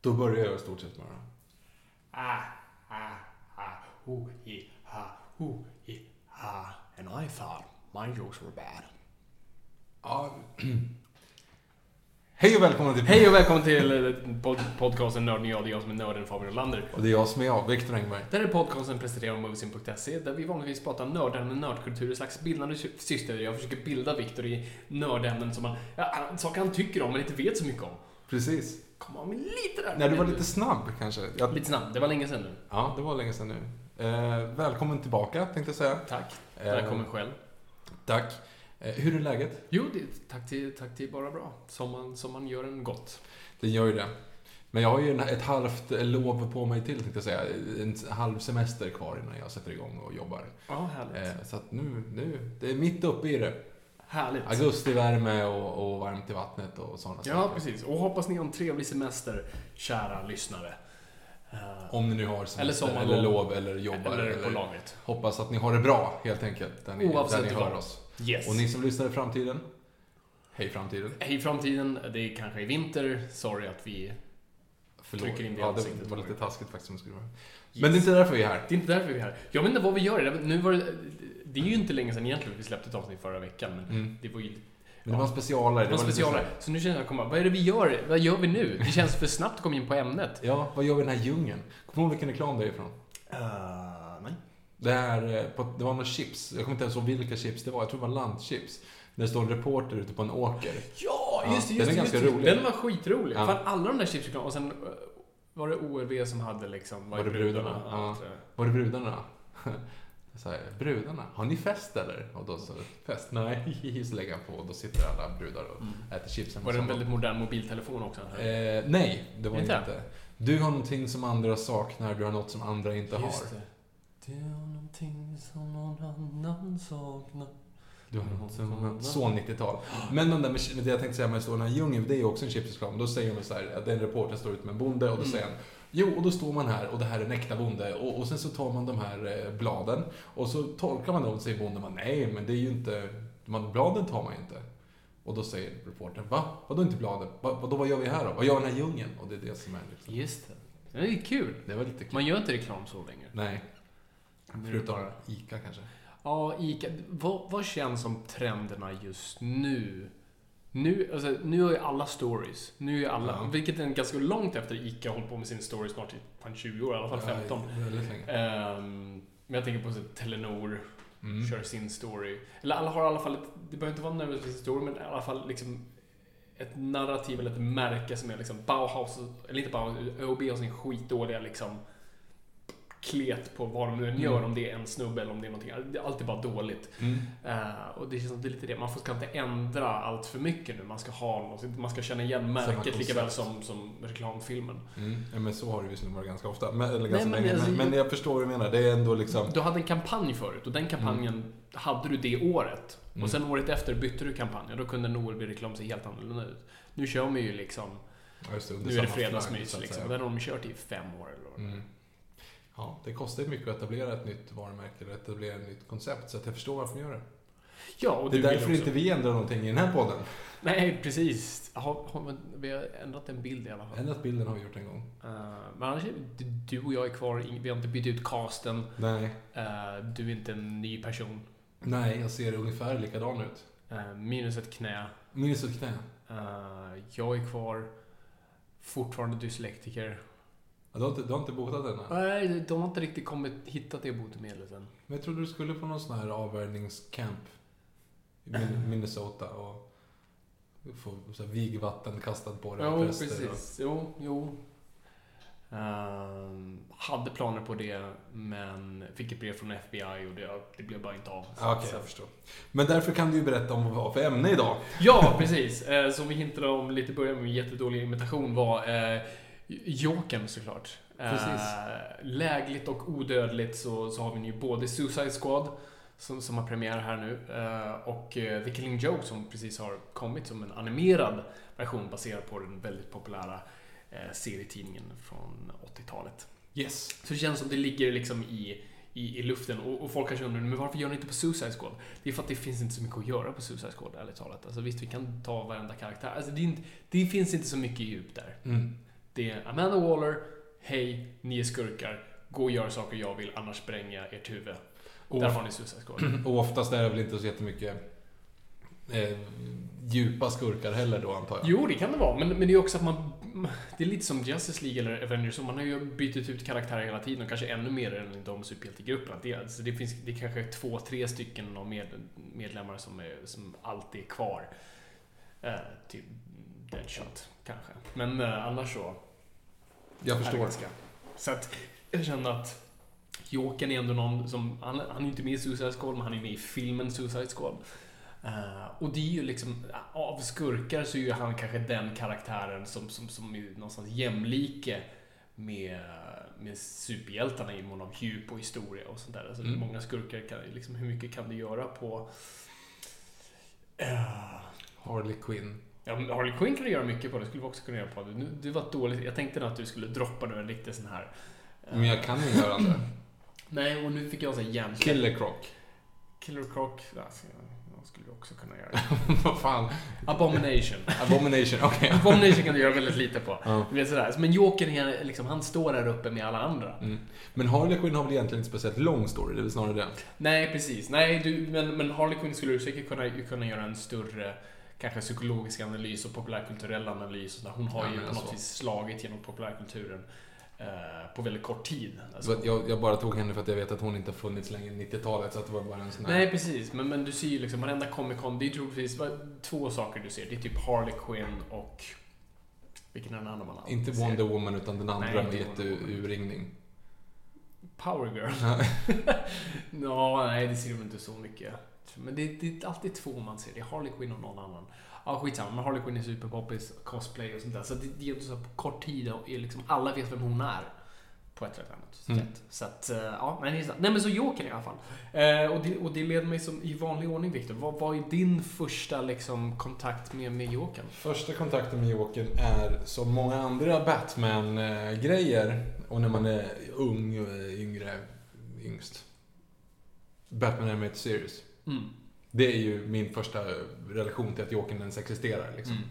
Då börjar jag i stort sett bara. Ah, ah, ah, ooh, ee, ha, ooh, ee, ha. And I thought my jokes were bad. Ja. Hej och välkomna till... Hej och välkommen till eh, pod podcasten Nörden och jag. Det är jag som är nörden Fabian Olander. Och det är jag som är jag, Viktor Engberg. Det här är podcasten presenterad av Moviesyn.se där vi vanligtvis pratar nördämnen, nördkultur, ett slags bildande sy- syster. Jag försöker bilda Viktor i nördämnen som han, ja, saker han tycker om men inte vet så mycket om. Precis. Kom on, men lite där. Nej, du var lite snabb kanske. Jag... Lite snabbt, det var länge sedan nu. Ja, det var länge sedan nu. Eh, välkommen tillbaka, tänkte jag säga. Tack. Eh, Välkommen själv. Tack. Eh, hur är läget? Jo, det, tack, till, tack till bara bra. Som man, som man gör en gott. Det gör ju det. Men jag har ju en, ett halvt lov på mig till, tänkte jag säga. En halv semester kvar innan jag sätter igång och jobbar. Ja, härligt. Eh, så att nu, nu, det är mitt uppe i det. Härligt. Augustivärme och, och varmt i vattnet och sådana Ja, saker. precis. Och hoppas ni har en trevlig semester, kära lyssnare. Eh, Om ni nu har semester, Eller eller, lov, eller jobbar. Eller på lagret. Hoppas att ni har det bra, helt enkelt. Där ni, Oavsett där ni hör oss. Yes. Och ni som lyssnar i framtiden, hej framtiden. Hej framtiden, det är kanske är vinter. Sorry att vi... Förlåt. Trycker in det i ja, det ansiktet. var lite taskigt faktiskt om det skulle vara. Men det är inte därför vi är här. Det är inte därför vi är här. Jag vet inte vad vi gör. Nu var det, det är ju inte länge sedan egentligen vi släppte ett avsnitt förra veckan, men Mm. det var ju... Men det var en specialare. Det var specialare. så nu känner jag, komma, vad är det vi gör? Vad gör vi nu? Det känns för snabbt att komma in på ämnet. Ja, vad gör vi i den här djungeln? Kommer du ihåg vilken reklam det är ifrån? Uh, nej. Det, här, eh, det var några chips. Jag kommer inte ens ihåg vilka chips det var. Jag tror det var landchips. Där det står en reporter ute på en åker. Ja, Ja, just det. den Just är det, ganska just rolig. Den var skitrolig. Ja. Fan, alla de där chipsreklamerna. Och sen eh, var det ORV som hade liksom... Var det brudarna? Ja, Ja. Var det brudarna? Så här, brudarna, har ni fest eller? Och då så, fest? Nej, så lägger han på och då sitter alla brudar och äter chipsen. Mm. Var det en väldigt modern mobiltelefon också? Eh, nej, det var Inte? inte. Du har någonting som andra saknar, du har något som andra inte har. Just det. Du har någonting som någon annan saknar. Du har något som... Så 90-tal. Men de där med, det jag tänkte säga med att stå i djungeln, det är ju också en chipsreklam. Då säger de så här, att den reportern står ute med en bonde och då Mm. säger han Jo, och då står man här och det här är en äkta bonde och, och sen så tar man de här eh, bladen och så tolkar man dem och säger bonden man, nej men det är ju inte, man, bladen tar man ju inte. Och då säger reportern, va? Vadå inte bladen? Va, vadå, vad gör vi här då? Vad gör den här djungeln? Och det är det som är liksom. Just det. Det är kul. Det var lite kul. Man gör inte reklam så längre. Nej. Förutom ICA kanske. Ja, Ica. Vad, vad känns som trenderna just nu? Nu, alltså, nu är ju alla stories. Nu är alla, Ja. vilket är ganska långt efter Ica har hållit på med sin story snart i fan 20 år, i alla fall 15. Ja, väldigt länge. Ehm, men jag tänker på så, Telenor, Mm. kör sin story. Eller alla har i alla fall ett, det behöver inte vara nödvändigtvis en story, men i alla fall liksom ett narrativ eller ett märke som är liksom Bauhaus, eller inte Bauhaus, ÖoB har sin skitdåliga liksom klet på vad de nu än gör, Mm. om det är en snubbe eller om det är någonting. Det är alltid bara dåligt. Mm. Eh, och det känns som det är lite det, man får, ska inte ändra allt för mycket nu. Man ska ha något, man ska känna igen märket lika väl som, som reklamfilmen. Mm. Ja, men så har det visserligen varit ganska ofta. Men, eller Nej, ganska men länge. alltså, men, men jag förstår vad du menar. Det är ändå liksom... Du hade en kampanj förut och den kampanjen hade du det året. Mm. Och sen året efter bytte du kampanj och då kunde en OLB-reklam se helt annorlunda ut. Nu kör man ju liksom, Ja, just det, nu är det fredagsmys liksom. Den har de kört i fem år eller vad. Mm. Ja, det kostar ju mycket att etablera ett nytt varumärke eller etablera ett nytt koncept, så att jag förstår varför de gör det. Ja, och Det är därför inte vi ändrar någonting i den här podden. Nej, precis. Har, har, vi har ändrat en bild i alla fall. Ändrat bilden har vi gjort en gång. Eh, men annars, är du, och jag är kvar. Vi har inte bytt ut casten. Nej. Eh, du är inte en ny person. Nej, jag ser ungefär likadan ut. Eh, minus ett knä. Minus ett knä. Jag är kvar. Fortfarande dyslektiker. Du, har inte, du har inte botat den än? Nej, de har inte riktigt kommit, hittat det botemedlet än. Men jag trodde du skulle på någon sån här avvärjningscamp i Min- Minnesota och få så här vigvatten kastat på dig Jo, präster och- precis. Jo, jo. Ehm, hade planer på det, men fick ett brev från FBI och det, det blev bara inte av. Så Ja, Okej, att- jag förstår. Men därför kan du ju berätta om vad vi har för ämne idag. Ja, precis. Eh, Som vi hintade om lite i början med jättedålig imitation var eh, Jokern såklart. Eh, Precis. lägligt och odödligt så, så har vi nu både Suicide Squad som, som har premiär här nu eh, och eh, The Killing Joke som precis har kommit som en animerad version baserad på den väldigt populära eh, serietidningen från 80-talet. Yes. Så det känns som det ligger liksom i, i, i luften och, och folk kanske undrar, men varför gör ni inte på Suicide Squad? Det är för att det finns inte så mycket att göra på Suicide Squad, ärligt talat. Alltså visst, vi kan ta varenda karaktär. Alltså det, inte, det finns inte så mycket djup där. Mm. Det är Amanda Waller, hej, ni är skurkar, gå och gör saker jag vill, annars spränger jag ert huvud. Och, Där har ni Suicide Squad. och oftast är det väl inte så jättemycket eh, djupa skurkar heller då antar jag. Jo, det kan det vara, men, men det är också att man... Det är lite som Justice League eller Avengers, och man har ju bytt ut karaktärer hela tiden och kanske ännu mer än de superhjältegrupperna. Det, alltså det finns det är kanske två, tre stycken av med, medlemmar som, är, som alltid är kvar. Eh, typ Deadshot, kanske. Men eh, annars så... Jag förstår. ganska- Så att jag känner att Jokern är ändå någon som... Han, han är inte med i Suicide Squad, men han är med i filmen Suicide Squad. Eh, och det är ju liksom, av skurkar så är ju han kanske den karaktären som, som, som är någonstans jämlike med, med superhjältarna i mån av djup och historia och sånt där. Alltså Mm. Många skurkar, kan, liksom, hur mycket kan du göra på... Uh, Harley Quinn. Ja, men Harley Quinn kan du göra mycket på, det skulle vi också kunna göra på. Du, du var dåligt, jag tänkte nog att du skulle droppa nu en riktig sån här... eh, Men jag kan ju göra det. Nej, och nu fick jag en sån hjärnsläpp. Killer Croc. Killer Croc, alltså, jag skulle du också kunna göra. Vad fan. Abomination. Abomination, okej. Abomination kan du göra väldigt lite på. Ja. Du vet sådär. Men Jokern, liksom, han står där uppe med alla andra. Mm. Men Harley Quinn har väl egentligen inte speciellt lång story, det är väl snarare det. Nej, precis. Nej, du, men, men Harley Quinn skulle du säkert kunna, kunna göra en större kanske psykologisk analys och populärkulturell analys. och. Hon har Ja, ju på något så. vis slagit genom populärkulturen eh, på väldigt kort tid. Alltså, Jag, jag bara tog henne för att jag vet att hon inte har funnits länge i 90-talet, så att det var bara en sån här... Nej, precis. Men, men du ser ju liksom varenda Comic Con, det är troligtvis två saker du ser. Det är typ Harley Quinn och... Vilken är den andra man alltid Inte ser? Wonder Woman, utan den andra med jätteurringning. Power Girl. Nå, nej, det ser man inte så mycket. Men det, det är alltid två man ser. Det är Harley Quinn och någon annan. Ja, skitsamma. Men Harley Quinn är superpoppis, cosplay och sånt där. Så det, det är så på kort tid och liksom, alla vet vem hon är. På ett eller annat sätt. Mm. Så att, eh, ja, nej, det är sant. Nej men så Jokern i alla fall. Eh, och, det, och det leder mig som i vanlig ordning, Viktor. Vad, vad är din första liksom, kontakt med, med Jokern? Första kontakten med Jokern är som många andra Batman-grejer, och när man är ung, yngre, yngst. Batman Animated Series. Mm. Det är ju min första relation till att Jokern ens existerar, liksom. Mm.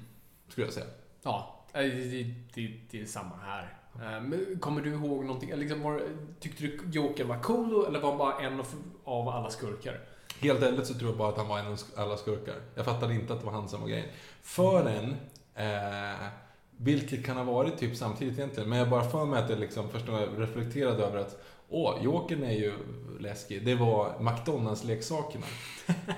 Skulle jag säga. Ja, eh, det, det, det, är samma här. Eh, Men kommer du ihåg någonting? Liksom var, tyckte du Jokern var cool eller var han bara en av, av alla skurkar? Helt ärligt så tror jag bara att han var en av alla skurkar. Jag fattade inte att det var han som var grejen. Förrän, eh, vilket kan ha varit typ samtidigt egentligen, men jag bara för mig att jag liksom först när jag reflekterade över att Åh, Jokern är ju läskig. Det var McDonalds-leksakerna.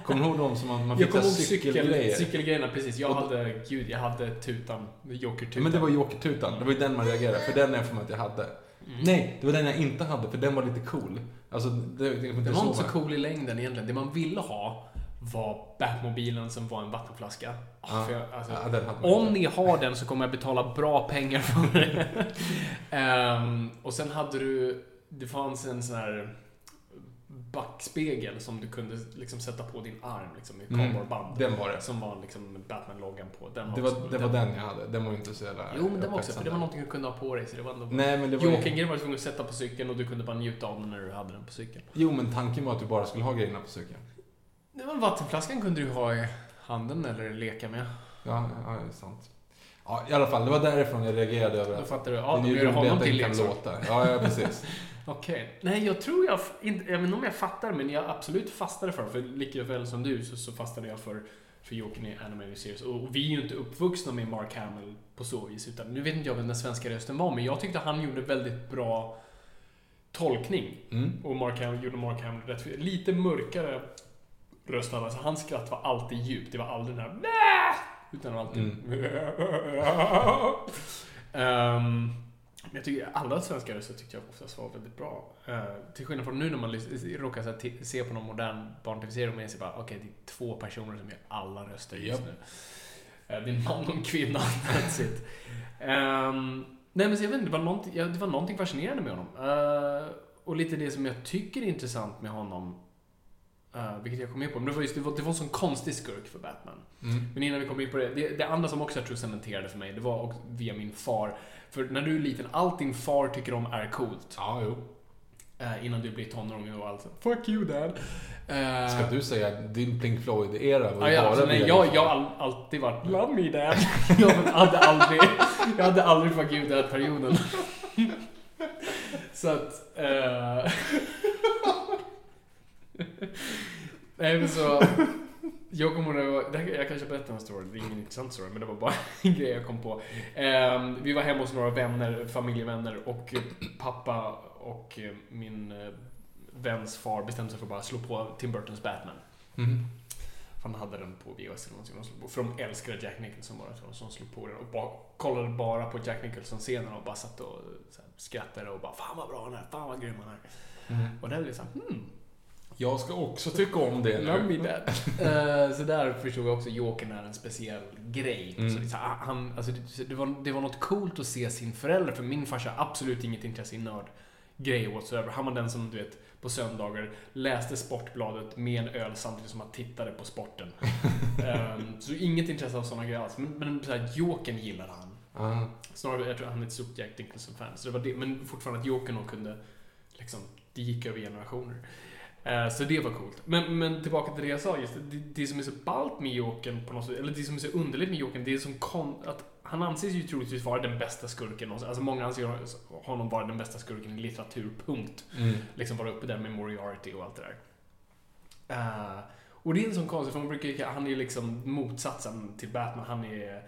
Kommer du ihåg dem som man, man fick cykelgrejer? cykelgrejerna, precis. Jag hade, gud, jag hade tutan, Joker-tutan. Men det var Joker-tutan. Det var ju den man reagerade För den är för mig att jag hade. Mm. Nej, det var den jag inte hade, för den var lite cool. Alltså, det, det, det, Den var inte så cool i längden egentligen. Det man ville ha var Batmobilen som var en vattenflaska. För jag, alltså, Ja, den Om inte. ni har den så kommer jag betala bra pengar för det. Ehm, och sen hade du, det fanns en sån här backspegel som du kunde liksom sätta på din arm liksom, i Mm, cardboardband. den var det. Som var liksom Batman-loggan på. Den Det också- var, det var den jag hade. Den var ju inte så jävla Jo, men den var också, för det var någonting du kunde ha på dig. Så det var ändå Nej, men det var ju... Jokern var du tvungen att sätta på cykeln och du kunde bara njuta av den när du hade den på cykeln. Jo, men tanken var att du bara skulle ha grejerna på cykeln. Det var vattenflaskan kunde du ha i handen eller leka med. Ja, ja, det är sant. Ja, i alla fall. Det var därifrån jag reagerade över Då att fattar du. Ja, då det roligt honom till leksak. låta. Ja, ja, precis. Okej. Nej, jag tror jag... Inte, jag vet inte om jag fattar, men jag absolut fastnade för För lika väl som du så, så fastnade jag för, för Jokern i Animated Series. Och vi är ju inte uppvuxna med Mark Hamill på så vis. Utan, nu vet inte jag vem den svenska rösten var, men jag tyckte han gjorde väldigt bra tolkning. Mm. Och Mark Hamill gjorde Mark Hamill rätt Lite mörkare röst. Alltså, hans skratt var alltid djupt. Det var aldrig den här! Utan alltid... Ehm, men jag tycker alla svenska röster tyckte jag oftast var väldigt bra. Uh, till skillnad från nu när man råkar så här, se på någon modern barn-tv-serie och man bara okej, det är två personer som gör alla röster just Japp. nu. Eh, det är en man och en kvinna, that's it. Ehm, nej men så jag vet inte, det var någonting, det var någonting fascinerande med honom. Eh, och lite det som jag tycker är intressant med honom, eh, vilket jag kom med på, men det var just det var, det var en sån konstig skurk för Batman. Mm. Men innan vi kom in på det, det, det andra som också jag tror cementerade för mig, det var också via min far. För när du är liten, allt din far tycker om är coolt. Ja, jo. Eh, innan du blir tonåring och allt. Fuck you dad. Eh, Ska du säga att din Pink Floyd-era var ju ja, bara alltså, nej, jag, jag har all, alltid varit Love me dad. jag hade aldrig, jag hade aldrig fuck you dad-perioden. Så att... Eh, nej men så... Jag kommer ihåg, här- jag kanske berättar en story, det är ingen intressant story, men det var bara en grej jag kom på. Eh, vi var hemma hos några vänner, familjevänner och pappa och eh, min eh, väns far bestämde sig för att bara slå på Tim Burtons Batman. För Han hade den på VHS eller någonting. De slog på. För de älskade Jack Nicholson bara. Så de slog på den och bara, kollade bara på Jack Nicholson-scenen och bara satt och så här, skrattade och bara Fan vad bra han är, fan vad grym han är. Mhm. Och där blev det såhär, hmm, Jag ska också tycka om det love nu. me dad. Eh, så där förstod jag också Jokern är en speciell grej. Mm. Så han, alltså det, det, var, det var något coolt att se sin förälder, för min farsa har absolut inget intresse i nördgrejer whatsoever. Han var den som, du vet, på söndagar läste Sportbladet med en öl samtidigt som han tittade på sporten. Ehm, så inget intresse av sådana grejer alls. Men, men så här, Jokern gillade han. Ah. Snarare, jag tror han är ett stort Jack Nicholson-fan. Så det var det, men fortfarande att Jokern kunde, liksom, det gick över generationer. Eh, så det var coolt. Men, men tillbaka till det jag sa, just det, det som är så ballt med Jokern på något sätt, eller det som är så underligt med Jokern, det är som kon, att han anses ju troligtvis vara den bästa skurken någonsin. Alltså många anser honom vara den bästa skurken i litteratur, punkt. Mm. Liksom vara uppe där med Moriarty och allt det där. Eh, och det är en sån konstig, för man brukar han är liksom motsatsen till Batman. Han är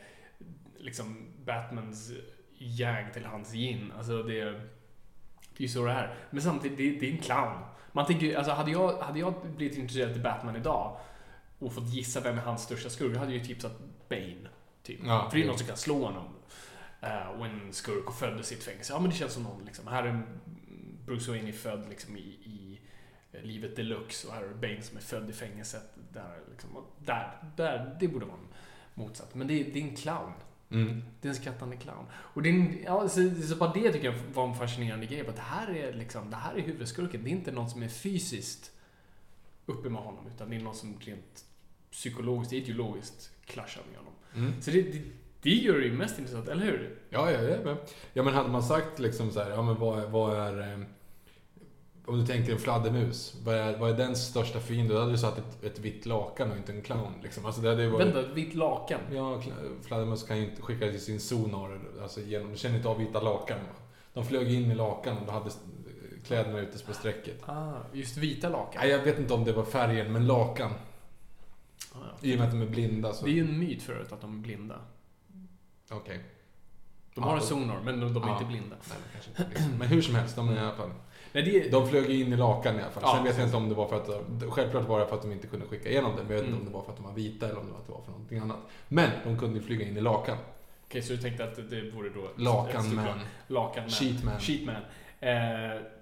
liksom Batmans jag till hans yin. Alltså det, det är ju så det är. Men samtidigt, det, det är en clown. Man tänker alltså hade jag, hade jag blivit intresserad till Batman idag och fått gissa vem är hans största skurk, då hade jag ju tipsat Bane. Typ. Ja, För det är någon som kan slå honom. Eh, och en skurk och föddes i ett fängelse. Ja men det känns som någon liksom. Här är Bruce Wayne är född liksom i, i eh, livet deluxe och här är Bane som är född i fängelset. Där, liksom, där, där, det borde vara en motsatt. Men det, det är en clown. Mm. Det är en skrattande clown. Och det är ja, så, så bara det tycker jag var en fascinerande grej. Att det här är liksom, det här är huvudskurken. Det är inte någon som är fysiskt uppe med honom. Utan det är någon som rent psykologiskt, ideologiskt clashar med honom. Mm. Så det, det, det gör det ju mest intressant, eller hur? Ja, ja, ja, men, ja, men hade man sagt liksom så här, ja men vad, vad är... Om du tänker en fladdermus, vad är, vad är den största fienden? Då hade du satt ett, ett vitt lakan och inte en clown. Liksom. Alltså, det hade varit, Vänta, ett vitt lakan. Ja, fladdermöss kan ju inte skicka till sin sonar, alltså genom, de känner inte av vita lakan. De flög in i lakan och då hade kläderna ute på strecket. Ah, just vita lakan. Nej, jag vet inte om det var färgen, men lakan. Ah, ja. I och med att de är blinda så... Det är ju en myt förut att de är blinda. Okej. De Ja, har en sonar, men de, de är Ja. inte blinda. Nej, men kanske inte liksom. Men hur som helst, de är i alla fall... Nej, det De flög ju in i lakan i alla fall. Ja, Sen vet jag inte om det var för att... Självklart var det för att de inte kunde skicka igenom det. Men jag vet inte Mm. om det var för att de var vita eller om det var, för någonting annat. Men de kunde ju flyga in i lakan. Okej, så du tänkte att det vore då... ett- Lakan ett stort man. lag. Lakan man. Sheetman. Sheetman. Eh,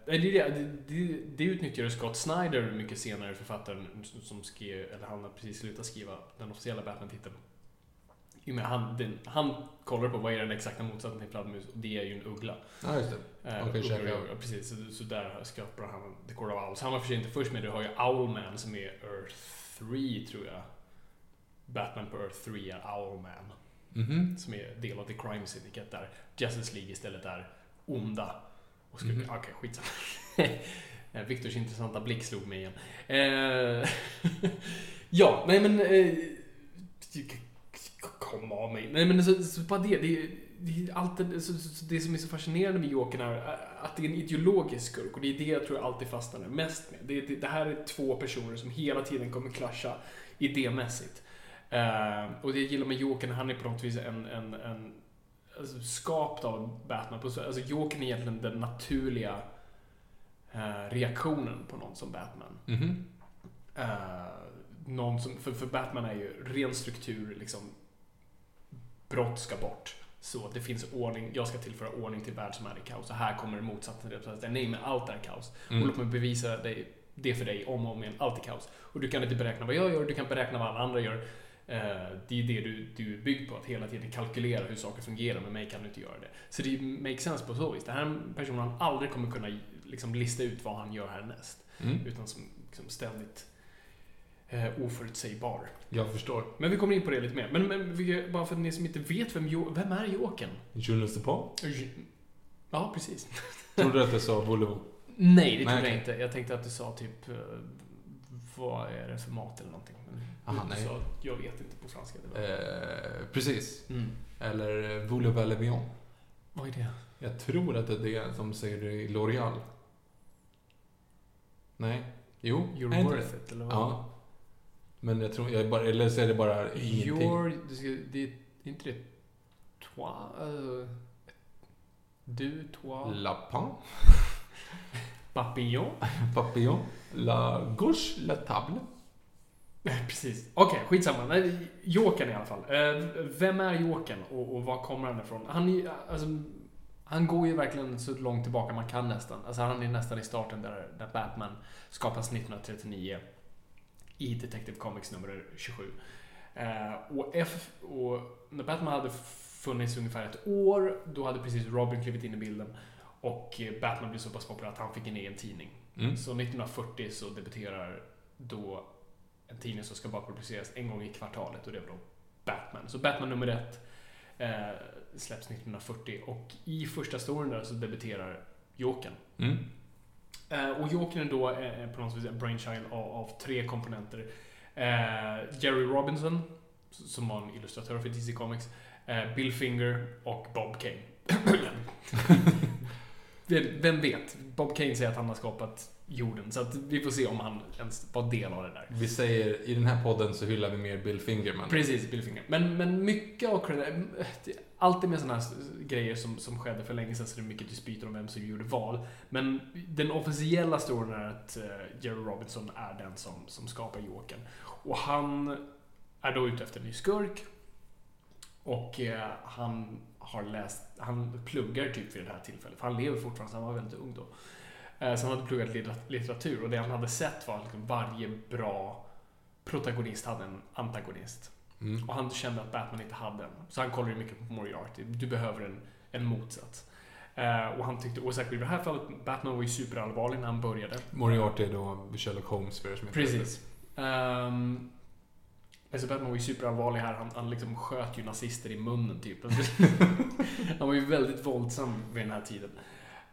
det, det, det, det utnyttjade Scott Snyder mycket senare, författaren som skrev, eller han har precis slutat skriva den officiella Batman-titeln. Och med han, den, han kollar på vad är den exakta motsatsen till fladdermus och det är ju en uggla. Ja, just det. Eh, Okej, ugglor precis. Så, så där skapar han The Court of Owls. Han var för sig inte först med det. Du har ju Owlman som är Earth 3 tror jag. Batman på Earth 3 är Owlman. Mhm. Som är del av The Crime Syndicate där Justice League istället är onda. Och skulle, Mhm. Okej, skitsamma. Eh, Viktors intressanta blick slog mig igen. Eh, ja, nej men... Eh, kom av mig. Nej men så, så bara det. Det, är- alltid, det som är så fascinerande med Jokern är att det är en ideologisk skurk och det är det jag tror jag alltid fastnar mest med. Det, det, det här är två personer som hela tiden kommer clasha idémässigt. Eh, och det jag gillar med Jokern, han är på något vis en, en, en alltså, skapt av Batman. Alltså Jokern är egentligen den naturliga eh, reaktionen på någon som Batman. Mhm. Eh, någon som, för, för Batman är ju ren struktur, liksom brott ska bort. Så det finns ordning, jag ska tillföra ordning till värld som är i kaos. Och här kommer motsatsen till det. Nej, men allt är kaos. Mm. Och låt mig bevisa dig, det för dig om och om igen. Allt är kaos. Och du kan inte beräkna vad jag gör, du kan beräkna vad alla andra gör. Eh, det är det du, du är byggd på, att hela tiden kalkylera hur saker fungerar. Med mig kan du inte göra det. Så det makes sense på så vis. Det här är en person han aldrig kommer kunna liksom, lista ut vad han gör härnäst. Mm. Utan som liksom, ständigt eh, oförutsägbar. Jag förstår. Men vi kommer in på det lite mer. Men, men vi- bara för att ni som inte vet vem, Jo- vem är Jokern? Jules DePaul? Ja, precis. Trodde du att jag sa Boulevard? Nej, det trodde jag inte. Jag tänkte att du sa typ eh, vad är det för mat eller någonting. Men Aha, du nej. sa jag vet inte på franska. Eh, precis. Mm. Eller eh, Boulevard Levion. Vad är det? Jag tror att det är det som säger det i L'Oreal. Nej. Jo, You're worth it, eller vad? Ja. Men jag tror, jag bara, eller så är det bara ingenting. Your, det, är inte det toi? Uh, du, toi? Lapin, Papillon? papillon, la gauche, la table. Precis. Okej, skitsamma. Nej, Jokern i alla fall. Eh, vem är Jokern och, och var kommer han ifrån? Han, är, alltså, han går ju verkligen så långt tillbaka man kan nästan. Alltså, han är nästan i starten där, där Batman skapas 1939 i Detective Comics nummer 27. Eh, och, F, och när Batman hade funnits ungefär ett år, då hade precis Robin klivit in i bilden. Och Batman blev så pass populär att han fick en egen tidning. Mm. Så 1940 så debuterar då en tidning som ska bara publiceras en gång i kvartalet och det var då Batman. Så Batman nummer ett eh, släpps 1940 och i första storyn där så debuterar Jokern. Mm. Eh, och Jokern är då eh, på något vis en brainchild av, av tre komponenter. Eh, Jerry Robinson, som var en illustratör för DC Comics, eh, Bill Finger och Bob Kane. vem, vem vet? Bob Kane säger att han har skapat jorden, så att vi får se om han ens var del av det där. Vi säger, i den här podden så hyllar vi mer Bill Fingerman. Precis, Bill Finger. Men, men mycket av credit, det- alltid med sådana här grejer som, som skedde för länge sedan så är det mycket dispyter om vem som gjorde vad. Men den officiella storyn är att eh, Jerry Robinson är den som, som skapar Jokern. Och han är då ute efter en ny skurk. Och eh, han har läst, han pluggar typ vid det här tillfället, för han lever fortfarande, så han var väldigt ung då. Eh, Så han hade pluggat littera- litteratur och det han hade sett var att liksom varje bra protagonist hade en antagonist. Mm. Och han kände att Batman inte hade en. Så han kollade ju mycket på Moriarty. Du behöver en, en motsats. Eh, och han tyckte, och särskilt i det här fallet, Batman var ju superallvarlig när han började. Moriarty är då Sherlock Holmes för er som inte Precis. Um, alltså Batman var ju superallvarlig här. Han, han liksom sköt ju nazister i munnen typ. han var ju väldigt våldsam vid den här tiden.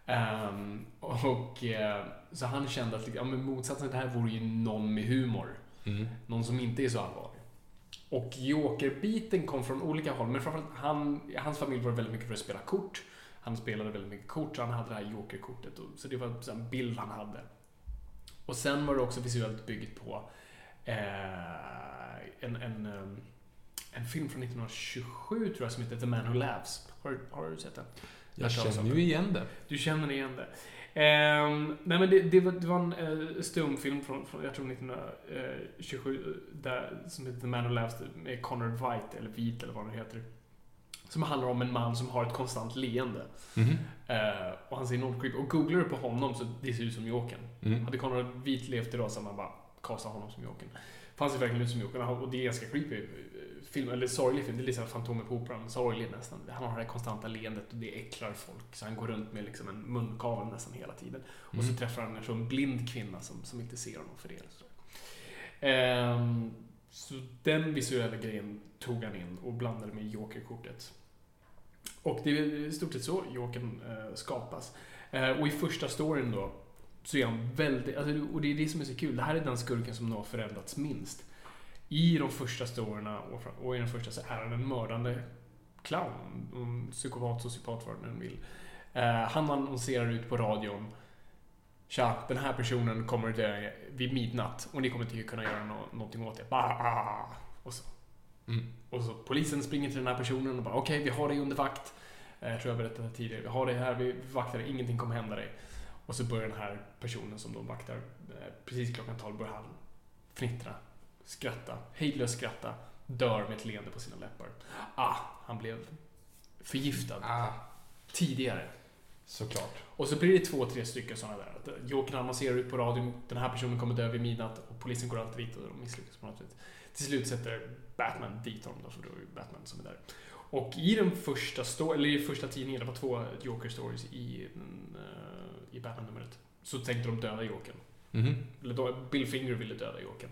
Ehm, och eh, Så han kände att ja, men motsatsen till det här vore ju någon med humor. Mm. Någon som inte är så allvarlig. Och Joker-biten kom från olika håll, men framförallt han, hans familj var väldigt mycket för att spela kort. Han spelade väldigt mycket kort, så han hade det här Joker-kortet. och- Så det var en bild han hade. Och sen var det också visuellt byggt på eh, en, en, eh, en film från 1927 tror jag som heter The Man Who Laughs. Har, har du sett den? Jag känner ju igen det. Du känner igen det. Ehm, nej men det, det, var, det var en uh, stumfilm från, från, jag tror 1927, där, som heter The Man Who Laughs, med Conrad White, eller Vit eller vad han heter. Som handlar om en man som har ett konstant leende. Mhm. Eh, och han ser enormt creepy. Och googlar du på honom så det ser ut som Jokern. Mm. Hade Conrad Vit levt idag så hade man bara, kasta honom som Jokern. Fanns ju verkligen ut som Jokern och det är ganska creepy eh, film, eller sorglig film. Det är lite som Fantomen på Operan, sorglig nästan. Han har det här konstanta leendet och det äcklar folk. Så han går runt med liksom en munkavel nästan hela tiden. Och så Mm. träffar han en sån blind kvinna som, som inte ser honom för det. Så, Ehm, så den visuella grejen tog han in och blandade med Joker-kortet. Och det är i stort sett så Jokern eh, skapas. Eh, och i första storyn då, så är han väldigt, alltså, och det är det som är så kul, det här är den skurken som nog har förändrats minst. I de första storyna och, i den första så är han en mördande clown, psykopat, sociopat, vad man vill. Eh, han annonserar ut på radion Tja, den här personen kommer dö vid midnatt och ni kommer inte kunna göra nå- någonting åt det. Bah! Och så. Mm. Och så polisen springer till den här personen och bara okej, vi har dig under vakt. Eh, Jag tror jag berättade tidigare. Vi har dig här, vi vaktar dig, ingenting kommer hända dig. Och så börjar den här personen som de vaktar, eh, precis klockan 12 börjar han fnittra, skratta, hejdlöst skratta, dör med ett leende på sina läppar. Ah, han blev förgiftad Ah, tidigare. såklart. Och så blir det två, tre stycken sådana där. Att Jokern annonserar ut på radion, den här personen kommer dö vid midnatt och polisen går alltid dit och de misslyckas på något sätt. Till slut sätter Batman dit honom då, för då är det Batman som är där. Och i den första, sto- eller i första tidningen, det var två Joker-stories i, den, eh, i Batman-numret, så tänkte de döda Jokern. Mhm. Eller då, Bill Finger ville döda Jokern.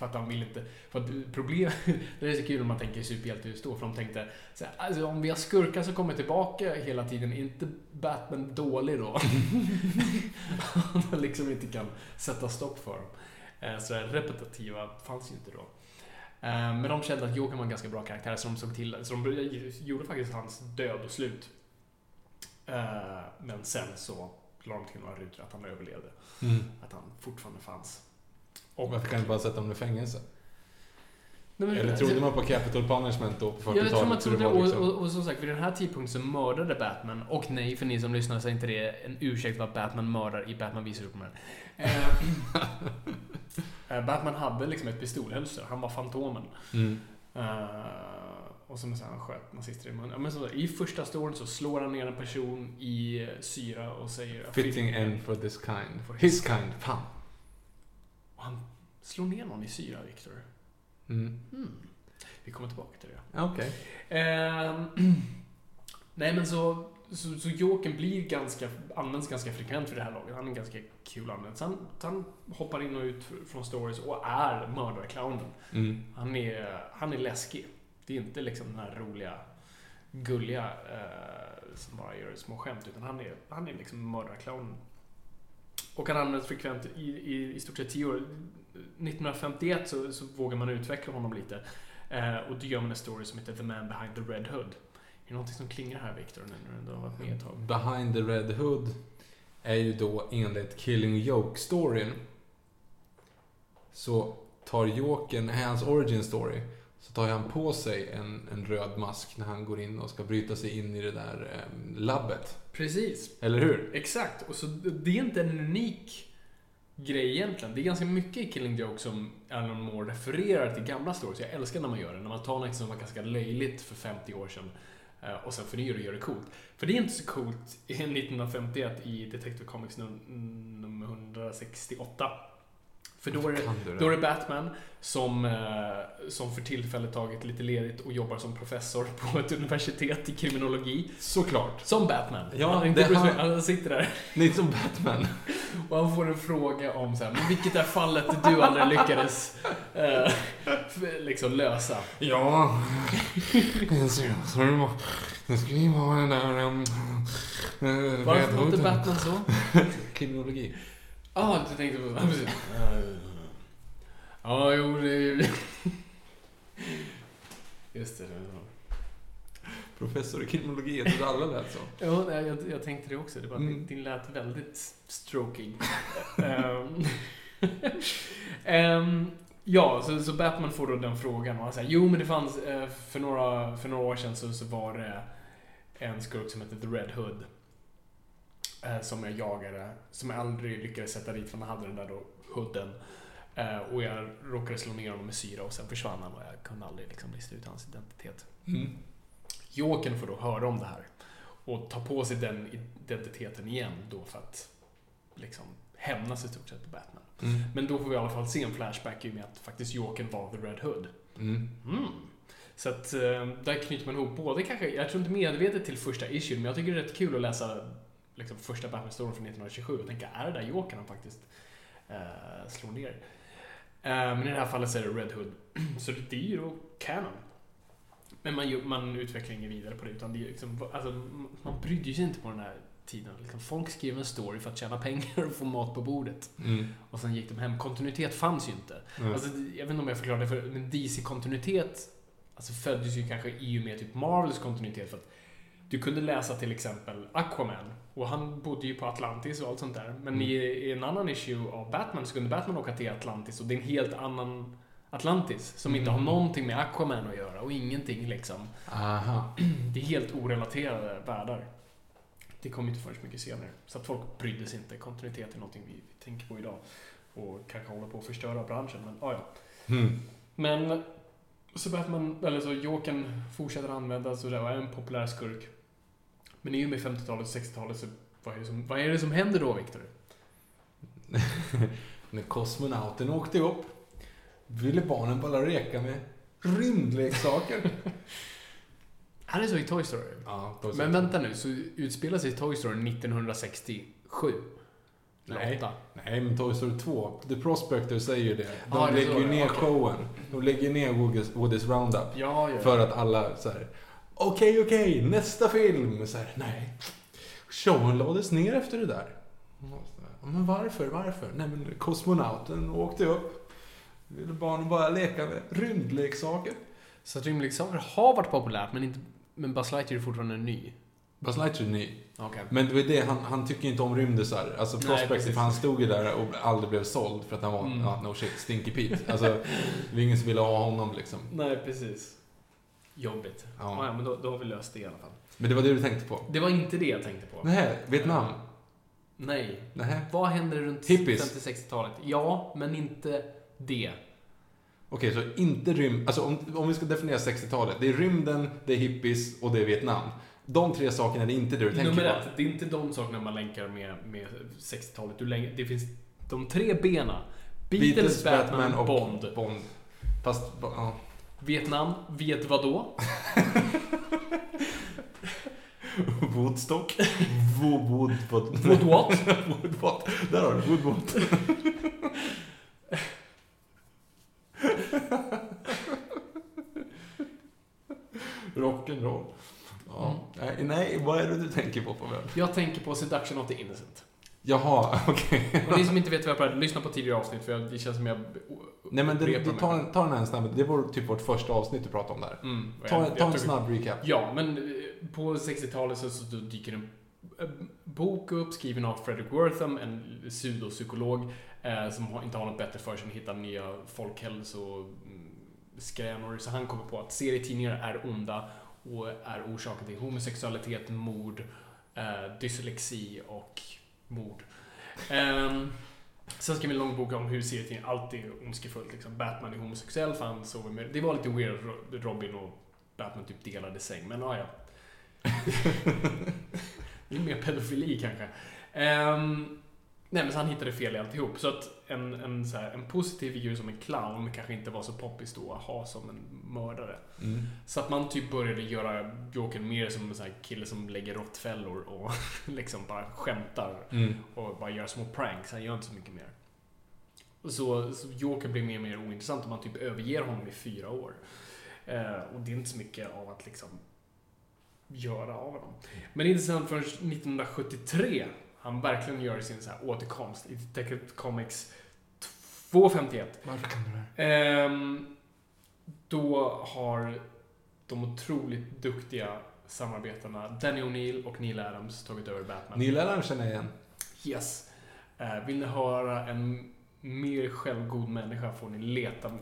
För att han ville inte... För att problem... Det är så kul när man tänker superhjältehus då, för de tänkte så här, alltså, om vi har skurkar som kommer tillbaka hela tiden, är inte Batman dålig då? Han liksom inte kan sätta stopp för dem. Eh, Så repetitiva fanns ju inte då. Eh, Men de kände att Joker var en ganska bra karaktär, så de såg till så de gjorde faktiskt hans död och slut. Eh, Men sen så la de till några rutor att han överlevde. Mm. Att han fortfarande fanns. Och varför kan du bara sätta honom i fängelse? Nej, men- Eller trodde man på capital punishment då på Ja, jag tror man 40-talet? trodde, var och, liksom- och, och som sagt, vid den här tidpunkten så mördade Batman, och nej, för ni som lyssnar så är inte det en ursäkt vad Batman mördar i Batman visar Superman. Eh, eh, Batman hade liksom ett pistolhölster, han var Fantomen. Mm. Eh, och som så här, han sköt nazister i munnen. Men så, I första storyn så slår han ner en person i syra och säger... Fitting end for this kind. For his kind. Fan. Och han slår ner någon i syra, Victor. Mm. Hmm. Vi kommer tillbaka till det. Okej. Ehm, nej men så, så, så Jokern blir ganska, används ganska frekvent för det här laget. Han är ganska kul använd. Så han, han hoppar in och ut från stories och är mördarclownen. Mm. Han är, han är läskig. Det är inte liksom den här roliga, gulliga eh, som bara gör små skämt. Utan han är, han är liksom mördarclownen. Och han används frekvent i, i, i stort sett tio år. 1951 så, så vågar man utveckla honom lite. Eh, och då gör man en story som heter The Man Behind the Red Hood. Är det någonting som klingar här Victor, nu när du ändå har varit med ett tag? Behind the Red Hood är ju då enligt Killing Joke-storyn så tar Jokern, hans origin story, så tar han på sig en, en röd mask när han går in och ska bryta sig in i det där eh, labbet. Precis. Eller hur? Exakt. Och så det är inte en unik grej egentligen. Det är ganska mycket i Killing Joke som Alan Moore refererar till gamla stories. Jag älskar när man gör det. När man tar något som var ganska löjligt för 50 år sedan eh, och sen förnyar och gör det coolt. För det är inte så coolt i 1951 i Detective Comics nummer 168. För då är det då är det Batman som, eh, som för tillfället tagit lite ledigt och jobbar som professor på ett universitet i kriminologi. Såklart. Som Batman. Ja, han, inte Wayne, han sitter där Lite som Batman. och han får en fråga om så här, men vilket är fallet du aldrig lyckades eh, liksom lösa. Ja, det skulle ju vara den där... Um, Varför låter Batman så? Kriminologi. Ja, ah, du tänkte på... Ja, precis. Ja, jo, det är ju... Just det. Professor i kriminologi, jag trodde alla lät så. Ja, nej, jag, jag tänkte det också. Det var, Mm. Din lät väldigt strokig. Ehm, ehm, ja, så, så Batman får då den frågan och han säger jo men det fanns, eh, för några, för några år sedan så, så var det en skurk som hette The Red Hood. Eh, Som jag jagade, som jag aldrig lyckades sätta dit för han hade den där då hooden. Eh, Och jag råkade slå ner honom med syra och sen försvann han och jag kunde aldrig liksom lista ut hans identitet. Mm. Jokern får då höra om det här och ta på sig den identiteten igen då för att liksom hämnas i stort sett på Batman. Mm. Men då får vi i alla fall se en flashback i och med att faktiskt Jokern var The Red Hood. Mm. Mm. Så att eh, där knyter man ihop både kanske, jag tror inte medvetet till första issue, men jag tycker det är rätt kul att läsa liksom, första Batman-storyn från 1927 och tänka, är det där Jokern han faktiskt eh, slår ner? Eh, men i det här fallet så är det Red Hood. så det är ju då canon. Men man, man utvecklar inget vidare på det, utan det är liksom, alltså, man brydde sig inte på den här tiden. Liksom, folk skrev en story för att tjäna pengar och få mat på bordet. Mm. Och sen gick de hem. Kontinuitet fanns ju inte. Mm. Alltså, jag vet inte om jag förklarade det för men DC-kontinuitet alltså, föddes ju kanske i och med typ Marvels kontinuitet. För att du kunde läsa till exempel Aquaman och han bodde ju på Atlantis och allt sånt där. Men Mm. i, i en annan issue av Batman så kunde Batman åka till Atlantis och det är en helt annan Atlantis som inte har Mm. någonting med Aquaman att göra och ingenting liksom. Aha. Det är helt orelaterade världar. Det kom inte förrän mycket senare. Så att folk brydde sig inte. Kontinuitet är någonting vi tänker på idag. Och kanske håller på att förstöra branschen, men ah, ja. Mm. Men så Batman, eller så Jokern fortsätter användas och det är en populär skurk. Men i och med 50-talet och 60-talet så vad är, det som, vad är det som händer då, Victor? När kosmonauten åkte upp ville barnen bara leka med rymdleksaker. Är det så i Toy Story? ja, då så. Men vänta nu, så utspelar sig Toy Story 1967? Eller Nej. Nej, men Toy Story 2, The Prospector säger ju det. De det lägger ju ner okej. showen. De lägger ner Woodies Roundup. Ja, ja. För att alla så här. Okej, okej, nästa film. Så här, nej. Showen lades ner efter det där. Men varför, varför? Nej men kosmonauten åkte upp. Ville barnen bara leka med rymdleksaker. Så att rymdleksaker har varit populärt, men, inte, men Buzz Lightyear är fortfarande ny. Buzz Lightyear är ny. Okej. Men det var det, han, han tycker inte om rymdisar. Alltså för han stod ju där och aldrig blev såld för att han var, Mm. ja, no shit, Stinky Pete. Alltså, det var ingen som ville ha honom liksom. Nej, precis. Jobbigt. Ja. Ja, ja men då, då har vi löst det i alla fall. Men det var det du tänkte på? Det var inte det jag tänkte på. Nej, Vietnam? Nej. Nej. Vad händer runt Hippies. 50-60-talet? Ja, men inte det. Okej, så inte rymd... Alltså om, om vi ska definiera 60-talet. Det är rymden, det är hippies och det är Vietnam. De tre sakerna är inte det du tänker Nummer på. ett, det är inte de sakerna man länkar med, med 60-talet. Du länk, det finns de tre bena. Beatles, Batman, och Bond. Bond. Fast, ja. Vietnam, vet vad då? Woodstock. Wood, wood, wood, Wood what? wood what? Där har du wood what. Rock'n'roll. Ja. Nej, nej, vad är det du tänker på Pavel? Jag tänker på Seduction of the Innocent. Jaha, okej. Och ni som inte vet vad jag pratar lyssna på tidigare avsnitt för jag- det känns som jag Nej men det, det, ta, ta den här snabbt. Det var typ vårt första avsnitt du pratade om där. Mm, Ta, jag- ta jag en tog- snabb recap. Ja, men eh, på 60-talet så, så dyker en eh, bok upp skriven av Fredrik Wortham, en pseudopsykolog eh, som inte har något bättre för sig än att hitta nya folkhälsoskränor. Så han kommer på att serietidningar är onda och är orsaken till homosexualitet, mord, eh, dyslexi och mord. Ehm, Sen skrev vi en lång bok om hur serietidningar alltid är ondskefullt. Liksom. Batman är homosexuell för han sover med... Det var lite weird Robin och Batman typ delade säng, men ja, ja. det är mer pedofili kanske. Ehm, nej, men så han hittade fel i alltihop. Så att en, en, så här, en positiv figur som en clown kanske inte var så poppis då att ha som en mördare. Mm. Så att man typ började göra Jokern mer som en sån här kille som lägger råttfällor och liksom bara skämtar Mm. och bara gör små pranks. Han gör inte så mycket mer. Så, så Joker blir mer och mer ointressant och man typ överger honom i fyra år. Eh, och det är inte så mycket av att liksom göra av honom. Men det är intressant förrän 1973 han verkligen gör sin så här återkomst i Detective Comics 251. Varför kan du det? Ehm, då har de otroligt duktiga samarbetarna Danny O'Neill och Neil Adams tagit över Batman. Neil Adams känner jag igen. Yes. Eh, vill ni höra en mer självgod människa får ni leta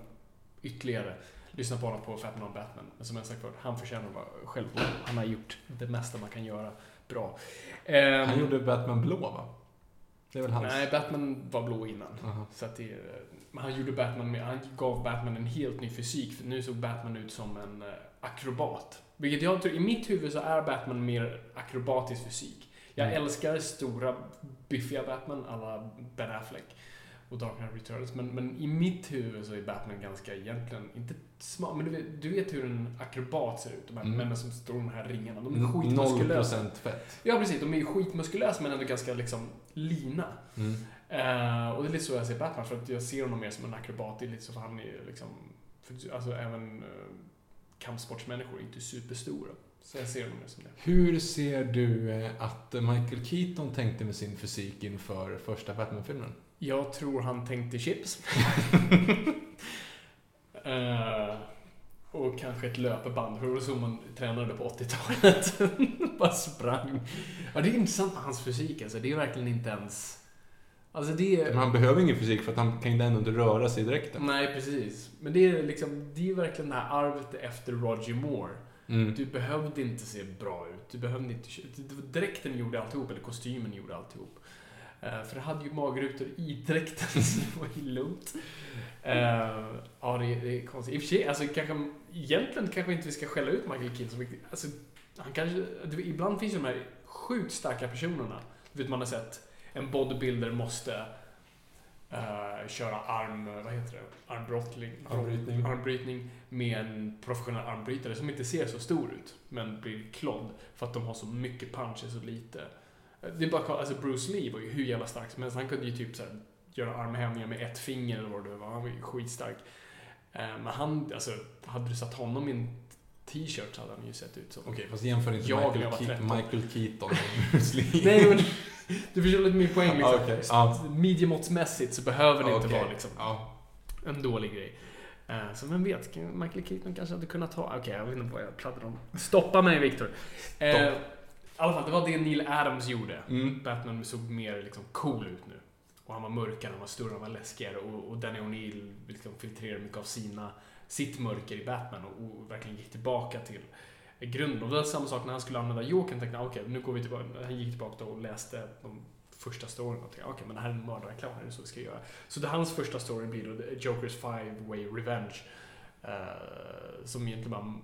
ytterligare. Lyssna på honom på Fatman on Batman. Men som jag sagt förut, han förtjänar att vara självgod. Han har gjort det mesta man kan göra bra. Ehm, Han gjorde Batman blå va? Det är väl hans? Nej, Batman var blå innan. Aha. Så att det, han gjorde Batman med, han gav Batman en helt ny fysik. För nu såg Batman ut som en eh, akrobat. Vilket jag tror, i mitt huvud så är Batman mer akrobatisk fysik. Jag älskar stora, biffiga Batman, alla Ben Affleck och Dark Knight Returns. Men, men i mitt huvud så är Batman ganska egentligen, inte smart, men du vet, du vet hur en akrobat ser ut. De här Mm. männen som står i de här ringarna. De är skitmuskulösa. procent fett. Ja, precis. De är skitmuskulösa men ändå ganska liksom lina. Mm. Eh, och det är lite så jag ser Batman, för att jag ser honom mer som en akrobat. Det är lite så för han är liksom, för, alltså även uh, kampsportsmänniskor är inte superstora. Så jag ser honom mer som det. Hur ser du eh, att Michael Keaton tänkte med sin fysik inför första Batman-filmen? Jag tror han tänkte chips. Eh, och kanske ett löpeband, var så man tränade på 80-talet. Bara sprang. Ja, det är intressant med hans fysik alltså. Det är verkligen inte ens... Alltså det är... Men han behöver ingen fysik för att han kan ju ändå inte röra sig dräkten. Nej, precis. Men det är liksom, det är verkligen det här arvet efter Roger Moore. Mm. Du behövde inte se bra ut. Du behövde inte... Dräkten gjorde alltihop, eller kostymen gjorde alltihop. Eh, för det hade ju magrutor i dräkten, så det var ju lugnt. Eh, ja, det är, det är konstigt. I och för sig, alltså, kanske, egentligen kanske inte vi ska skälla ut Michael Keaton så mycket. Alltså, han kanske, ibland finns ju de här sjukt starka personerna. Du vet, man har sett en bodybuilder måste eh, köra arm... Vad heter det? Armbrottning. Armbrytning. Armbrytning med en professionell armbrytare som inte ser så stor ut, men blir klodd för att de har så mycket punch och så lite. Det är bara att kolla, alltså Bruce Lee var ju hur jävla stark som helst. Han kunde ju typ så här, göra armhävningar med ett finger eller vad det var. Han var ju skitstark. Eh, Men han, alltså, hade du satt honom i en t-shirt så hade han ju sett ut som... Okej, fast jämför inte Jag Michael, Ke- 13. Michael Keaton med Bruce Lee. Nej, men du förstår lite min poäng liksom. Okej, ja. Midjemåttsmässigt så behöver det inte Okej, vara liksom Ja. en dålig grej. Eh, Så vem vet, Michael Keaton kanske hade kunnat ta... Okej, jag vet inte vad jag pratar om. Stoppa mig, Victor. Eh, I alla fall, det var det Neil Adams gjorde. Mm. Batman såg mer liksom cool ut nu. Och han var mörkare, han var större, han var läskigare. Och, och Danny O'Neill liksom filtrerade mycket av sina, sitt mörker i Batman och, och verkligen gick tillbaka till grunden. Och det var samma sak när han skulle använda Jokern. tänkte han, okej, nu går vi tillbaka. Han gick tillbaka och läste de första storyn och tänkte, okej, men det här är en mördarklan, det är så vi ska göra. Så det, hans första story blir då Jokers Five Way Revenge. eh, som egentligen bara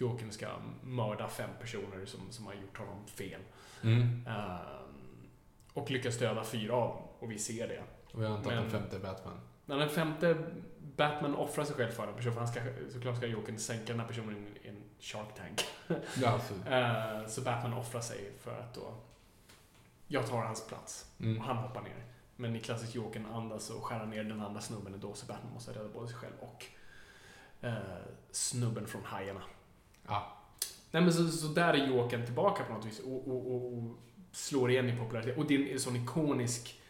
Jokern ska mörda fem personer som, som har gjort honom fel. Mm. Ehm, och lyckas döda fyra av dem. Och vi ser det. Och jag antar att Men- den femte är Batman. När den femte Batman offrar sig själv för en person, för han ska, såklart ska Jokern sänka den här personen i en Shark Tank. Ja. Ehm, så Batman offrar sig för att då... Jag tar hans plats. Mm. Och han hoppar ner. Men i klassisk Jokern andas och skär ner den andra snubben då, så Batman måste rädda både sig själv och eh, snubben från hajarna. Ja. Nej men så, så där är Jokern tillbaka på något vis och, och, och, och slår igen i popularitet. Och det är en sån ikonisk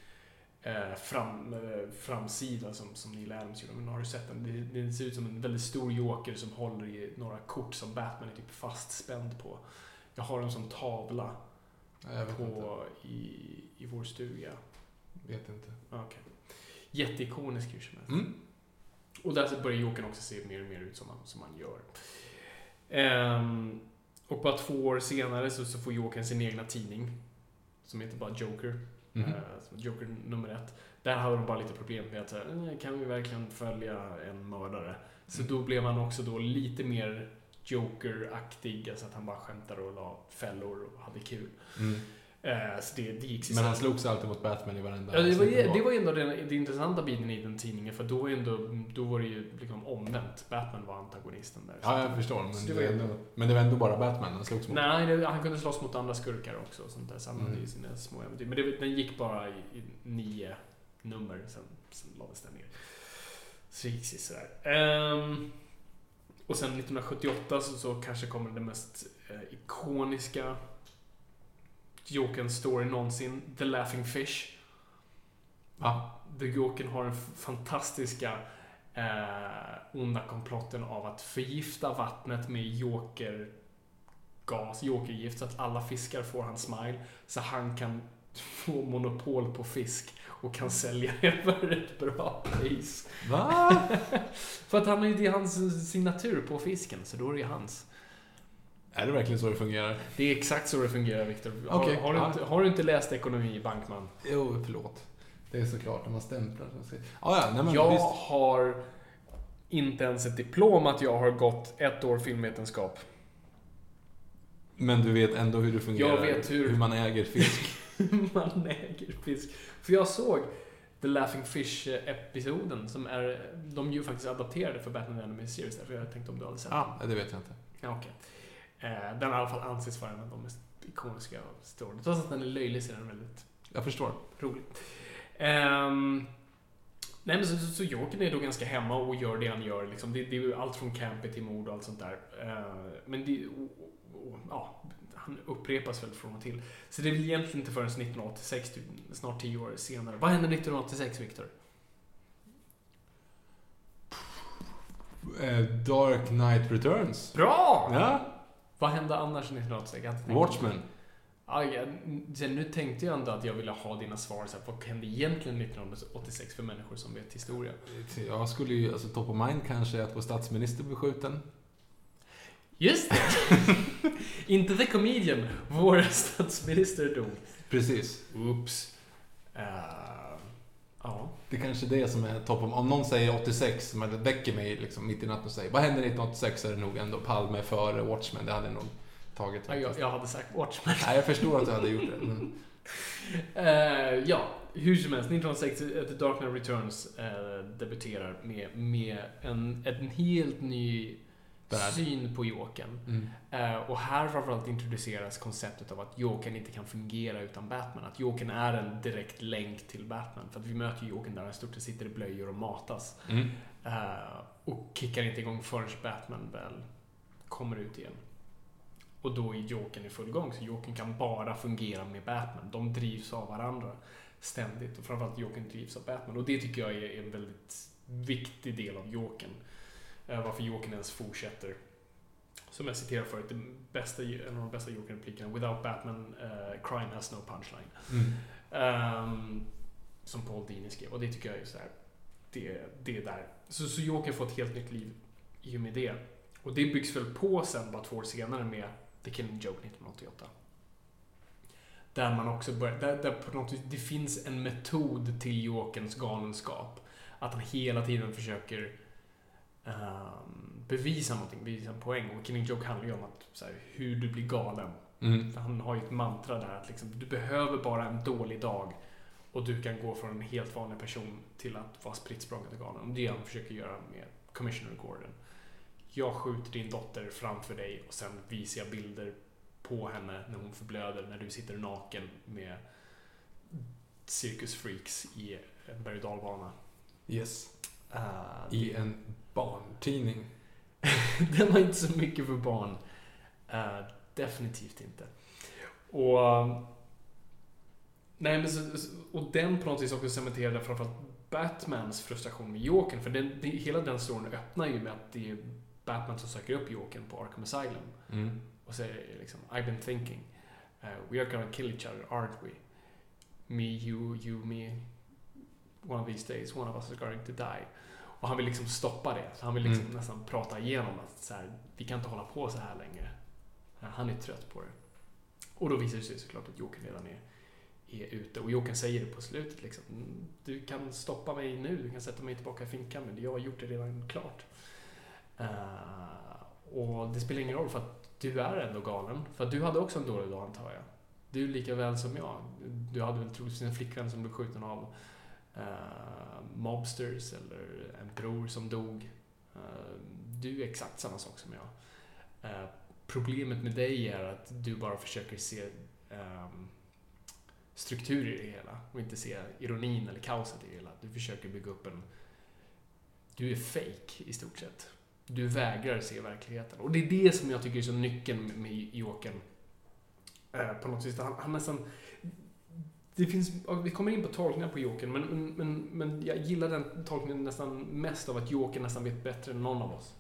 eh, fram, eh, framsida som, som Neil Adams gjorde. Men har du sett den? Det, det ser ut som en väldigt stor Joker som håller i några kort som Batman är typ fastspänd på. Jag har en sån tavla inte. på, i, i vår stuga. Vet inte. Okay. Jätteikonisk hur som helst. Mm. Och där börjar Jokern också se mer och mer ut som han, som han gör. Ehm, och bara två år senare så, så får Jokern sin egna tidning. Som heter bara Joker. Eh, som Joker nummer ett. Där hade de bara lite problem med att här, "Eh, kan vi verkligen följa en mördare? Så Mm. då blev han också då lite mer Joker-aktig. Alltså att han bara skämtade och la fällor och hade kul. Mm. Eh, så det, det gick Men han så- slogs alltid mot Batman i varenda Ja, det var, ju, det var ändå den, den intressanta biten i den tidningen, för då, är ändå, då var det ju liksom omvänt. Batman var antagonisten där. Ja, jag förstår. Men det, var var- ändå, men det var ändå bara Batman han slogs mot. Nej, det, han kunde slåss mot andra skurkar också. Och sånt där, så han Mm. hade ju sina små äventyr. Men det, den gick bara i, i nio nummer, sen, sen lades den ner. Så det gick sådär. Ehm, och sen 1978 så, så kanske kommer den mest eh, ikoniska Jokern story någonsin. The Laughing Fish. Ja. The Jokern har den fantastiska eh, onda komplotten av att förgifta vattnet med jokergas, jokergift, så att alla fiskar får hans smile. Så han kan få monopol på fisk och kan sälja det för ett bra pris. Va? För att han har ju det är hans signatur på fisken, så då är det ju hans. Är det verkligen så det fungerar? Det är exakt så det fungerar, Viktor. Har, Okej, har, du inte, har du inte läst ekonomi, Bankman? Jo, förlåt. Det är såklart när man stämplar. så säga. Ja, nej men Jag visst. har inte ens ett diplom att jag har gått ett år filmvetenskap. Men du vet ändå hur det fungerar. Jag vet hur- man äger fisk. man äger fisk. För jag såg The Laughing Fish-episoden som är, de ju faktiskt adapterade för Batman Anime Series därför jag tänkte om du hade sett Ja, det vet jag inte. Ja, okej. Eh, den i alla fall anses vara en av de mest ikoniska storyn. Trots att den är löjlig så är den väldigt Jag förstår. rolig. Ehm, nej men så, så, så Jokern är då ganska hemma och gör det han gör. Liksom. Det, det är ju allt från campy till mord och allt sånt där. Eh, men det, och, och, ja, han upprepas väl från och till. Så det är väl egentligen inte förrän 1986, typ, snart tio år senare. Vad hände 1986, Viktor? Eh, Dark Knight Returns. Bra! Ja, Vad hände annars 1986? Jag hade tänkt- Watchmen. Ja, jag, sen nu tänkte jag ändå att jag ville ha dina svar. Så här, vad hände egentligen 1986 för människor som vet historia? Jag skulle ju, alltså top of mind kanske att vår statsminister blev skjuten. Just det! Inte The Comedian. Vår statsminister dog. Precis. Oops. Uh, ja. Det är kanske det som är top of Om någon säger 86, men väcker mig liksom mitt i natten och säger vad hände 1986 är det nog ändå Palme före Watchmen. Det hade nog tagit Ja, jag, jag hade sagt Watchmen. Nej, jag förstår att du hade gjort det. Mm. Eh, ja, hur som helst. 1960, The Dark Knight Returns eh, debuterar med, med en, en helt ny Värld. syn på Jokern. Mm. Eh, och här framförallt introduceras konceptet av att Jokern inte kan fungera utan Batman. Att Jokern är en direkt länk till Batman. För att vi möter ju Jokern där han stort sett sitter i blöjor och matas. Mm. Eh, och kickar inte igång förrän Batman väl kommer ut igen. Och då är Jokern i full gång, så Jokern kan bara fungera med Batman. De drivs av varandra ständigt och framförallt Jokern drivs av Batman. Och det tycker jag är en väldigt viktig del av Jokern. Eh, varför Jokern ens fortsätter. Som jag citerar förut, det bästa, en av de bästa Jokern-replikerna. Without Batman, eh, crime has no punchline. Mm. Ehm, som Paul Dini skrev. Och det tycker jag är så här, det, det är där. Så, så Joker får ett helt nytt liv i och med det. Och det byggs väl på sen bara två år senare med The Killing Joke 1988. Där man också börjar, där, där på något vis, det finns en metod till Jokerns galenskap. Att han hela tiden försöker ehm, bevisa någonting, bevisa en poäng. Och Killing Joke handlar ju om att, så här, hur du blir galen. Mm. Han har ju ett mantra där att liksom, du behöver bara en dålig dag och du kan gå från en helt vanlig person till att vara spritt språngande galen. Och det är det han försöker göra med Commissioner Gordon. Jag skjuter din dotter framför dig och sen visar jag bilder på henne när hon förblöder, när du sitter naken med cirkusfreaks i en berg och dalbana. Yes. Uh, I en barntidning. den var inte så mycket för barn. Eh, definitivt inte. Och... um, Nej, men så, så- och den på något vis också cementerade framförallt Batmans frustration med Jokern. För den, det, hela den storyn öppnar ju med att det är Batman som söker upp Jokern på Arkham Asylum. Mm. Och säger liksom I've been thinking. Uh, we are gonna kill each other, aren't we? Me, you, you, me. One of these days, one of us is going to die. Och han vill liksom stoppa det. Så han vill liksom Mm. nästan prata igenom att så här, vi kan inte hålla på så här längre. Han är trött på det. Och då visar det sig såklart att Jokern redan är, är ute. Och Jokern säger det på slutet liksom. "Mm, Du kan stoppa mig nu, du kan sätta mig tillbaka i finkan, men jag har gjort det redan klart. Eh, och det spelar ingen roll för att du är ändå galen. För att du hade också en dålig dag antar jag. Du lika väl som jag. Du hade väl troligtvis en flickvän som blev skjuten av eh, mobsters eller en bror som dog. Eh, du är exakt samma sak som jag. Eh, problemet med dig är att du bara försöker se ehm, struktur i det hela och inte se ironin eller kaoset i det hela. Du försöker bygga upp en... Du är fake i stort sett. Du vägrar se verkligheten. Och det är det som jag tycker är så nyckeln med- med Jokern. Eh, på något vis. Han, han nästan... Det finns, vi kommer in på tolkningar på Jokern, men, men, men jag gillar den tolkningen nästan mest av att Jokern nästan vet bättre än någon av oss.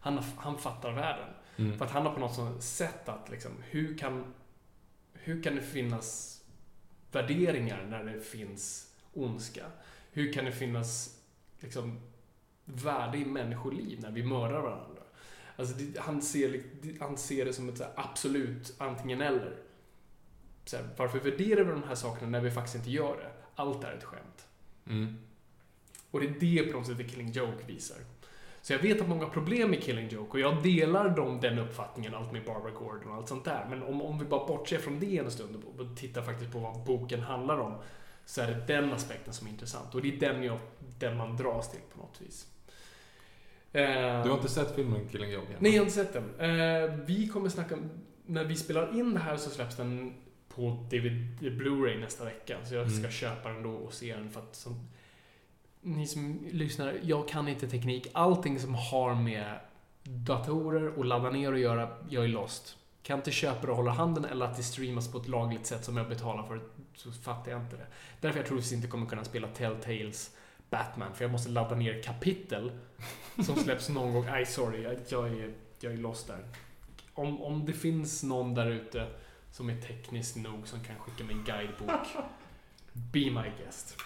Han, han fattar världen. Mm. För att han har på något sätt att liksom, hur kan, hur kan det finnas värderingar när det finns ondska? Hur kan det finnas liksom, värde i människoliv när vi mördar varandra? Alltså, det, han, ser, han ser det som ett absolut antingen eller. Så här, varför värderar vi de här sakerna när vi faktiskt inte gör det? Allt är ett skämt. Mm. Och det är det på något sätt The Killing Joke visar. Så jag vet att många har problem med Killing Joke och jag delar dem, den uppfattningen, allt med Barbara Gordon och allt sånt där. Men om, om vi bara bortser från det en stund och tittar faktiskt på vad boken handlar om så är det den aspekten som är intressant och det är den, jag, den man dras till på något vis. Eh, Du har inte sett filmen Killing Joke? Nej, jag har inte sett den. Eh, vi kommer snacka... När vi spelar in det här så släpps den på DVD Blu-ray nästa vecka. Så jag ska Mm. köpa den då och se den för att som, Ni som lyssnar, jag kan inte teknik. Allting som har med datorer och ladda ner och göra, jag är lost. Kan inte köpa det och hålla handen eller att det streamas på ett lagligt sätt som jag betalar för, så fattar jag inte det. Därför jag troligtvis inte kommer kunna spela Telltales Batman, för jag måste ladda ner kapitel som släpps någon gång. Nej, sorry, jag, jag, är, jag är lost där. Om, om det finns någon där ute som är teknisk nog som kan skicka mig en guidebok, be my guest.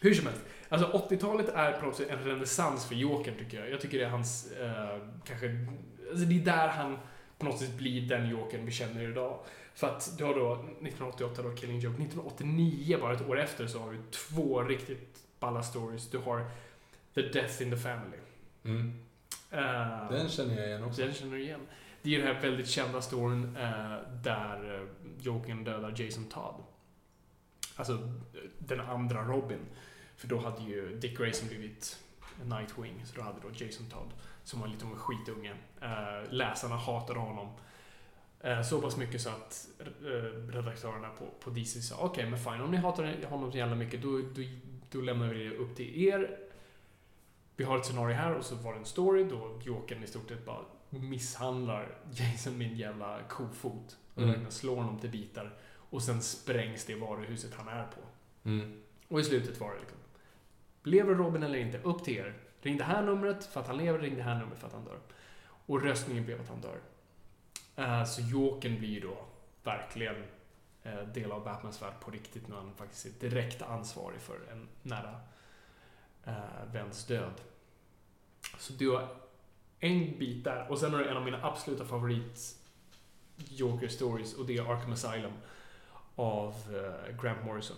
Hur som helst, alltså 80-talet är på något sätt en renässans för Jokern tycker jag. Jag tycker det är hans, eh, kanske, alltså det är där han på något sätt blir den Jokern vi känner idag. För att du har då 1988 då Killing Joke, 1989 bara ett år efter så har du två riktigt balla stories. Du har The Death in the Family. Mm. Eh, Den känner jag igen också. den känner du igen. Det är ju den här väldigt kända storyn eh, där eh, Jokern dödar Jason Todd. Alltså den andra Robin. För då hade ju Dick Grayson blivit Nightwing, så då hade då Jason Todd, som var en liten skitunge. Eh, läsarna hatade honom. Eh, så pass mycket så att eh, redaktörerna på, på DC sa okej, men fine, om ni hatar honom så jävla mycket, då, då, då lämnar vi det upp till er. Vi har ett scenario här och så var det en story då Jokern i stort sett bara misshandlar Jason en jävla kofot. Och Mm. slår honom till bitar. Och sen sprängs det varuhuset han är på. Mm. Och i slutet var det liksom, lever Robin eller inte? Upp till er. Ring det här numret för att han lever, ring det här numret för att han dör. Och röstningen blev att han dör. Eh, så Jokern blir ju då verkligen eh, del av Batmans värld på riktigt när han faktiskt är direkt ansvarig för en nära uh, väns död. Så har en bit där. Och sen har du en av mina absoluta favorit Joker stories och det är Arkham Asylum av eh, Grant Morrison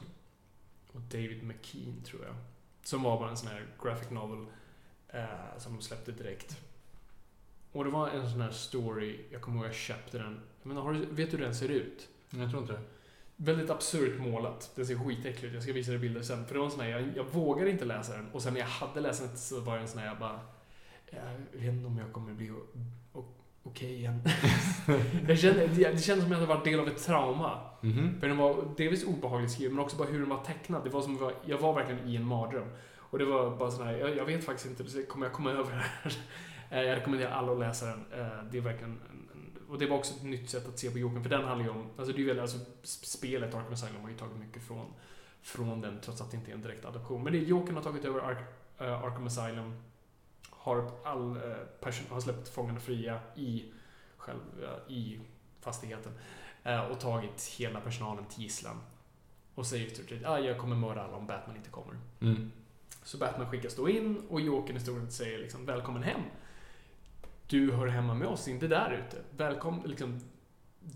och David McKean tror jag. Som var bara en sån här graphic novel eh, som de släppte direkt. Och det var en sån här story, jag kommer ihåg jag köpte den. Men har du, vet du hur den ser ut? Jag tror inte det. Väldigt absurt målat. Den ser skitäcklig ut. Jag ska visa dig bilder sen. För det var en sån här, jag, jag vågade inte läsa den. Och sen när jag hade läst den så var det en sån här, jag bara... Jag vet inte om jag kommer bli okej igen. jag kände, det, det kändes som att jag hade varit del av ett trauma. Mhm. För den var delvis obehagligt skriven, men också bara hur den var tecknad. Det var som jag- jag var verkligen i en mardröm. Och det var bara sån här, jag, jag vet faktiskt inte, kommer jag komma över det här? Eh, Jag rekommenderar alla att läsa den. Eh, Det är verkligen en, en, och det var också ett nytt sätt att se på Jokern, för den handlar ju om, alltså det är väl, alltså spelet Arkham Asylum har ju tagit mycket från, från den, trots att det inte är en direkt adaption. Men det är Jokern har tagit över Ark, eh, Arkham Asylum, har all eh, person, har släppt fångarna fria i, själv, eh, i fastigheten eh, och tagit hela personalen till gisslan. Och säger i stort sett ah, jag kommer mörda alla om Batman inte kommer. Mm. Så Batman skickas då in och Jokern i stort säger liksom välkommen hem. Du hör hemma med oss, inte där ute. Välkommen, liksom,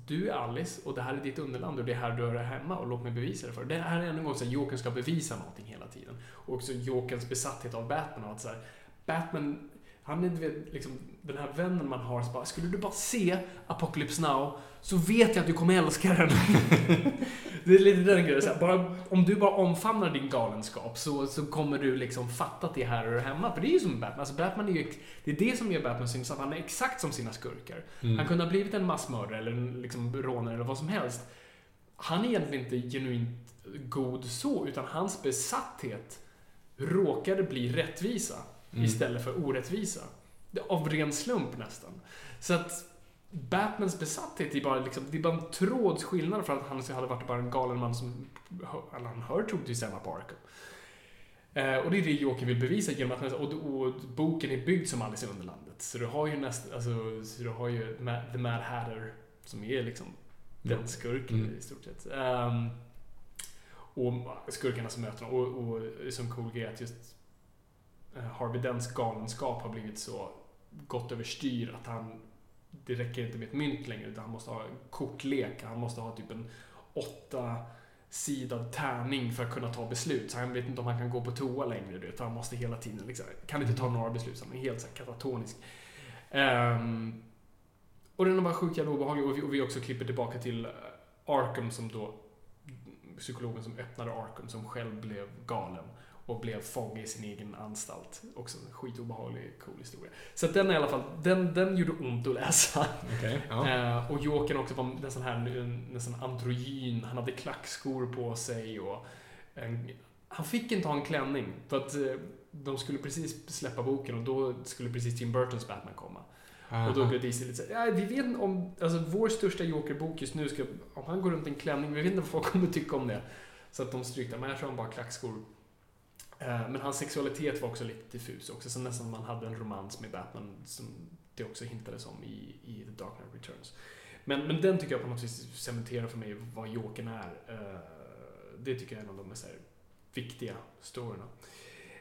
du är Alice och det här är ditt underland och det är här du hör hemma och låt mig bevisa det för. Det här är ännu en gång så att Jokern ska bevisa någonting hela tiden. Och också Jokerns besatthet av Batman och att så här, Batman, han är vet, liksom, den här vännen man har, så bara, skulle du bara se Apocalypse Now så vet jag att du kommer älska den. det är lite den grejen. Så här, bara, om du bara omfamnar din galenskap så, så kommer du liksom fatta att det är här hör hemma. För det är ju som Batman. Alltså Batman är ju, det är det som gör Batman syns Han är exakt som sina skurkar. Mm. Han kunde ha blivit en massmördare eller en liksom, rånare eller vad som helst. Han är egentligen inte genuint god så, utan hans besatthet råkade bli rättvisa Mm. istället för orättvisa. Av ren slump nästan. Så att Batmans besatthet är bara, liksom, det är bara en trådsskillnad för att han hade varit bara en galen man som eller han hör troligtvis hemma på Arkham. Eh, och det är det Joker vill bevisa genom att och, och boken är byggd som Alice i Underlandet. Så du har ju nästan, alltså, så du har ju The Mad Hatter som är liksom den skurken Mm. i stort sett. Ehm, och skurkarna som möter honom. Och, och som cool grej att just Eh, Harvey Dents galenskap har blivit så gått överstyr att han det räcker inte med ett mynt längre utan han måste ha en kortlek. Han måste ha typ en åtta sidad tärning för att kunna ta beslut. Så han vet inte om han kan gå på toa längre. Du vet, han måste hela tiden liksom, kan inte ta några beslut. Så han är helt så här, katatonisk. Um, och den är bara sjukt jävla obehaglig. Och vi, och vi också klipper tillbaka till eh, Arkham som då psykologen som öppnade Arkham som själv blev galen och blev fånge i sin egen anstalt. Också en skitobehaglig, cool historia. Så att den i alla fall, den, den gjorde ont att läsa. Okej. Ja. Eh, och Jokern också var sån här sån androgyn. Han hade klackskor på sig och en, han fick inte ha en klänning för att eh, de skulle precis släppa boken och då skulle precis Tim Burtons Batman komma. Och då blev DC lite såhär, ja, vi vet om, alltså vår största Joker-bok just nu ska, om han går runt i en klänning, vi vet inte vad folk kommer tycka om det. Så att de strykte, men jag tror han bara klackskor. Eh, Men hans sexualitet var också lite diffus också, så nästan man hade en romans med Batman som det också hintades om i, i The Dark Knight Returns. Men, men den tycker jag på något vis cementerar för mig vad Jokern är. Eh, Det tycker jag är en av de mest viktiga storyna.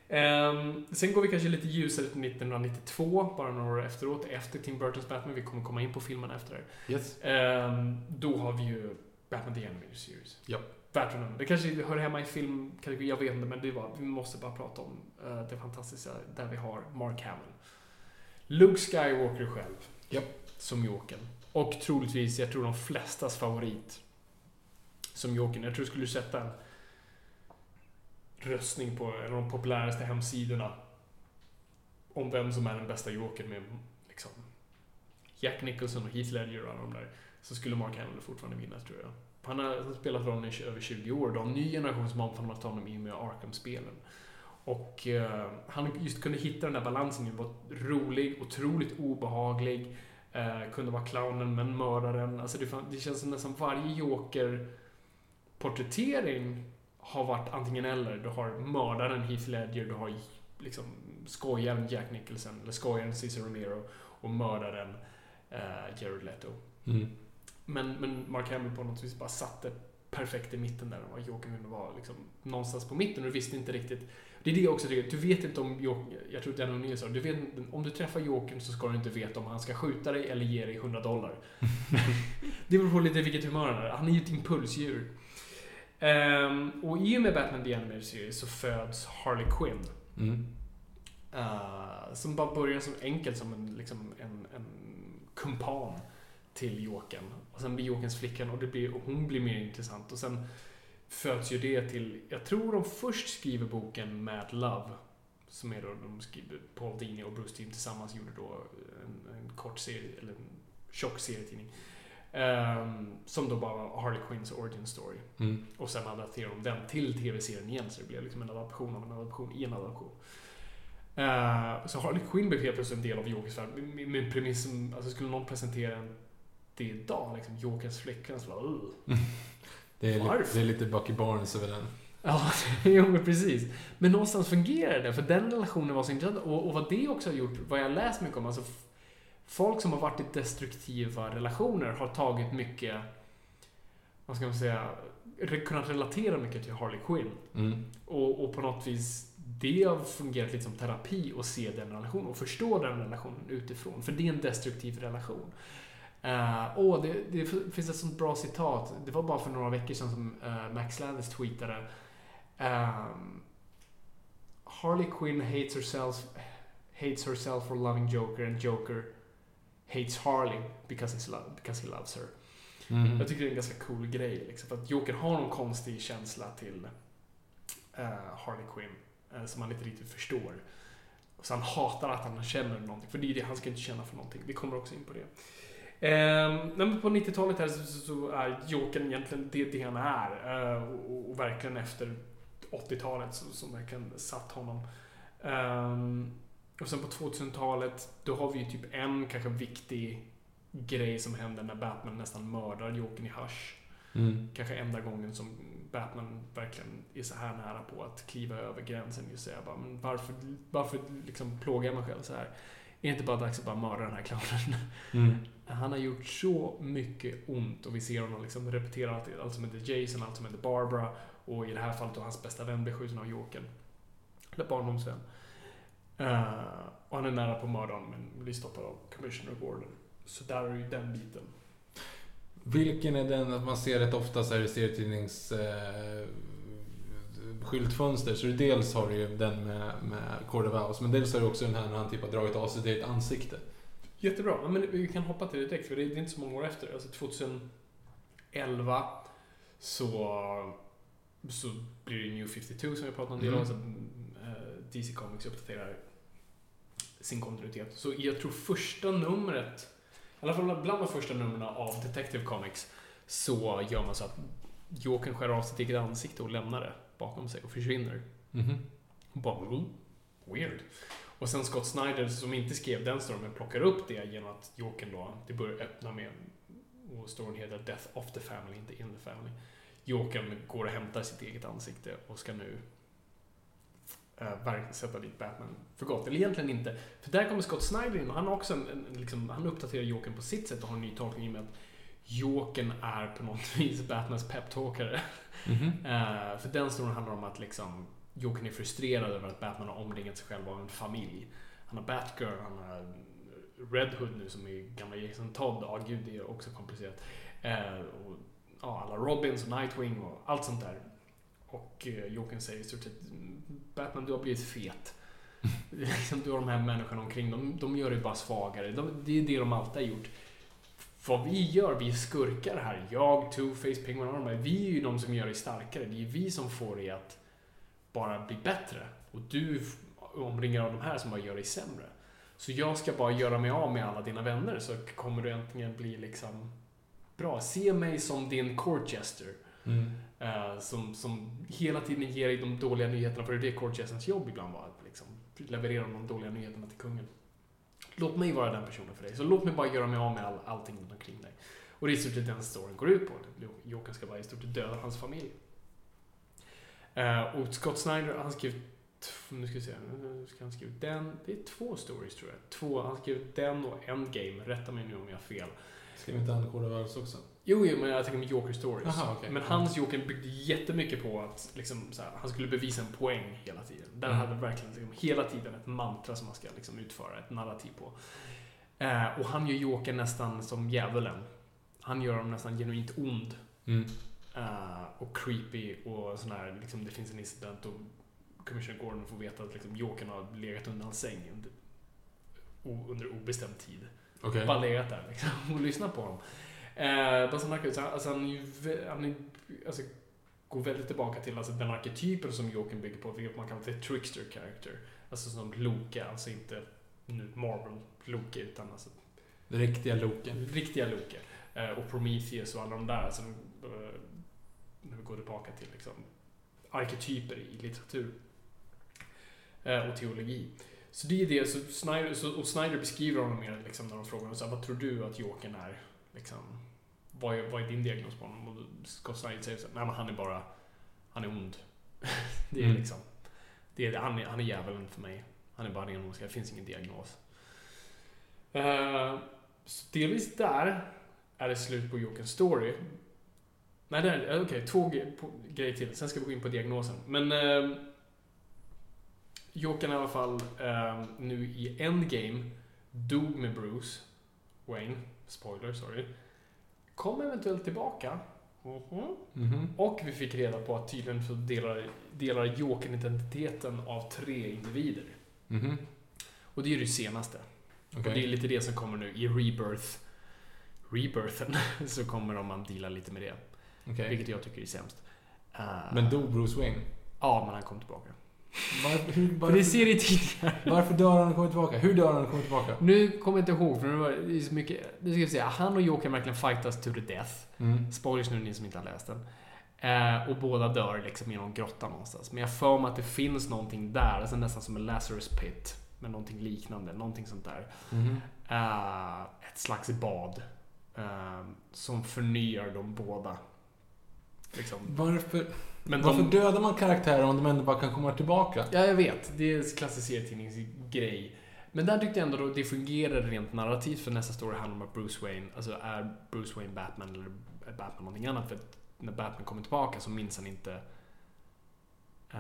Ehm, sen går vi kanske lite ljusare till 1992, bara några år efteråt, efter Tim Burtons Batman. Vi kommer komma in på filmen efter det. Yes. Ehm, då har vi ju Batman The Animated Series. Ja. Värt att nämna. Det kanske hör hemma i filmkategorin, jag vet inte, men det var, vi måste bara prata om eh, det fantastiska där vi har Mark Hamill. Luke Skywalker själv, Ja. som Jokern. Och troligtvis, jag tror de flestas favorit som Jokern. Jag tror du skulle sätta en röstning på en av de populäraste hemsidorna om vem som är den bästa Jokern med liksom Jack Nicholson och Heath Ledger och alla de där, så skulle Mark Hamill fortfarande vinna, tror jag. Han har spelat rollen i över 20 år. Då. har en ny generation som har omfamnat honom i och med Arkham-spelen. Och eh, han just kunde hitta den där balansen. Han var rolig, otroligt obehaglig, eh, kunde vara clownen men mördaren. Alltså det, det känns som nästan varje Joker-porträttering har varit antingen eller. Du har mördaren Heath Ledger, du har liksom skojaren Jack Nicholson, eller skojaren Cesar Romero och mördaren eh, Jared Leto. Mm. Men, men Mark Hamill på något vis bara satte perfekt i mitten där. Och Joker kunde vara liksom någonstans på mitten och du visste inte riktigt. Det är det jag också tycker. Du vet inte om Joker, jag tror Danny O'Neill sa, du vet om du träffar Jokern så ska du inte veta om han ska skjuta dig eller ge dig 100 dollar. det beror på lite vilket humör han är. Han är ju ett impulsdjur. Ehm, och i och med Batman The Animated Series så föds Harley Quinn. Mm. Eh, som bara börjar som enkelt som en, liksom en, en kumpan till Jokern. Och sen blir Jokerns flickan och, det blir, och hon blir mer intressant. Och sen föds ju det till, jag tror de först skriver boken Mad Love. Som är då, de skriver, Paul Dini och Bruce Timm tillsammans gjorde då en, en kort serie, eller en tjock serietidning. Ehm, som då bara var Harley Quinns origin story. Mm. Och sen adapterade de den till tv-serien igen, så det blev liksom en adaption av en adaption i en adaption. Eh, så Harley Quinn blev helt plötsligt en del av Jokers värld. Med, med premissen, alltså skulle någon presentera en det idag, liksom Jokers flickvän, så bara. Det, är, Varför? det är lite Bucky Barnes över den. Ja, jo men precis. Men någonstans fungerar det, för den relationen var så intressant. Och, och vad det också har gjort, vad jag läst mycket om, alltså folk som har varit i destruktiva relationer har tagit mycket, vad ska man säga, kunnat relatera mycket till Harley Quinn. Mm. Och, och på något vis, det har fungerat lite som terapi att se den relationen och förstå den relationen utifrån. För det är en destruktiv relation. Uh, åh, det, det finns ett sånt bra citat. Det var bara för några veckor sedan som eh, Max Landis tweetade. ehm, Harley Quinn hates herself, hates herself for loving Joker and Joker hates Harley because, lo- because he loves her. Mm. Jag tycker det är en ganska cool grej. Liksom, för att Joker har någon konstig känsla till eh, Harley Quinn eh, som han inte riktigt förstår. Så han hatar att han känner någonting. För det är det, han ska inte känna för någonting. Vi kommer också in på det. Eh, på 90-talet här så, så, är Jokern egentligen det, det han är. Eh, och, och verkligen efter 80-talet så, som verkligen satt honom. Ehm, och sen på 2000-talet, då har vi ju typ en kanske viktig grej som händer när Batman nästan mördar Jokern i Hush. Mm. Kanske enda gången som Batman verkligen är så här nära på att kliva över gränsen. Just säga bara, men varför, varför liksom plågar jag mig själv så här? Är det inte bara dags att bara mörda den här clownen? Mm. Han har gjort så mycket ont och vi ser honom liksom repetera allt, allt som heter Jason, allt som heter Barbara och i det här fallet då hans bästa vän blir skjuten av Jokern. Eller barndomsvän. Uh, och han är nära på att mörda honom men blir stoppad av Commissioner Gordon. Så där är ju den biten. Vilken är den att man ser rätt ofta så här i serietidnings eh, skyltfönster. Så dels har du ju den med, med Cord of men dels har du också den här när han typ har dragit av sig sitt ansikte. Jättebra. Ja, men vi kan hoppa till det direkt, för det är inte så många år efter. Alltså 2011 så, så blir det New 52 som vi pratade om. Det Mm. alltså, eh, DC Comics uppdaterar sin kontinuitet. Så jag tror första numret, i alla fall bland de första numren av Detective Comics, så gör man så att Jokern skär av sitt eget ansikte och lämnar det bakom sig och försvinner. Mhm. Och bara, mm, weird. Och sen Scott Snyder, som inte skrev den storyn, plockar upp det genom att Jokern då, det börjar öppna med, och storyn heter Death of the Family, inte In the Family. Jokern går och hämtar sitt eget ansikte och ska nu äh, verkligen sätta dit Batman för gott. Eller egentligen inte. För där kommer Scott Snyder in och han också en, en liksom, han uppdaterar Jokern på sitt sätt och har en ny tolkning i och med att Jokern är på något vis Batmans peptalkare. Mhm. Eh, för den storyn handlar om att liksom Jokern är frustrerad över att Batman har omringat sig själv av en familj. Han har Batgirl, han har eh, Red Hood nu som är gamla Jason Todd. Ja, gud, det är också komplicerat. Eh, och, ja, alla Robins och Nightwing och allt sånt där. Och eh, Jokern säger i stort sett Batman, du har blivit fet. Liksom, du har de här människorna omkring, de, de gör dig bara svagare. De, det är det de alltid har gjort. Vad vi gör, vi skurkar här, jag, Two-Face, Penguin Armor. vi är ju de som gör dig starkare. Det är vi som får dig att bara bli bättre. Och du omringar av de här som bara gör dig sämre. Så jag ska bara göra mig av med alla dina vänner så kommer du äntligen bli liksom bra. Se mig som din court jester. Mm. Eh, som, som hela tiden ger dig de dåliga nyheterna, för det är det courtjestens jobb ibland var, att liksom leverera de dåliga nyheterna till kungen. Låt mig vara den personen för dig, så låt mig bara göra mig av med all, allting runt omkring dig. Och det är i stort sett den storyn går ut på. Jokern ska bara i stort sett döda hans familj. Eh, och Scott Snyder, han skrev, nu ska vi se, nu ska han skriva den, det är två stories tror jag. Två, han skrev den och Endgame, rätta mig nu om jag har fel. Skrev inte han Cord of Owls också? Jo, jo, men jag tänker med Joker Stories. Aha, okej. Men hans Joker byggde jättemycket på att liksom, här, han skulle bevisa en poäng hela tiden. Där Mm. hade verkligen liksom, hela tiden ett mantra som man ska liksom, utföra, ett narrativ på. Eh, och han gör Joker nästan som djävulen. Han gör honom nästan genuint ond. Mm. Eh, och creepy och sån här, liksom, det finns en incident och Commissioner Gordon får veta att liksom, Jokern har legat under hans säng under, under obestämd tid Okej. bara legat där liksom, och lyssnat på honom. Eh, Dawson Knuckles, han- alltså, han, han alltså, går väldigt tillbaka till alltså, den arketypen som Jokern bygger på, vilket man kallar för trickster character. Alltså som Loke, alltså inte nu Marvel Loke, utan alltså Det riktiga Loken. riktiga Loke. Eh, och Prometheus och alla de där, alltså, går tillbaka till liksom, arketyper i litteratur eh, och teologi. Så det är det, så Snyder, så, och Snyder beskriver honom mer liksom, när de frågar honom så här, vad tror du att Jokern är? Liksom, vad, är vad är din diagnos på honom? Och Scott Snyder säger så här, nej men han är bara, han är ond. det är Mm. liksom, det är, han, är, han är djävulen för mig. Han är bara ren ondska, det finns ingen diagnos. Eh, så delvis där är det slut på Jokerns story. Nej, det är okej. två ge- på, grejer till. Sen ska vi gå in på diagnosen. Men eh, Jokern i alla fall eh, nu i Endgame dog med Bruce Wayne. Spoiler, sorry. Kom eventuellt tillbaka. Mhm. Mhm. Och vi fick reda på att tydligen så delar, delar Jokern identiteten av tre individer. Mhm. Och det är det senaste. Okej. Och det är lite det som kommer nu i Rebirth. Rebirthen så kommer de att deala lite med det. Okej. Vilket jag tycker är sämst. Eh, Men dog Bruce Wayne? Ja, men han kom tillbaka. Varför, hur, För varför, det ser i tidigare. varför dör han och kommer tillbaka? Hur dör han och kommer tillbaka? Nu kommer jag inte ihåg, för det var det så mycket... Nu ska vi se. Han och Jokern verkligen fightas to the death. Mm. Spoilers nu, ni som inte har läst den. Eh, och båda dör liksom i någon grotta någonstans. Men jag får mig att det finns någonting där, alltså nästan som en Lazarus pit. Med någonting liknande, någonting sånt där. Mhm. Eh, ett slags bad. eh, som förnyar dem båda. Liksom. Varför, Men varför de, dödar man karaktärer om de ändå bara kan komma tillbaka? Ja, jag vet. Det är klassisk serietidningsgrej. Men där tyckte jag ändå att det fungerade rent narrativt för nästa story handlar om att Bruce Wayne, alltså är Bruce Wayne Batman eller är Batman någonting annat? För att när Batman kommer tillbaka så minns han inte uh,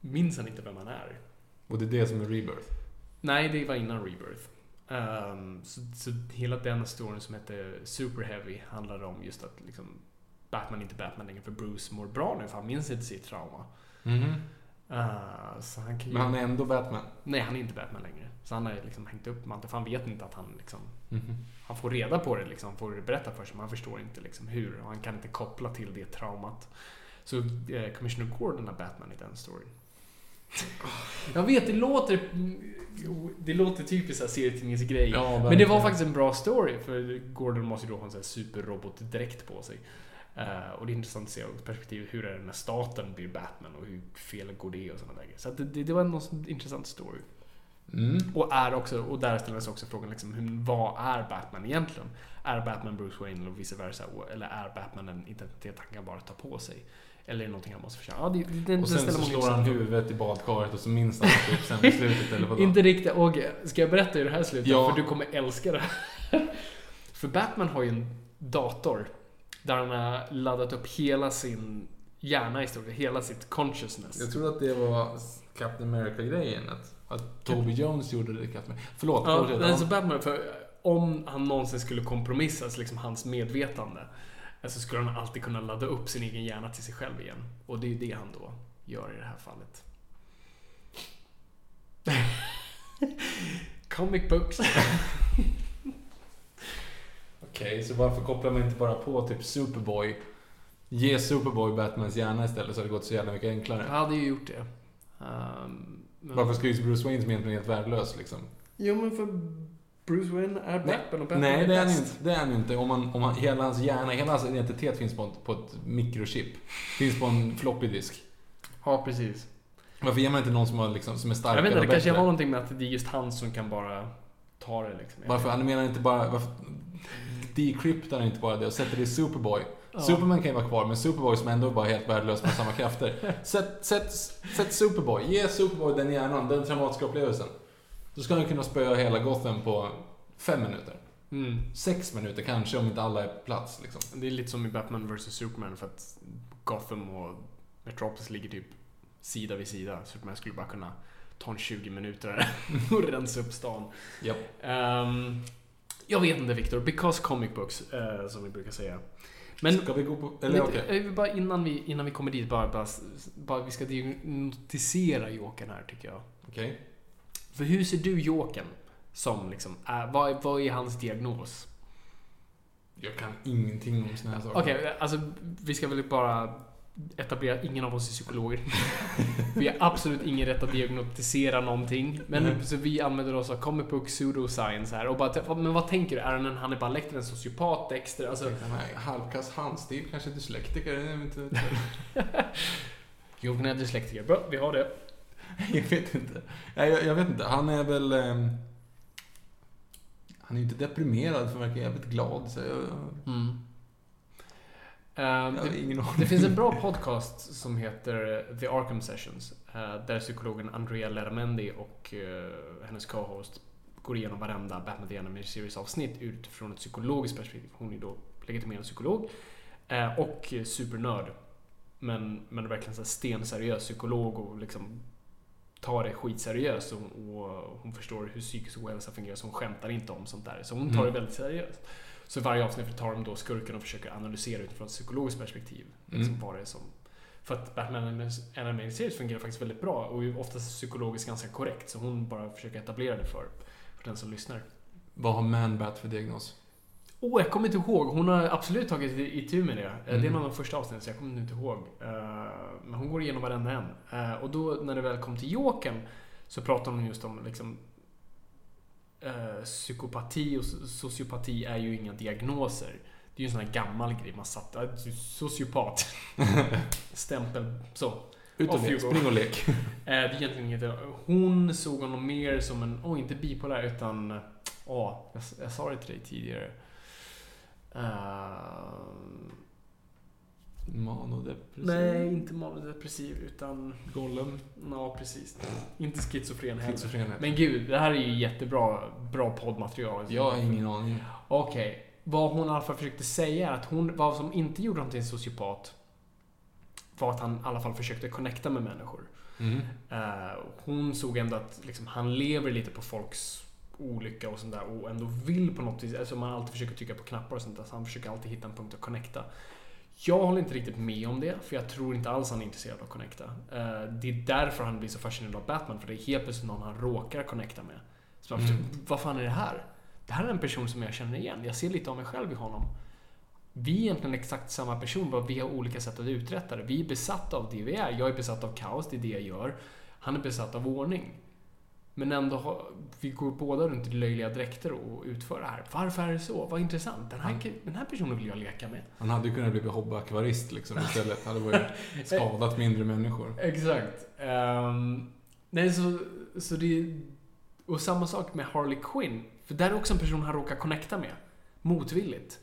minns han inte vem han är. Och det är det som är Rebirth. Nej, det var innan Rebirth. Ehm, så, så hela den storyn som heter Super Heavy handlar om just att liksom, Batman inte Batman längre för Bruce mår bra nu för han minns inte sitt trauma. Mhm. Uh, så han kan ju... Men han är ändå Batman. Nej, han är inte Batman längre. Så han har liksom hängt upp manteln för han vet inte att han liksom... Mhm. Han får reda på det liksom, får det berätta för sig men han förstår inte liksom hur och han kan inte koppla till det traumat. Så eh, Commissioner Gordon är Batman i den storyn. Jag vet, det låter... Det låter typiskt serietidningsgrej. Ja, Men det var faktiskt en bra story för Gordon måste ju då ha en superrobotdräkt på sig. Eh, och det är intressant att se ur perspektivet hur är det när staten blir Batman och hur fel går det och sådana där. Så det, det, det var en intressant story. Mm. Och, är också, och där ställdes också frågan liksom, hur, vad är Batman egentligen? Är Batman Bruce Wayne och vice versa? Eller är Batman en identitet han kan bara ta på sig? Eller är det någonting han måste försöka? Ja, det, det, Och sen så slår han huvudet i badkaret och så minns han typ sen i slutet eller vadå? Inte riktigt. Och ska jag berätta hur det här slutar? Ja. För du kommer älska det här. För Batman har ju en dator där han har laddat upp hela sin hjärna i stort hela sitt consciousness. Jag tror att det var Captain America-grejen. Att, att Toby Jones gjorde det Captain Förlåt, Ja, fortsätt. men så Batman, för om han någonsin skulle kompromissas, liksom hans medvetande, så skulle han alltid kunna ladda upp sin egen hjärna till sig själv igen. Och det är ju det han då gör i det här fallet. Comic books. Okej, så varför kopplar man inte bara på typ Superboy? Ge Superboy Batmans hjärna istället så hade det gått så jävla mycket enklare. Jag hade ju gjort det. Um, men... Varför ska ju Bruce Wayne som egentligen helt värdelös liksom? Jo, men för Bruce Wayne är Batman och Batman Nej, det är han bäst. inte. Det är han inte. Om man, om man, hela hans hjärna, hela hans identitet finns på, ett- på ett mikrochip. Finns på en floppy disk. Ja, precis. Varför ger man inte någon som, har, liksom, som är starkare Jag vet inte, det kanske har någonting med att det är just han som kan bara ta det liksom. Varför animerar inte bara... Varför decryptar inte bara det och sätter det i Superboy? Ja. Superman kan ju vara kvar, men Superboy som ändå bara är helt värdelös med samma krafter. Sätt, sätt, sätt Superboy, ge Superboy den hjärnan, den traumatiska upplevelsen. Då ska han kunna spöa hela Gotham på fem minuter. Mm. Sex minuter kanske, om inte alla är på plats liksom. Det är lite som i Batman vs Superman för att Gotham och Metropolis ligger typ sida vid sida. Superman skulle bara kunna ta en 20 minuter och rensa upp stan. Japp. Ehm, jag vet inte Viktor, because comic books, eh, som vi brukar säga. Men Ska vi gå på... Eller okej. jag vill bara innan vi, innan vi kommer dit, bara, bara, bara vi ska diagnostisera Jokern här tycker jag. Okej. För hur ser du Jokern som liksom, är, vad, vad är hans diagnos? Jag kan ingenting om såna här saker. Okej, alltså vi ska väl bara etablera att ingen av oss är psykologer. vi har absolut ingen rätt att diagnostisera någonting. Men Nej. så vi använder oss av comic book pseudoscience här. Och bara, men vad tänker du? Är han en Hannibal Lecter, en sociopat, Dexter? Alltså, halvkass handstil, kanske dyslektiker. Jokern är dyslektiker. Bra, vi har det. Jag vet inte. Jag, jag vet inte. Han är väl... ehm, han är ju inte deprimerad, för han verkar jävligt glad. Så jag, Mm. Har det, det finns en bra podcast som heter The Arkham Sessions. eh, Där psykologen Andrea Leramendi och eh, hennes co-host går igenom varenda Batman The Animated Series avsnitt utifrån ett psykologiskt perspektiv. Hon är då legitimerad psykolog eh, och supernörd. Men, men verkligen så stenseriös psykolog och liksom tar det skitseriöst och, och hon förstår hur psykisk ohälsa fungerar så hon skämtar inte om sånt där. Så hon tar Mm. det väldigt seriöst. Så varje avsnitt tar de då skurken och försöker analysera utifrån ett psykologiskt perspektiv. Liksom Mm. vad det som... För att Batman Animated Series fungerar faktiskt väldigt bra och är oftast psykologiskt ganska korrekt. Så hon bara försöker etablera det för, för den som lyssnar. Vad har Man-Bat för diagnos? Åh, jag kommer inte ihåg. Hon har absolut tagit itu med det. Eh, Det är Mm. en av de första avsnitten, så jag kommer inte ihåg. Eh, Men hon går igenom varenda en. Eh, Och då, när det väl kom till Jokern, så pratar hon just om liksom eh, psykopati och so- sociopati är ju inga diagnoser. Det är ju en sån här gammal grej man satt... äh, Sociopat. Stämpel. Så. Ut och lek, spring och lek. Eh, Det är egentligen inget... Hon såg honom mer som en... Åh, inte bipolär utan... Åh, jag, jag sa det till dig tidigare. Eh, Manodepressiv. nej, inte manodepressiv utan... Gollum. Ja, precis. Inte schizofren heller. Schizofren Men gud, det här är ju jättebra bra poddmaterial. Jag har ingen aning. Okej. Vad hon i alla fall försökte säga är att hon, vad som inte gjorde honom till en sociopat var att han i alla fall försökte connecta med människor. Mm. Eh, hon såg ändå att liksom, han lever lite på folks olycka och sånt där och ändå vill på något vis, alltså man alltid försöker trycka på knappar och sånt där, så han försöker alltid hitta en punkt att connecta. Jag håller inte riktigt med om det, för jag tror inte alls han är intresserad av att connecta. Eh, Det är därför han blir så fascinerad av Batman, för det är helt plötsligt någon han råkar connecta med. Så förstår, vad fan är det här? Det här är en person som jag känner igen. Jag ser lite av mig själv i honom. Vi är egentligen exakt samma person, bara vi har olika sätt att uträtta det. Vi är besatta av det vi är. Jag är besatt av kaos, det är det jag gör. Han är besatt av ordning. Men ändå, har, vi går båda runt i löjliga dräkter och utför det här. Varför är det så? Vad intressant. Den här, den här personen vill jag leka med. Han hade ju kunnat bli hobbyakvarist liksom istället. hade varit skadat mindre människor. Exakt. Ehm, nej, så, så det... Och samma sak med Harley Quinn. För där är också en person han råkar connecta med. Motvilligt.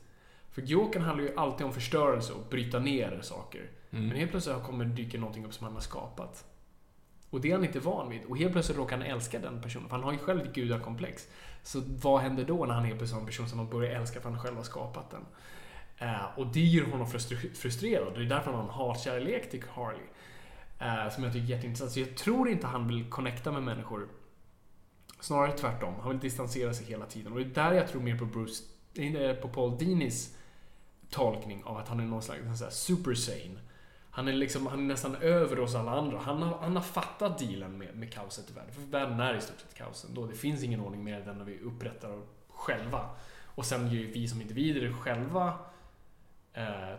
För Jokern handlar ju alltid om förstörelse och bryta ner saker. Men helt plötsligt kommer dyker någonting upp som han har skapat. Och det är han inte van vid. Och helt plötsligt råkar han älska den personen. För han har ju själv ett gudakomplex. Så vad händer då när han helt plötsligt har en person som han börjar älska för att han själv har skapat den? Eh, och det gör honom frustrerad. Det är därför han har en hatkärlek till Harley. Eh, som jag tycker är jätteintressant. Så jag tror inte han vill connecta med människor. Snarare tvärtom. Han vill distansera sig hela tiden. Och det är där jag tror mer på Bruce, eh, på Paul Dinis tolkning av att han är någon slags super sane. Han är, liksom, han är nästan över oss alla andra. Han har, han har fattat dealen med, med kaoset i världen. För världen är i stort sett kaos ändå. Det finns ingen ordning mer än den när vi upprättar själva. Och sen gör ju vi som individer själva eh,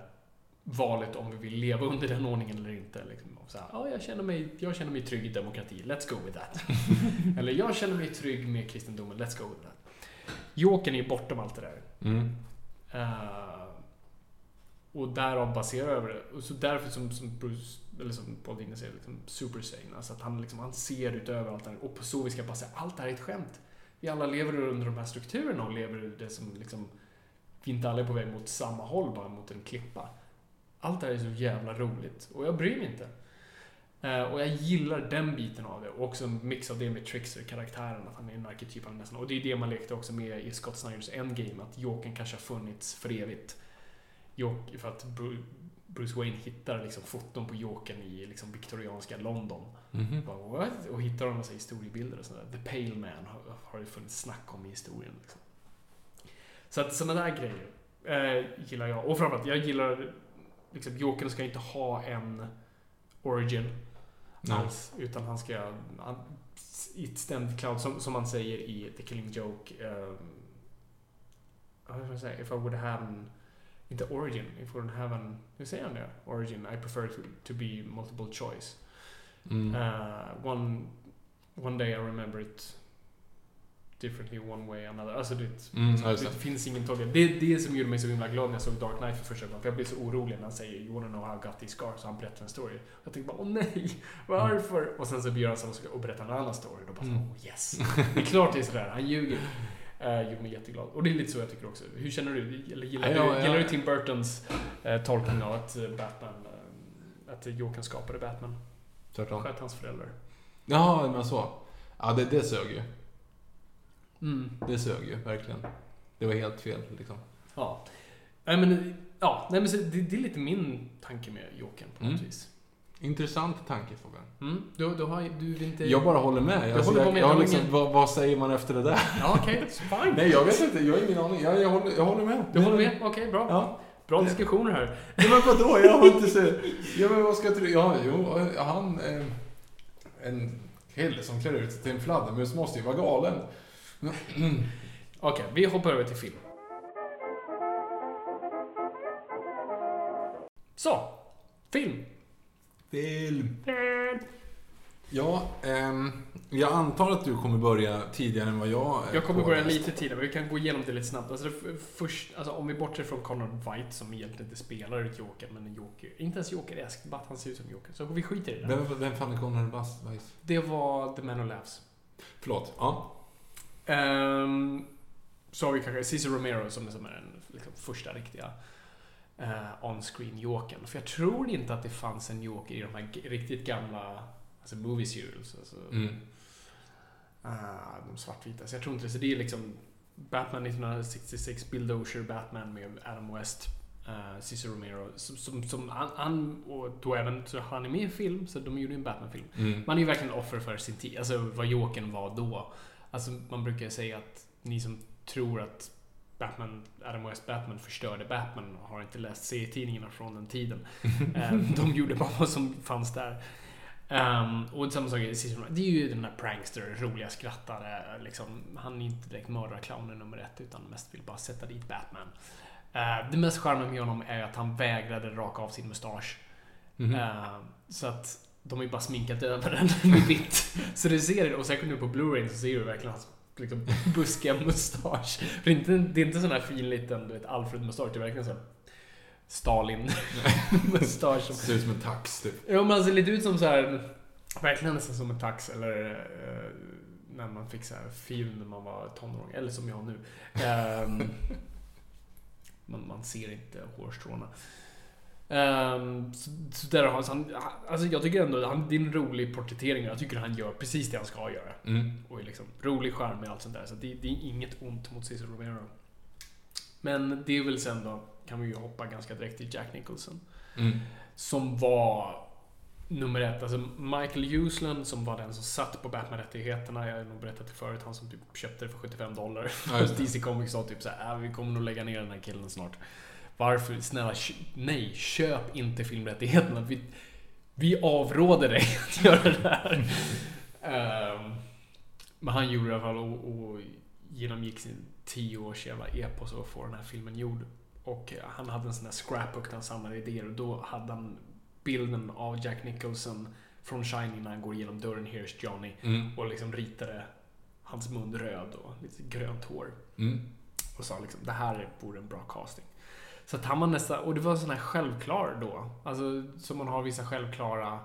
valet om vi vill leva under den ordningen eller inte. Liksom, och så här, ja, jag, känner mig, jag känner mig trygg i demokrati, let's go with that. eller jag känner mig trygg med kristendomen, let's go with that. Jokern är bortom allt det där. Mm. Eh, och därav baserar över det. Och så därför som, som Bruce, eller som Paul Dini säger, liksom super sane. Alltså att han, liksom, han ser utöver allt det här. Och på så vis kan bara säga, allt det här är ett skämt. Vi alla lever under de här strukturerna och lever ur det som liksom, vi inte alla är på väg mot samma håll, bara mot en klippa. Allt det här är så jävla roligt. Och jag bryr mig inte. Eh, och jag gillar den biten av det. Och också en mix av det med Trickster-karaktären, att han är en arketyp av nästan. Och det är det man lekte också med i Scott Snyders Endgame, att Jokern kanske har funnits för evigt. Jok- för att Bru- Bruce Wayne hittar liksom foton på Jokern i liksom viktorianska London. Mhm. Bara, What? Och hittar de massa historiebilder och sådär. The Pale Man har, har det funnits snack om i historien. Liksom. Så att sådana där grejer eh, gillar jag. Och framförallt, jag gillar liksom, Jokern ska inte ha en origin Nej. alls. Utan han ska... Han, I ett ständigt cloud, som, som man säger i The Killing Joke. Um, vad ska jag säga? If I would have an... Inte origin. If I would have an... Hur säger han det? Origin. I prefer to, to be multiple choice. Mm. Uh, one, one day I remember it differently one way another. Alltså det, Mm, ja, det, just det. finns ingen tolkning. Det är det som gjorde mig så himla glad när jag såg Dark Knight för första gången. För jag blev så orolig när han säger You wanna know how I got these scars? Så han berättar en story. Jag tänkte bara åh nej, varför? Och sen så gör han så och berättar en annan story. Då bara Mm. oh yes. Det är klart det är sådär, han ljuger. Uh, gjorde mig jätteglad. Och det är lite så jag tycker också. Hur känner du? Eller gillar, Ja, du, ja, gillar ja. du Tim Burtons eh, tolkning av att eh, Batman, eh, att Jokern skapade Batman? Tvärtom. Sköt hans föräldrar. Jaha, men så. Ja, det, det sög ju. Mm. Det sög ju, verkligen. Det var helt fel, liksom. Ja. Nej men, ja, nej, men det, det är lite min tanke med Jokern på något Mm. vis. Intressant tanke, Fabian. Mm. Du, du, har, du inte... Jag bara håller med. Jag, håller på jag, med- jag, jag liksom, vad, vad säger man efter det där? Ja, okej. fine. Nej, jag vet inte. Jag har ingen aning. Jag, jag, håller, jag håller med. Du håller med? Okej, bra. Ja. Bra diskussioner här. Ja, men vadå? Jag har inte så... Ja, men vad ska jag tro? Ja, jo, han... Eh, en kille som klär ut sig till en fladdermus måste ju vara galen. Okej, vi hoppar över till film. Så. Film. Film. Ja, ehm, jag antar att du kommer börja tidigare än vad jag eh, Jag kommer börja lite tidigare, men vi kan gå igenom det lite snabbt. Alltså, först, alltså om vi bortser från Conrad White som egentligen inte spelar ett Joker, men en Joker. Inte ens Joker-esk, bara att han ser ut som Joker. Så vi skiter i det. Vem, vem fan är Conrad? Weiss? Det var The Man Who Laughs. Förlåt. Ja. Um, så har vi kanske Cesar Romero som är, som är den liksom, första riktiga uh, on-screen Jokern. För jag tror inte att det fanns en Joker i de här riktigt gamla alltså movie serials. Alltså, Mm. ah, de svartvita. Så jag tror inte det. Så det är liksom Batman 1966, Bill Dozier, Batman med Adam West, uh, Cesar Romero. Som, som, som han, han, och då även, så han är med i en film, så de gjorde ju en Batman-film. Mm. Man är ju verkligen offer för sin tid, alltså vad Jokern var då. Alltså man brukar säga att ni som tror att Batman, Adam West Batman förstörde Batman har inte läst serietidningarna från den tiden. Eh, De gjorde bara vad som fanns där. Um, och samma sak i Season Det är ju den där prankster, roliga skrattare. Liksom, han är inte direkt mördarclownen nummer ett utan mest vill bara sätta dit Batman. Uh, det mest charmiga med honom är att han vägrade raka av sin mustasch. Mhm. Uh, så att de har ju bara sminkat över den med vitt. Så du ser det, och säkert nu på Blu-ray så ser du verkligen hans liksom, buskiga mustasch. För det är inte, det är inte sån här fin liten du vet, Alfred-mustasch, det är verkligen så Stalin-mustasch. som- Ser ut som en tax typ. Ja, men han ser lite ut som så här, verkligen nästan som en tax eller eh, när man fick så här film när man var tonåring. Eller som jag nu. Ehm, man, man ser inte hårstråna. Um, så, så där har han, alltså jag tycker ändå han, det är en rolig porträttering och jag tycker han gör precis det han ska göra. Mm. Och är liksom rolig charm med allt sånt där. Så det, det är inget ont mot Cesar Romero. Men det är väl sen då, kan vi ju hoppa ganska direkt till Jack Nicholson. Mm. Som var nummer ett. Alltså Michael Uslan som var den som satt på Batman-rättigheterna. Jag har nog berättat det förut. Han som typ köpte det för 75 dollar. Ja. DC Comics sa typ såhär, äh, vi kommer nog lägga ner den här killen snart. Varför? Snälla, nej, köp inte filmrättigheterna. Vi, vi avråder dig att göra det här. Ehm, men han gjorde det i alla fall och, och genomgick sin tio års jävla epos och få den här filmen gjord. Och eh, han hade en sån där scrapbook där han samlade idéer och då hade han bilden av Jack Nicholson från Shining när han går igenom dörren, Here's Johnny. Mm. Och liksom ritade hans mun röd och lite grönt hår. Mm. Och sa liksom, det här vore en bra casting. Så att han var nästan, och det var sån här självklar då. Alltså, som man har vissa självklara...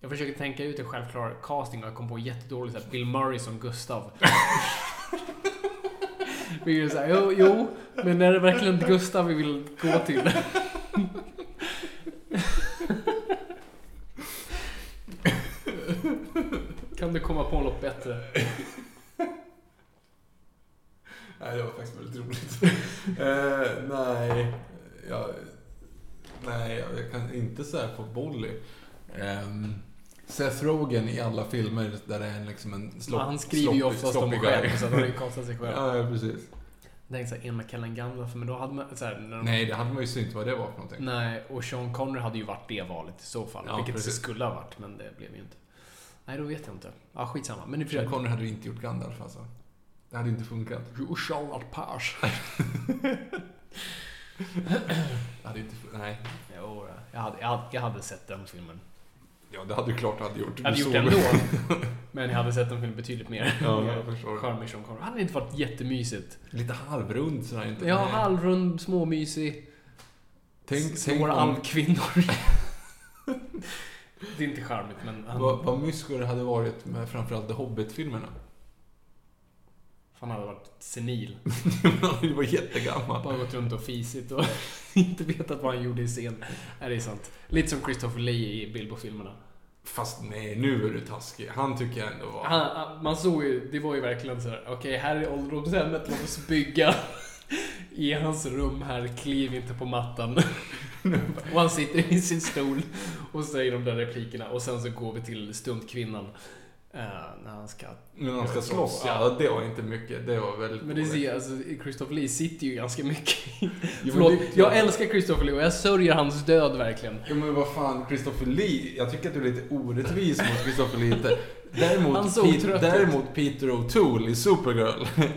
Jag försöker tänka ut en självklar casting och jag kom på jättedåligt så här, Bill Murray som Gustav. vi är så här, jo, jo, men är det verkligen Gustav vi vill gå till? kan du komma på något bättre? Nej, det var faktiskt väldigt roligt. eh, nej, jag, nej, jag kan inte säga på volley. Um, Seth Rogen i alla filmer där det är en, liksom en slopp, han skriver ju oftast om sloppy själv, så han har ju kastat sig själv. Ja, ja, precis. Tänkte såhär, Ian McKellen Gandalf, men då hade man såhär, när de, Nej, det hade man ju synts vad det var för någonting. Nej, och Sean Connery hade ju varit det valet i så fall. Ja, vilket det precis. skulle ha varit, men det blev ju inte. Nej, då vet jag inte. Ja, skitsamma. Men i för Sean sig... Connery hade ju inte gjort Gandalf alltså. Det hade inte funkat. You shall not pass. Det hade inte, nej. Jo, jag hade, jag, hade, jag hade sett den filmen. Ja, det hade du klart hade gjort. Jag hade gjort såg det ändå. Men jag hade sett den filmen betydligt mer. Ja, jag förstår. charmig Sean Connery. Hade inte varit jättemysigt? Lite halvrund sådär inte. Ja, halvrund, småmysig. Tänk, tänk Slår om, alvkvinnor. det är inte charmigt, men han, vad, vad mysko det hade varit med framförallt The Hobbit-filmerna. Han hade varit senil. Han varit jättegammal. Bara gått runt och fisit och inte vetat vad han gjorde i scen. Nej, det är sant. Lite som Christopher Lee i Bilbo-filmerna. Fast nej, nu är du taskig. Han tycker jag ändå var... Han, man såg ju, det var ju verkligen så här. okej här är ålderdomshemmet, låt oss bygga i hans rum här, kliv inte på mattan. och han sitter i sin stol och säger de där replikerna och sen så går vi till stuntkvinnan. Eh, när han ska... Men han ska slåss, ja. Det var inte mycket. Det var väldigt Men det ser, alltså, Christopher Lee sitter ju ganska mycket men Förlåt, det- jag älskar Christopher Lee och jag sörjer hans död verkligen. Ja men vad fan, Christopher Lee. Jag tycker att du är lite orättvis mot Christopher Lee. Däremot, Pete, däremot Peter O'Toole i Supergirl.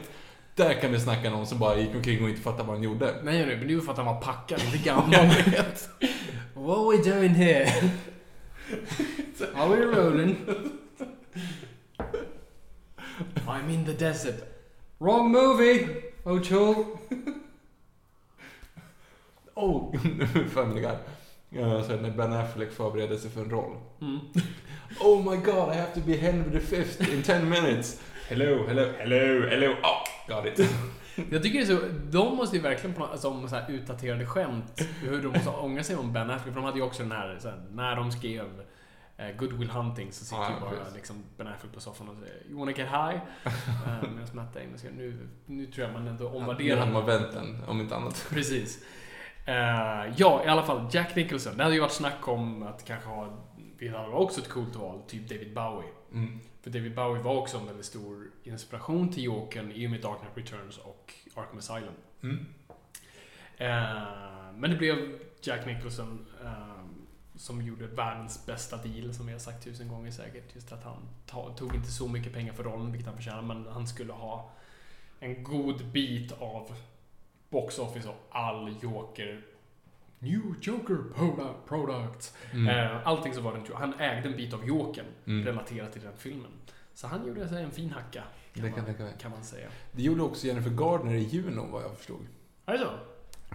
Där kan vi snacka någon som bara gick omkring och inte fattade vad han gjorde. Nej, men det är ju för att han var packad, inte gammal. What are we doing here? Are we rolling? I'm in the desert. Wrong movie, O'Toole. Oh, Family Guy. Ja, så när Ben Affleck förbereder sig för en roll. Mm. Oh my god, I have to be Henry V in 10 minutes. Hello, hello, hello, hello. Oh, got it. Jag tycker det är så, de måste ju verkligen på något, som så här utdaterade skämt, hur de måste ångra sig om Ben Affleck. För de hade ju också den här, så här när de skrev eh, Good Will Hunting så sitter Ja, ju bara precis. liksom Ben Affleck på soffan och säger You wanna get high? uh, Medan Matt Damon säger nu, nu tror jag man ändå Nu omvärderar hade man vänt den, om inte annat. Precis. Eh, ja, i alla fall. Jack Nicholson. Det hade ju varit snack om att kanske ha vilket hade varit också ett coolt val, typ David Bowie. Mm. För David Bowie var också en väldigt stor inspiration till Jokern i och med Dark Knight Returns och Arkham Asylum. Mm. Eh, men det blev Jack Nicholson som gjorde världens bästa deal, som vi har sagt tusen gånger säkert. Just att han tog inte så mycket pengar för rollen, vilket han förtjänar, men han skulle ha en god bit av box office och all Joker New Joker produ- product. Mm. Eh, allting som var runt Han ägde en bit av Jokern Mm. relaterat till den filmen. Så han gjorde sig en fin hacka. Kan, Det kan man, mig. kan man säga. Det gjorde också Jennifer Gardner i Juno, vad jag förstod. Är det så?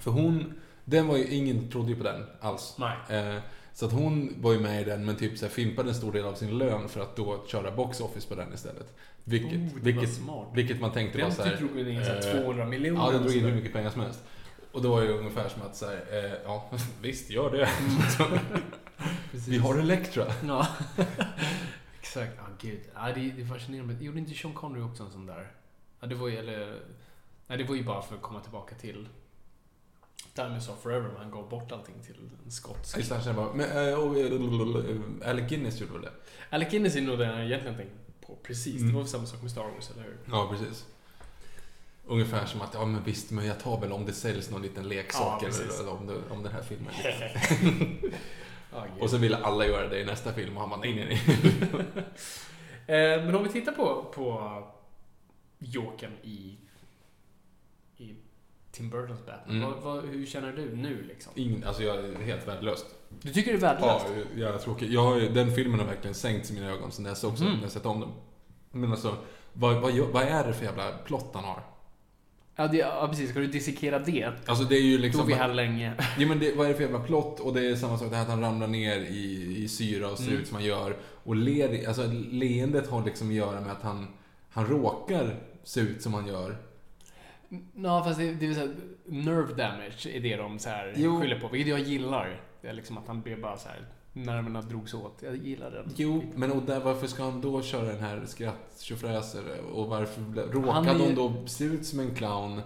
För hon, den var ju, ingen trodde ju på den alls. Nej. Eh, så att hon var ju med i den, men typ så här, fimpade en stor del av sin lön för att då köra box office på den istället. Vilket, Oh, var vilket, vilket man tänkte var Den så här, typ drog in eh, så här 200 miljoner. Ja, den drog in hur mycket pengar som helst. Och då var det ungefär som att så här, eh, ja, visst, gör det. Vi har Elektra. Ja. Exakt. Ja, gud. Ja, det, det är fascinerande. Gjorde inte Sean Connery också en sån där? Ja, det var ju, eller... Nej, det var ju bara för att komma tillbaka till Diamonds of Forever, men han gav bort allting till en skotsk. Just det, bara, men, och, eh, Alec Guinness gjorde väl det? Alec Guinness är nog den jag egentligen tänkte på. Precis. Mm. Det var väl samma sak med Star Wars, eller hur? Ja, precis. Ungefär som att, ja men visst, men jag tar väl om det säljs någon liten leksak Ja, precis. eller om, det, om den här filmen. Och så ville alla göra det i nästa film och han bara, nej, nej, nej. Eh, men om vi tittar på, på Jokern i Tim Burtons Batman. Mm. Vad, vad, hur känner du nu liksom? Ingen, alltså jag är helt värdelöst. Du tycker det är värdelöst? Ja, jag är tråkig. Jag har, den filmen har verkligen sänkts i mina ögon sen dess också, Mhm. när jag sett om den. Men alltså, vad, vad, vad är det för jävla plott han har? Ja, det, ja, precis. Ska du dissekera det? Alltså det är ju Då liksom... är vi här länge. Ja, men det, vad är det för jävla plott? Och det är samma sak, det här att han ramlar ner i, i syra och ser Mm. ut som han gör. Och ler, alltså leendet har liksom att göra med att han, han råkar se ut som han gör. Ja, fast det, det vill säga, nerve damage är det de så här Jo. skyller på. Vilket jag gillar. Det är liksom att han blev bara så här, nerverna drogs åt. Jag gillar den. Jo, men och där, varför ska han då köra den här skratt Och varför är ju- de då se ut som en clown?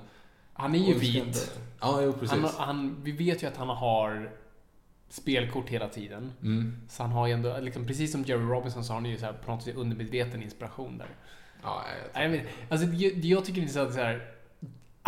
Han är ju det vit. Ja, jo precis. Han, han, vi vet ju att han har spelkort hela tiden. Mm. Så han har ju ändå, liksom, precis som Jerry Robinson så har han ju så här, på något sätt undermedveten inspiration där. Ja, jag, jag, vet, alltså, det, det jag tycker är så att så här,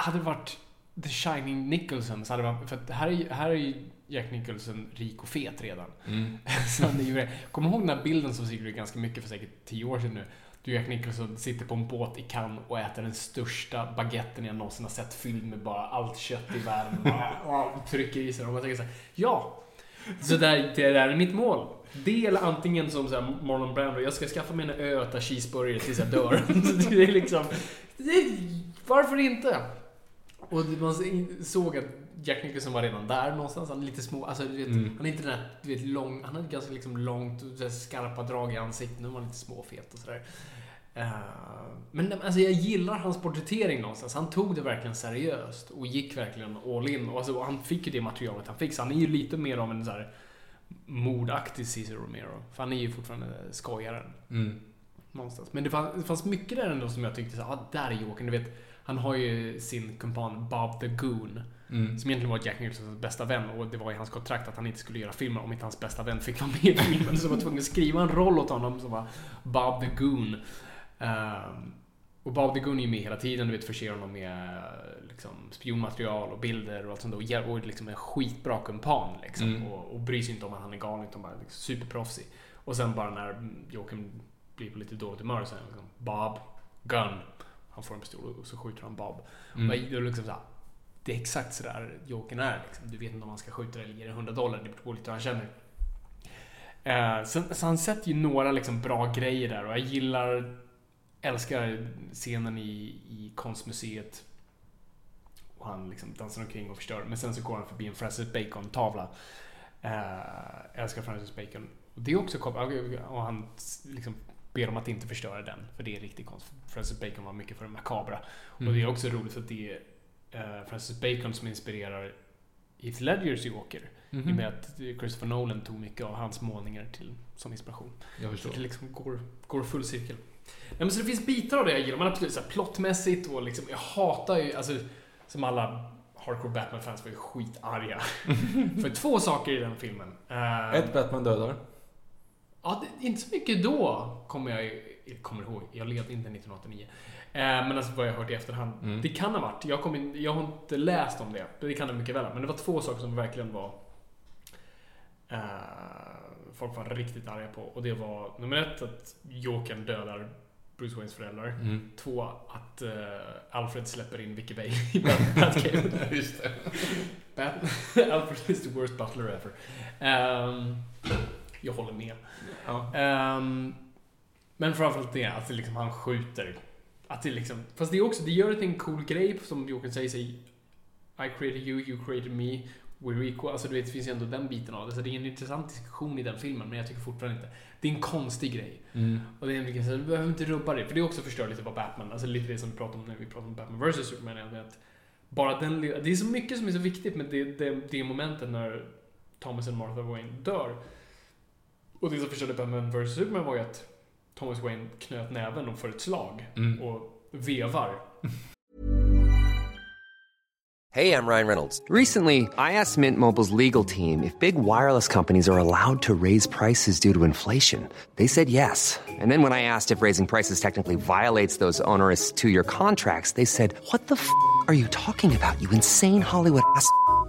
hade det varit The Shining Nicholson så hade varit, för att här är, här är ju Jack Nicholson rik och fet redan. mm. Så han är ju, kommer du ihåg den här bilden som cirkulerade ganska mycket för säkert tio år sedan nu? Du Jack Nicholson sitter på en båt i Cannes och äter den största baguetten jag någonsin har sett fylld med bara allt kött i världen. Bara, och trycker i sig och man tänker så här, ja! Så där, det där är mitt mål. Eller antingen som så här Marlon Brando, jag ska skaffa mig en ö och äta cheeseburgare tills jag dör. Det är liksom, det varför inte? Och man såg att Jack Nicholson var redan där någonstans. Han är lite små, alltså du vet, Mm. han är inte den där, du vet, lång, han hade ganska liksom långt, skarpa drag i ansiktet. Nu var han lite småfet och sådär. Eh, men alltså jag gillar hans porträttering någonstans. Han tog det verkligen seriöst och gick verkligen all in. Och alltså, och han fick ju det materialet han fick. Så han är ju lite mer av en så här mordaktig Cesar Romero. För han är ju fortfarande skojaren. Mm. Någonstans. Men det fanns, det fanns mycket där ändå som jag tyckte så ah, där är Jokern. Du vet, han har ju sin kumpan Bob the Goon. Mm. Som egentligen var Jack Nicholsons bästa vän och det var i hans kontrakt att han inte skulle göra filmen om inte hans bästa vän fick vara med i filmen. Så var tvungen att skriva en roll åt honom som var Bob the Goon. Ehm, och Bob the Goon är ju med hela tiden, du vet, förser honom med eh, liksom, spionmaterial och bilder och allt sånt där. Och Och liksom en skitbra kumpan liksom. Mm. Och, och bryr sig inte om att han är galen utan bara liksom, superproffsig. Och sen bara när Joakim blir på lite dåligt humör så är han liksom Bob, gun. Han får en pistol och så skjuter han Bob. Mm. Och det liksom så här, det är exakt sådär Jokern är. Liksom. Du vet inte om han ska skjuta dig eller ge dig 100 dollar. Det beror lite hur han känner. Eh, så, så han sätter ju några liksom bra grejer där och jag gillar, älskar scenen i, i konstmuseet. Och han liksom dansar omkring och förstör. Men sen så går han förbi en Francis Bacon-tavla. Eh, älskar Francis Bacon. Och det är också kopplat, och han liksom ber om att inte förstöra den. För det är riktig konst. Francis Bacon var mycket för det makabra. Och det är också roligt att det är eh, Francis Bacon som inspirerar Heath Ledgers Joker. I och med att Christopher Nolan tog mycket av hans målningar till, som inspiration. Jag Så det liksom går, går full cirkel. Nej, men så det finns bitar av det jag gillar. Man absolut så här, plottmässigt och liksom, jag hatar ju, alltså som alla hardcore Batman-fans var ju skitarga. För två saker i den filmen. Eh, Ett Batman dödar. Ja, det, inte så mycket då, kommer jag, jag kommer ihåg. Jag levde inte 1989. Eh, men alltså vad jag har hört i efterhand. Mm. Det kan ha varit. Jag, kom jag har inte läst om det. Det kan det mycket väl. Men det var två saker som verkligen var... Eh, folk var riktigt arga på. Och det var nummer ett, att Jokern dödar Bruce Waynes föräldrar. Mm. Två, att eh, Alfred släpper in Vicky Vale i Bat- Batcave. Just det. Bat- Alfred is the worst butler ever. Ehm, jag håller med. Ja. Ehm, men framförallt det, att det liksom, han skjuter. Att det liksom, fast det är också, det gör det till en cool grej som Jokern säger sig I created you, you created me, we're equal. Alltså du vet, det finns ju ändå den biten av det. Så det är en intressant diskussion i den filmen, men jag tycker fortfarande inte. Det är en konstig grej. Mm. Och det är liksom så du behöver inte rubba det. För det är också förstör lite vad Batman, alltså lite det som vi pratade om när vi pratade om Batman vs Superman. är Att bara den det är så mycket som är så viktigt med det, det, det momentet när Thomas och Martha Wayne dör. Och det som förstörde Batman vs Superman var ju att Thomas Wayne knöt näven och får ett slag Mm. och vevar. Hey, I'm Ryan Reynolds. Recently, I asked Mint Mobile's legal team if big wireless companies are allowed to raise prices due to inflation. They said yes. And then when I asked if raising prices technically violates those onerous two year contracts, they said, What the f are you talking about, you insane Hollywood ass?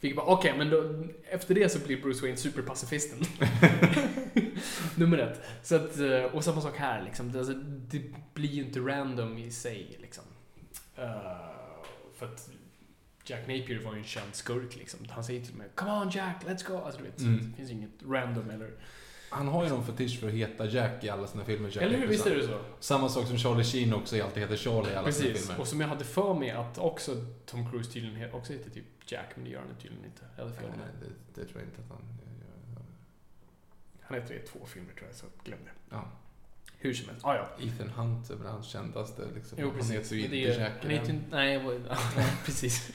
Fick bara, okej, men då, efter det så blir Bruce Wayne superpacifisten. Nummer ett. Så att, eh, och samma sak här, liksom. Det, alltså, det blir ju inte random i sig, liksom. Eh, för att Jack Napier var ju en känd skurk, liksom. Han säger till mig Come on Jack, let's go! Alltså, du vet, Mm. det finns inget random eller... Han har ju någon fetisch för att heta Jack i alla sina filmer. Jack eller hur, visst är det så? Samma sak som Charlie Sheen också alltid heter Charlie i alla sina Precis. filmer. Och som jag hade för mig att också Tom Cruise tydligen också heter typ Jack, men det gör han tydligen inte. Fel Nej, nej, det, det tror jag inte att han gör. Han heter det i två filmer tror jag, så glöm det. Ja. Hur som helst. Ah, ja. Ethan Hunt är väl hans kändaste. Liksom. Jo, han precis. heter ju inte det Jack. han heter. Nej, precis.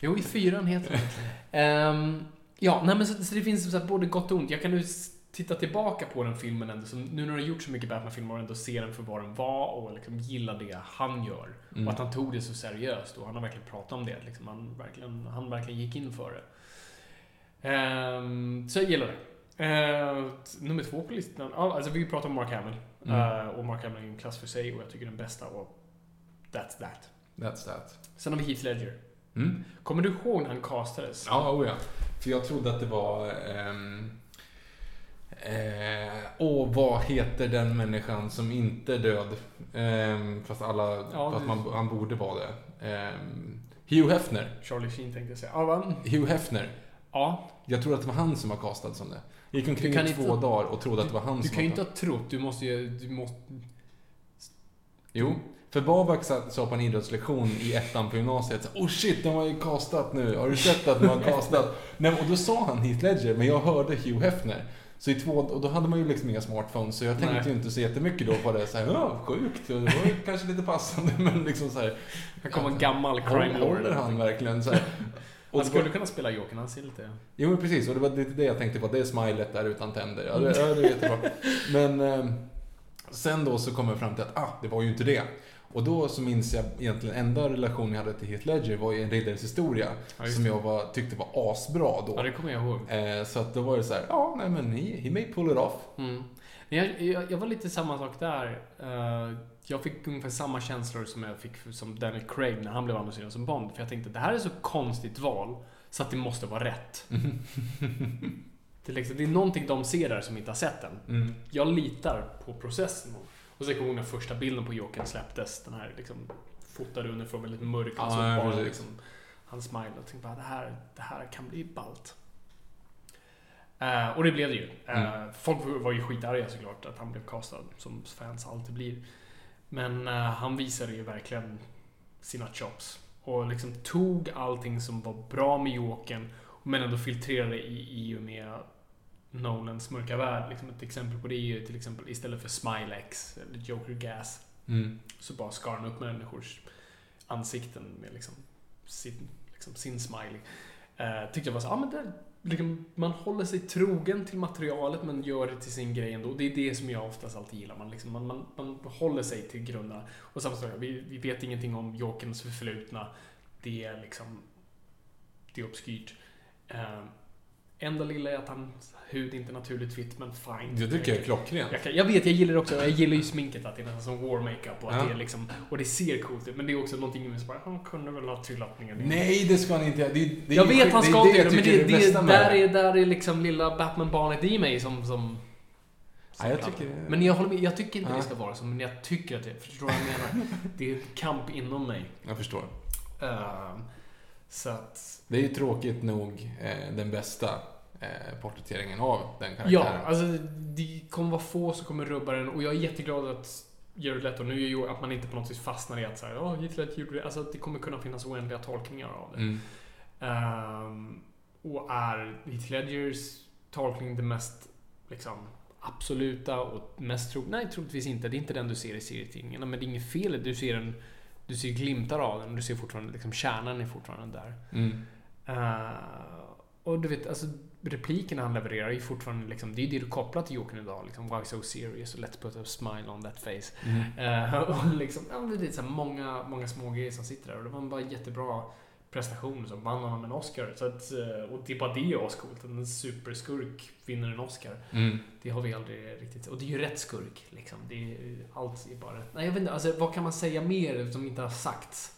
Jo, i fyran heter han. Ehm, ja, nej men så, så det finns så här, både gott och ont. Jag kan nu titta tillbaka på den filmen ändå, så nu när du har gjort så mycket Batman-filmer och ändå se den för vad den var och liksom gilla det han gör. Mm. Och att han tog det så seriöst och han har verkligen pratat om det. Liksom, han, verkligen, han verkligen gick in för det. Ehm, så jag gillar det. T- nummer två på listan, alltså vi pratar om Mark Hamill. Mm. Ehm, och Mark Hamill är en klass för sig och jag tycker den bästa och that's that. That's that. Sen har vi Heath Ledger. Mm. Kommer du ihåg när han castades? Ja, oh ja. För jag trodde att det var... Ehm, eh, åh, vad heter den människan som inte är död? Ehm, fast alla... Ja, fast man, han borde vara det. Ehm, Hugh Hefner. Charlie Sheen tänkte jag säga. Ja, va? Hugh Hefner. ja. Jag tror att det var han som var castad som det. Jag gick omkring Du i två inte- dagar och trodde att det var han Du som kan ju inte ha trott. Du måste ju... Du måste... Jo. För Babak sa på en idrottslektion i ettan på gymnasiet så, Oh shit, de har ju castat nu. Har du sett att de har castat? Nej, och då sa han Heath Ledger, men jag hörde Hugh Hefner. Så i två, och då hade man ju liksom inga smartphones, så jag tänkte Nej. ju inte så jättemycket då på det. Så här, ja, sjukt. Det var ju kanske lite passande, men liksom så här. Kommer en gammal crime lord. håller han verkligen så här? Och Han skulle kunna spela Jokern. Han ser lite... Jo, precis. Och det var lite det jag tänkte på. Det är smilet där utan tänder. Ja, det, ja, det är jättebra. Men eh, sen då så kommer jag fram till att, ah, det var ju inte det. Och då så minns jag egentligen enda relationen jag hade till Heath Ledger var ju en riddares historia. Ja, som jag var, tyckte var asbra då. Ja, det kommer jag ihåg. Eh, så att då var det så här, ja, nej men he, he may pull it off. Mm. Men jag, jag, jag var lite samma sak där. Eh, jag fick ungefär samma känslor som jag fick som Daniel Craig när han blev annonserad som Bond. För jag tänkte, det här är så konstigt val så att det måste vara rätt. det, är liksom, det är någonting de ser där som inte har sett den. Mm. Jag litar på processen. Och så kommer jag ihåg när första bilden på Jokern släpptes. Den här liksom fotade underifrån, väldigt mörk. Och Ja, så ja, bara liksom, han smilade och tänkte bara, det här, det här kan bli ballt. Eh, och det blev det ju. Mm. Folk var ju skitarga såklart att han blev castad, som fans alltid blir. Men eh, han visade ju verkligen sina chops. Och liksom tog allting som var bra med Jokern, men ändå filtrerade i, i och med Nolans mörka värld. Liksom ett exempel på det är ju till exempel istället för Smilex eller Joker Gas Mm. så bara skar han upp människors ansikten med liksom sin, liksom sin smiley. Eh, tyckte jag var så, ja men det, liksom, man håller sig trogen till materialet men gör det till sin grej ändå. Det är det som jag oftast alltid gillar. Man, liksom, man, man, man håller sig till grunderna. Och samma sak, vi, vi vet ingenting om Jokerns förflutna. Det är liksom, det är obskyrt. Eh, enda lilla är att hans hud inte är naturligt vitt, men fine. Det tycker jag är klockrent. Jag, kan, jag vet, jag gillar det också. Jag gillar ju sminket, att det är nästan som war makeup och att Ja. det är liksom, och det ser coolt ut. Men det är också någonting med så bara, han kunde väl ha trillat ner. Nej, det ska han inte göra. Det, det jag vet han det ska det inte göra det, men det, det, med där, det. är, där är liksom lilla Batman-barnet i mig som... som Ja, jag tycker det. Men jag håller med, jag tycker inte Ja. det ska vara så, men jag tycker att det, förstår du vad jag menar? Det är ett kamp inom mig. Jag förstår. Ehm, så att... Det är ju tråkigt nog eh, den bästa eh, porträtteringen av den karaktären. Ja, alltså det kommer vara få som kommer rubba den och jag är jätteglad att Jared Leto, nu är ju att man inte på något vis fastnar i att säga åh, Heath Ledger gjorde det. Alltså att det kommer kunna finnas oändliga tolkningar av det. Mm. Ehm, och är Heath Ledgers tolkning det mest liksom, absoluta och mest tro... Nej, troligtvis inte. Det är inte den du ser i serietidningarna. Men det är inget fel. Du ser en... Du ser glimtar av den. Du ser fortfarande liksom kärnan är fortfarande där. Mm. Eh, och du vet, alltså replikerna han levererar är fortfarande liksom, det är det du kopplar till Jokern idag. Liksom, Why so serious? Och let's put a smile on that face. Mm. Eh, och liksom, ja, det är så många, många små grejer som sitter där. Och det var bara jättebra prestation som vann honom en Oscar. Så att, eh, och det är bara det är ascoolt. En superskurk vinner en Oscar. Mm. Det har vi aldrig riktigt... Och det är ju rätt skurk. Liksom. Det är, allt är bara rätt. Nej, jag vet inte. Alltså, vad kan man säga mer som inte har sagts?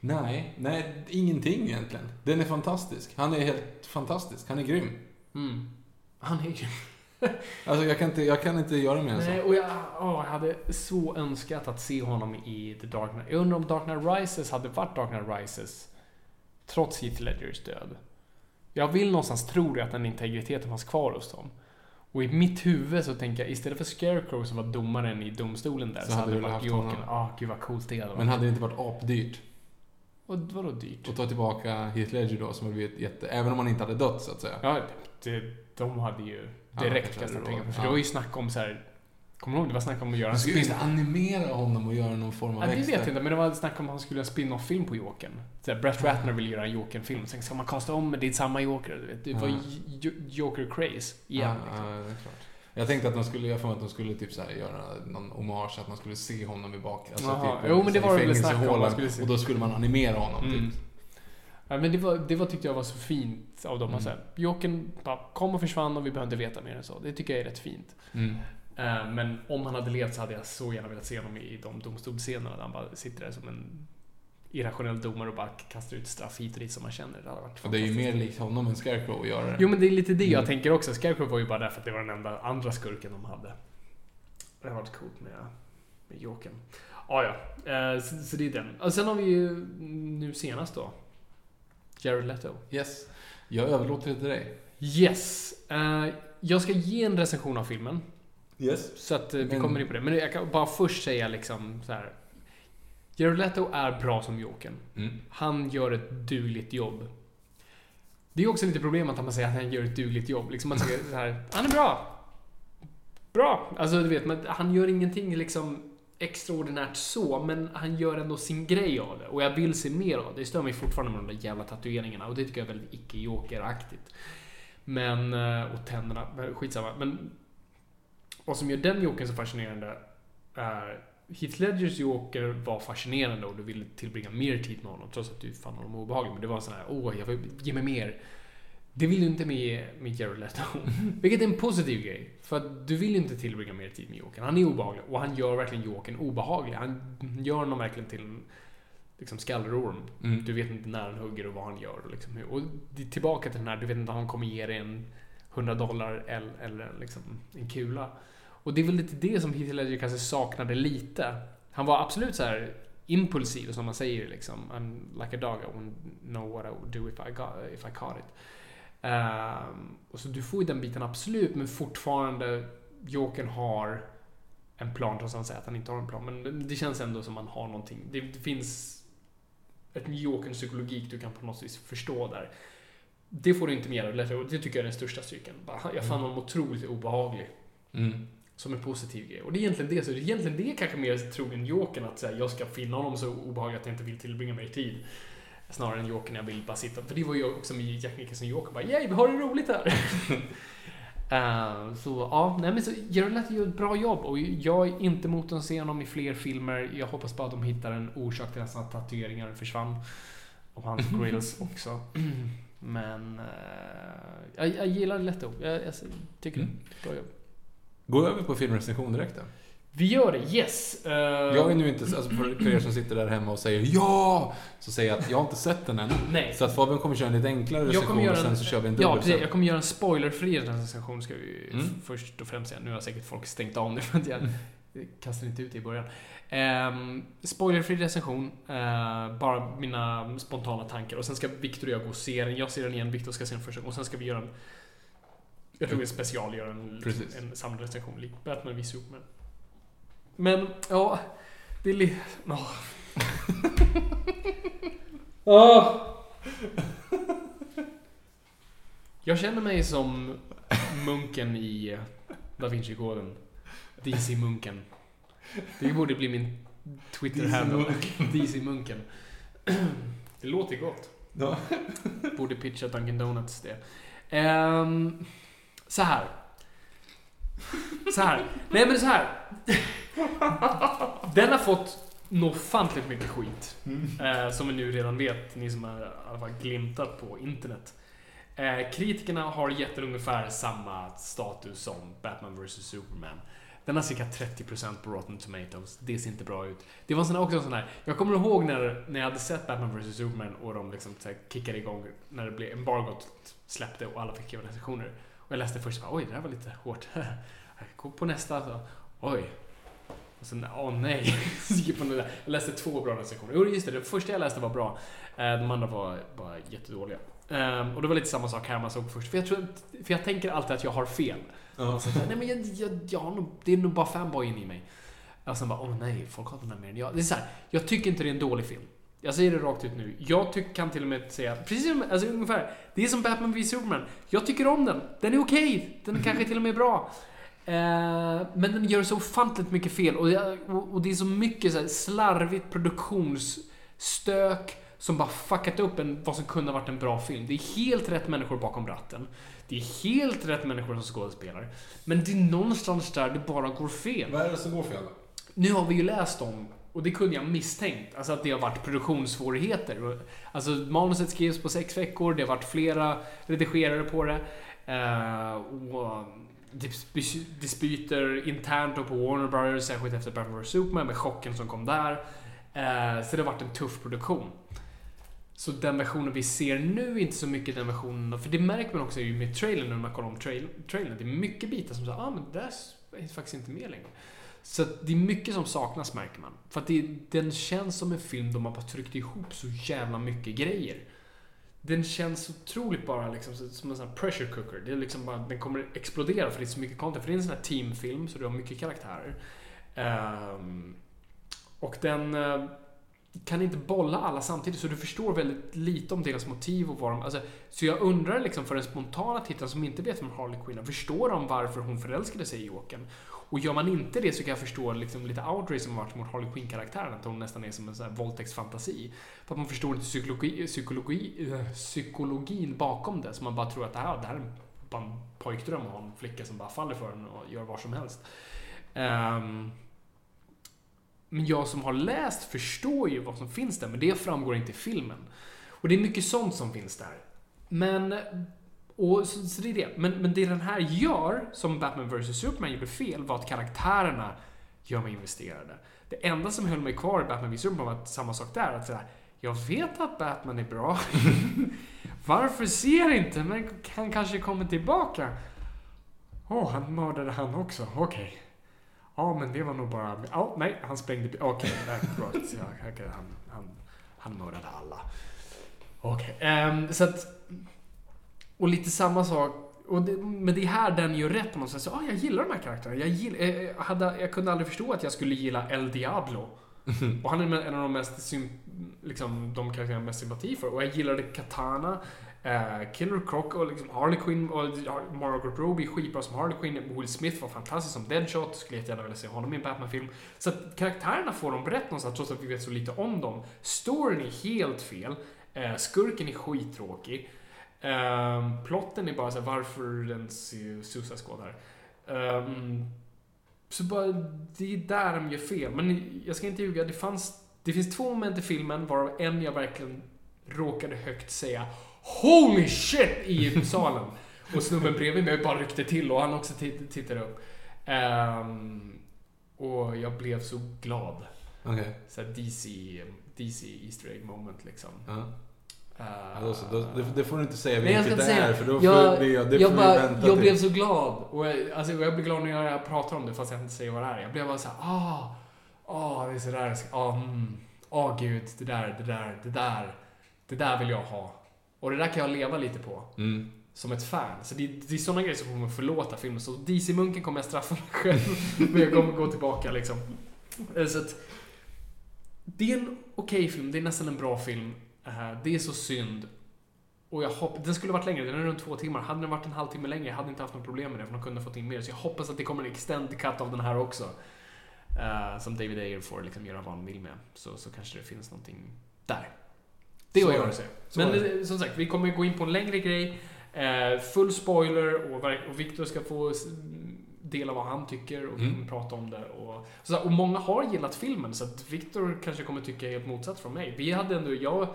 Nej, nej, ingenting egentligen. Den är fantastisk. Han är helt fantastisk. Han är grym. Mm. Han är ju... Alltså jag kan inte, jag kan inte göra mer än Nej, så. och jag, åh, jag hade så önskat att se honom i The Dark Knight. Jag undrar om Dark Knight Rises hade varit Dark Knight Rises trots Heath Ledgers död. Jag vill någonstans tro det att den integriteten fanns kvar hos dem. Och i mitt huvud så tänker jag istället för Scarecrow som var domaren i domstolen där så, hade det varit Jokern. Ja, gud vad coolt det hade varit. Men hade det inte varit apdyrt Och vadå dyrt? att ta tillbaka Heath Ledger då, som har blivit jätte... Även om han inte hade dött, så att säga. Ja, det, de hade ju direkt kastat hade pengar. råd. För Ja. det var ju snack om så här. Kommer du ihåg? Det var snack om att göra en Man skulle animera honom och göra någon form av Ja, det vet jag inte, men det var snack om att han skulle göra en spin-off-film på Jokern. Brett Ratner ville göra en Jokern-film. Sen ska man kasta om, men det är samma Joker. Du vet. Det var Ja. Joker-craze igen. ja, liksom. ja, det är klart. Jag tänkte att de skulle, jag får att de skulle typ så göra någon hommage, att man skulle se honom i bak, alltså Jaha. typ, Jo, men det var väl snack om, fängelsehålan, man skulle se. Och då skulle man animera honom Mm. typ. Ja, men det, var, det var, tyckte jag var så fint av dem. Mm. Så här, Jokern bara kom och försvann och vi behövde veta mer än så. Det tycker jag är rätt fint. Mm. Eh, Men om han hade levt så hade jag så gärna velat se honom i de domstolsscenerna där han bara sitter där som en irrationell domare och bara kastar ut straff hit och dit som man känner. Det hade varit Och det är ju mer likt honom än Scarecrow att göra det. Jo men det är lite det jag Mm. tänker också. Scarecrow var ju bara där för att det var den enda andra skurken de hade. Det har varit coolt med, med Jokern. Ah, ja, eh, så, så det är den. Och sen har vi ju nu senast då. Jared Leto. Yes. Jag överlåter det till dig. Yes! Eh, jag ska ge en recension av filmen. Yes. Så att eh, vi Men- kommer in på det. Men jag kan bara först säga liksom så här. Jared Leto är bra som Jokern. Mm. Han gör ett dugligt jobb. Det är också lite problemet att man säger att han gör ett dugligt jobb. Liksom man säger så här, han är bra. Bra! Alltså du vet, men han gör ingenting liksom extraordinärt så, men han gör ändå sin grej av det. Och jag vill se mer av det. Det stör mig fortfarande med de där jävla tatueringarna och det tycker jag är väldigt icke-jokeraktigt. Men, eh, och tänderna, skitsamma. Men vad som gör den jokern så fascinerande är Heath Ledgers Joker var fascinerande och du ville tillbringa mer tid med honom trots att du fann honom obehaglig. Men det var sån här, åh, jag vill ge mig mer. Det vill du inte med, med Jared Leto. Vilket är en positiv grej. För att du vill inte tillbringa mer tid med Jokern. Han är obehaglig och han gör verkligen Jokern obehaglig. Han gör honom verkligen till en liksom skallrorm. Mm. Du vet inte när han hugger och vad han gör. Och, liksom, och tillbaka till den här, du vet inte om han kommer ge dig en 100 dollar eller, eller liksom en kula. Och det är väl lite det som Heath Ledger kanske saknade lite. Han var absolut så här impulsiv, som man säger liksom. I'm like a dog, I wouldn't know what I would do if I, got, if I caught it. Ehm, och så du får ju den biten absolut, men fortfarande Jokern har en plan, trots att han säger att han inte har en plan. Men det, känns ändå som att han har någonting. Det, det finns ett Jokerns psykologik du kan på något vis förstå där. Det får du inte med och det tycker jag är den största styrkan. Jag fann honom otroligt obehaglig. Mm. Som en positiv grej. Och det är egentligen det. Så det är egentligen det kanske mer troligen Jokern att säga, jag ska finna honom så obehaglig att jag inte vill tillbringa mer tid. Snarare än Jokern jag vill bara sitta. För det var ju också med Jack Nicholson Joker. Bara, yay, vi har det roligt här. Eh, så ja, nej men så Jared Leto gör ett bra jobb och jag är inte emot att se honom i fler filmer. Jag hoppas bara att de hittar en orsak till att hans tatueringar försvann. Och hans grills också. Men eh, jag, jag gillar Leto. Jag, jag tycker Mm. det bra jobb. Gå över på filmrecension direkt då. Vi gör det, yes! Eh, Jag är nu inte, alltså för, er som sitter där hemma och säger ja! Så säger jag att jag har inte sett den än. Nej. Så att Fabian kommer köra en lite enklare recension och sen en, så kör vi en ja, dubbel precis, sen. jag kommer göra en spoilerfri recension ska vi Mm. först och främst säga. Nu har säkert folk stängt av nu för att jag kastar inte ut det i början. Um, spoilerfri recension, eh, bara mina spontana tankar. Och sen ska Viktor och jag gå och se den. Jag ser den igen, Viktor ska se den första Och sen ska vi göra en... Jag tror vi special gör en, Precis. en samlad recension, lik Batman v Superman. Men, ja... Det är li... åh. Åh. Jag känner mig som munken i eh, Da Vinci-koden. DC-munken. Det borde bli min Twitter-handle. DC-munken. Det låter gott. Ja. Borde pitcha Dunkin' Donuts det. Ehm, så här. Så här. Nej men så här. Den har fått ofantligt mycket skit. Eh, som vi nu redan vet, ni som har i alla fall glimtat på internet. Eh, kritikerna har gett den ungefär samma status som Batman vs Superman. Den har cirka 30% på Rotten Tomatoes. Det ser inte bra ut. Det var sån också en sån här... Jag kommer ihåg när, när jag hade sett Batman vs Superman och de liksom så här kickade igång när det blev embargot släppte och alla fick skriva recensioner. Och jag läste först bara, oj, det här var lite hårt. Går på nästa, så, oj. Och sen, åh nej. Jag där. Läste två bra recensioner. Jo, just det. Den första jag läste var bra. Eh, De andra var bara jättedåliga. Ehm, Och det var lite samma sak här man såg först. För jag, tror, för jag tänker alltid att jag har fel. Ja. Så, nej men jag, jag, jag har nog, det är nog bara fanboyen i mig. Och sen bara, åh nej, folk hatar den här mer än jag. Det är så här, jag tycker inte det är en dålig film. Jag säger det rakt ut nu. Jag tyck, kan till och med säga, precis som, alltså ungefär, det är som Batman v Superman. Jag tycker om den. Den är okej. Den är kanske till och med bra. Eh, men den gör så ofantligt mycket fel och, jag, och, och det är så mycket så här slarvigt produktionsstök som bara fuckat upp en, vad som kunde ha varit en bra film. Det är helt rätt människor bakom ratten. Det är helt rätt människor som skådespelar. Men det är någonstans där det bara går fel. Vad är det som går fel? Nu har vi ju läst om, och det kunde jag misstänkt, alltså att det har varit produktionssvårigheter. Alltså manuset skrevs på sex veckor, det har varit flera redigerare på det. Eh, och dispyter internt och på Warner Brothers, särskilt efter Batman vs Superman med chocken som kom där. Eh, så det har varit en tuff produktion. Så den versionen vi ser nu är inte så mycket den versionen, för det märker man också ju med trailern när man kollar om trail, trailern. Det är mycket bitar som säger ah men det där är faktiskt inte med längre. Så det är mycket som saknas märker man. För att det, den känns som en film där man bara tryckt ihop så jävla mycket grejer. Den känns otroligt bara liksom som en sån här pressure cooker. Det är liksom bara, den kommer explodera för det är så mycket content. För det är en sån här teamfilm så du har mycket karaktärer. Um, och den uh, kan inte bolla alla samtidigt så du förstår väldigt lite om deras motiv och vad de... Alltså, så jag undrar liksom för den spontana tittaren som inte vet vem Harley Quinn är, förstår de varför hon förälskade sig i Jokern? Och gör man inte det så kan jag förstå liksom lite outrage som har varit mot Harley Quinn-karaktären, att hon nästan är som en sån här våldtäktsfantasi. För att man förstår inte psykologi, psykologi, eh, psykologin bakom det, så man bara tror att det här, det här är bara en pojkdröm och en flicka som bara faller för den och gör vad som helst. Um, Men jag som har läst förstår ju vad som finns där, men det framgår inte i filmen. Och det är mycket sånt som finns där. Men, och, så, så det är det. Men, men det den här gör, som Batman vs Superman gjorde fel, var att karaktärerna gör mig investerade. Det enda som höll mig kvar i Batman vs Superman var att samma sak där. Att sådär, jag vet att Batman är bra. Varför ser inte? Men han kanske kommer tillbaka. Åh, oh, han mördade han också. Okej. Okay. Ja, men det var nog bara... Oh, nej, han sprängde... Okej, okay, ja, okay, han, han, han mördade alla. Okej, okay. um, så att... Och lite samma sak. Och det, men det är här den gör rätt på något sätt. Så, ah, jag gillar de här karaktärerna. Jag, gill, jag, eh, hade, jag kunde aldrig förstå att jag skulle gilla El Diablo. Och han är en av de mest, liksom, de karaktärerna jag mest sympati för. Och jag gillade Katana. Uh, Killer Croc och liksom Harley Quinn och Margot Robbie skitbra som Harley Quinn. Will Smith var fantastisk som Deadshot. Skulle jättegärna vilja se honom i en Batman-film. Så att karaktärerna får de rätt någonstans trots att vi vet så lite om dem. Storyn är helt fel. Uh, skurken är skittråkig. Uh, plotten är bara så här, varför ens Suicide Squad här. Um, så bara, det är där de gör fel. Men jag ska inte ljuga, det fanns... Det finns två moment i filmen varav en jag verkligen råkade högt säga Holy shit! i salen. Och snubben bredvid mig bara ryckte till och han också tittade upp. Um, och jag blev så glad. Okay. Så DC, DC Easter Egg moment liksom. Uh -huh. Uh, alltså, då, det, det, får du inte säga vilket det är, för då jag, får, det, det jag, bara, jag till. blev så glad. Och jag, alltså, jag blir glad när jag pratar om det fast jag inte säger vad det är. Jag blev bara såhär, ah, ah, det är sådär, ah, mm, ah, gud, det där, det där, det där, det där vill jag ha. Och det där kan jag leva lite på. Mm. Som ett fan. Så det, det är sådana grejer som kommer förlåta filmen. Så DC-munken kommer jag straffa mig själv. men jag kommer gå tillbaka liksom. Så att, det är en okej okay film. Det är nästan en bra film. Uh, det är så synd. Och jag hoppas, den skulle varit längre, den är runt två timmar. Hade den varit en halvtimme längre, jag hade inte haft något problem med det, för de kunde ha fått in mer. Så jag hoppas att det kommer en extended cut av den här också. Uh, som David Ayer får liksom göra vad han vill med. Så, så kanske det finns någonting där. Det var jag att säga. Men det. som sagt, vi kommer gå in på en längre grej. Uh, full spoiler och, och Victor ska få dela vad han tycker och mm. prata om det. Och, så, och många har gillat filmen, så att Victor kanske kommer tycka helt motsatt från mig. Vi hade ändå, jag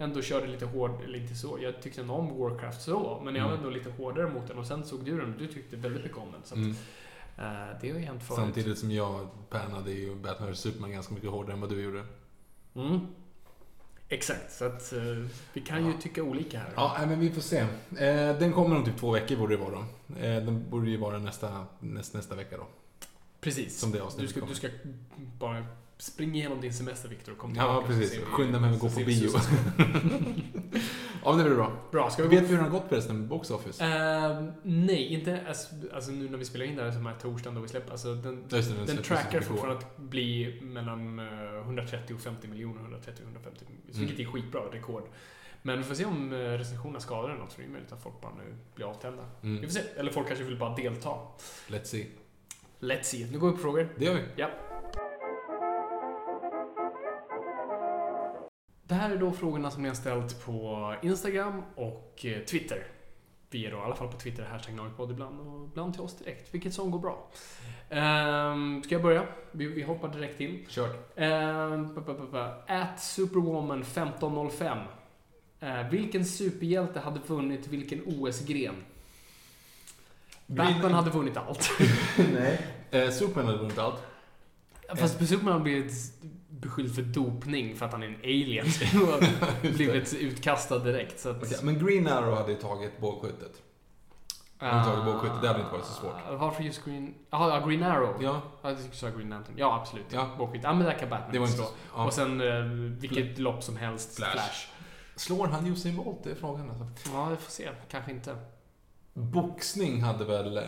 ändå körde lite hård, inte så, jag tyckte ändå om Warcraft så, men jag var mm. ändå lite hårdare mot den och sen såg du den och du tyckte väldigt mycket om den. Så att, uh, det har ju hänt förut. Samtidigt som jag pärnade ju Batman Superman ganska mycket hårdare än vad du gjorde. Mm. Exakt, så att uh, vi kan ju tycka olika här. Ja, men vi får se. Eh, den kommer om typ två veckor borde det vara då. Den borde ju vara nästa, nästa, nästa vecka då. Precis. Som det du ska, du ska bara springa igenom din semester Viktor och kom tillbaka. Ja, precis. Skynda mig att gå på bio. ja, men det blir bra. Bra, ska vi Vet vi hur den har gått förresten med Box Office? Uh, nej, inte alltså, nu när vi spelar in det här som är torsdagen då vi släpper. Alltså, den, det, den, den trackar fortfarande att bli mellan 130 och 50 miljoner. 130 150 miljoner. Mm. Vilket är skitbra, rekord. Men vi får se om eh, recensionerna skadar eller något, för det är möjligt att folk bara nu blir avtända. Mm. Vi får se. Eller folk kanske vill bara delta. Let's see. Let's see. Nu går vi på frågor. Det gör vi. Ja. Det här är då frågorna som ni har ställt på Instagram och eh, Twitter. Vi är då i alla fall på Twitter, hashtag Norrpodd ibland och ibland till oss direkt, vilket som går bra. Um, ska jag börja? Vi, vi hoppar direkt till. Kör. Um, at Superwoman 1505. Uh, vilken superhjälte hade vunnit vilken OS-gren? Batman hade vunnit allt. Nej. Uh, Superman hade vunnit allt. Fast Superman hade blivit beskylld för dopning för att han är en alien. och blivit utkastad direkt. Så att... okay, men Green Arrow hade ju tagit bågskyttet. Han tagit bågskyttet, det hade inte varit så svårt. Uh, varför just Green... Jaha, Green Arrow? Ja. Jag tyckte du sa Green Lantern. Ja, absolut. Ja. Bågskytte. Ja, men där kan Batman det var inte Ja. Och sen uh, vilket Fl lopp som helst. Flash. Flash. Slår han Usain Bolt? Det är frågan alltså. Ja, vi får se. Kanske inte. Boxning hade väl eh,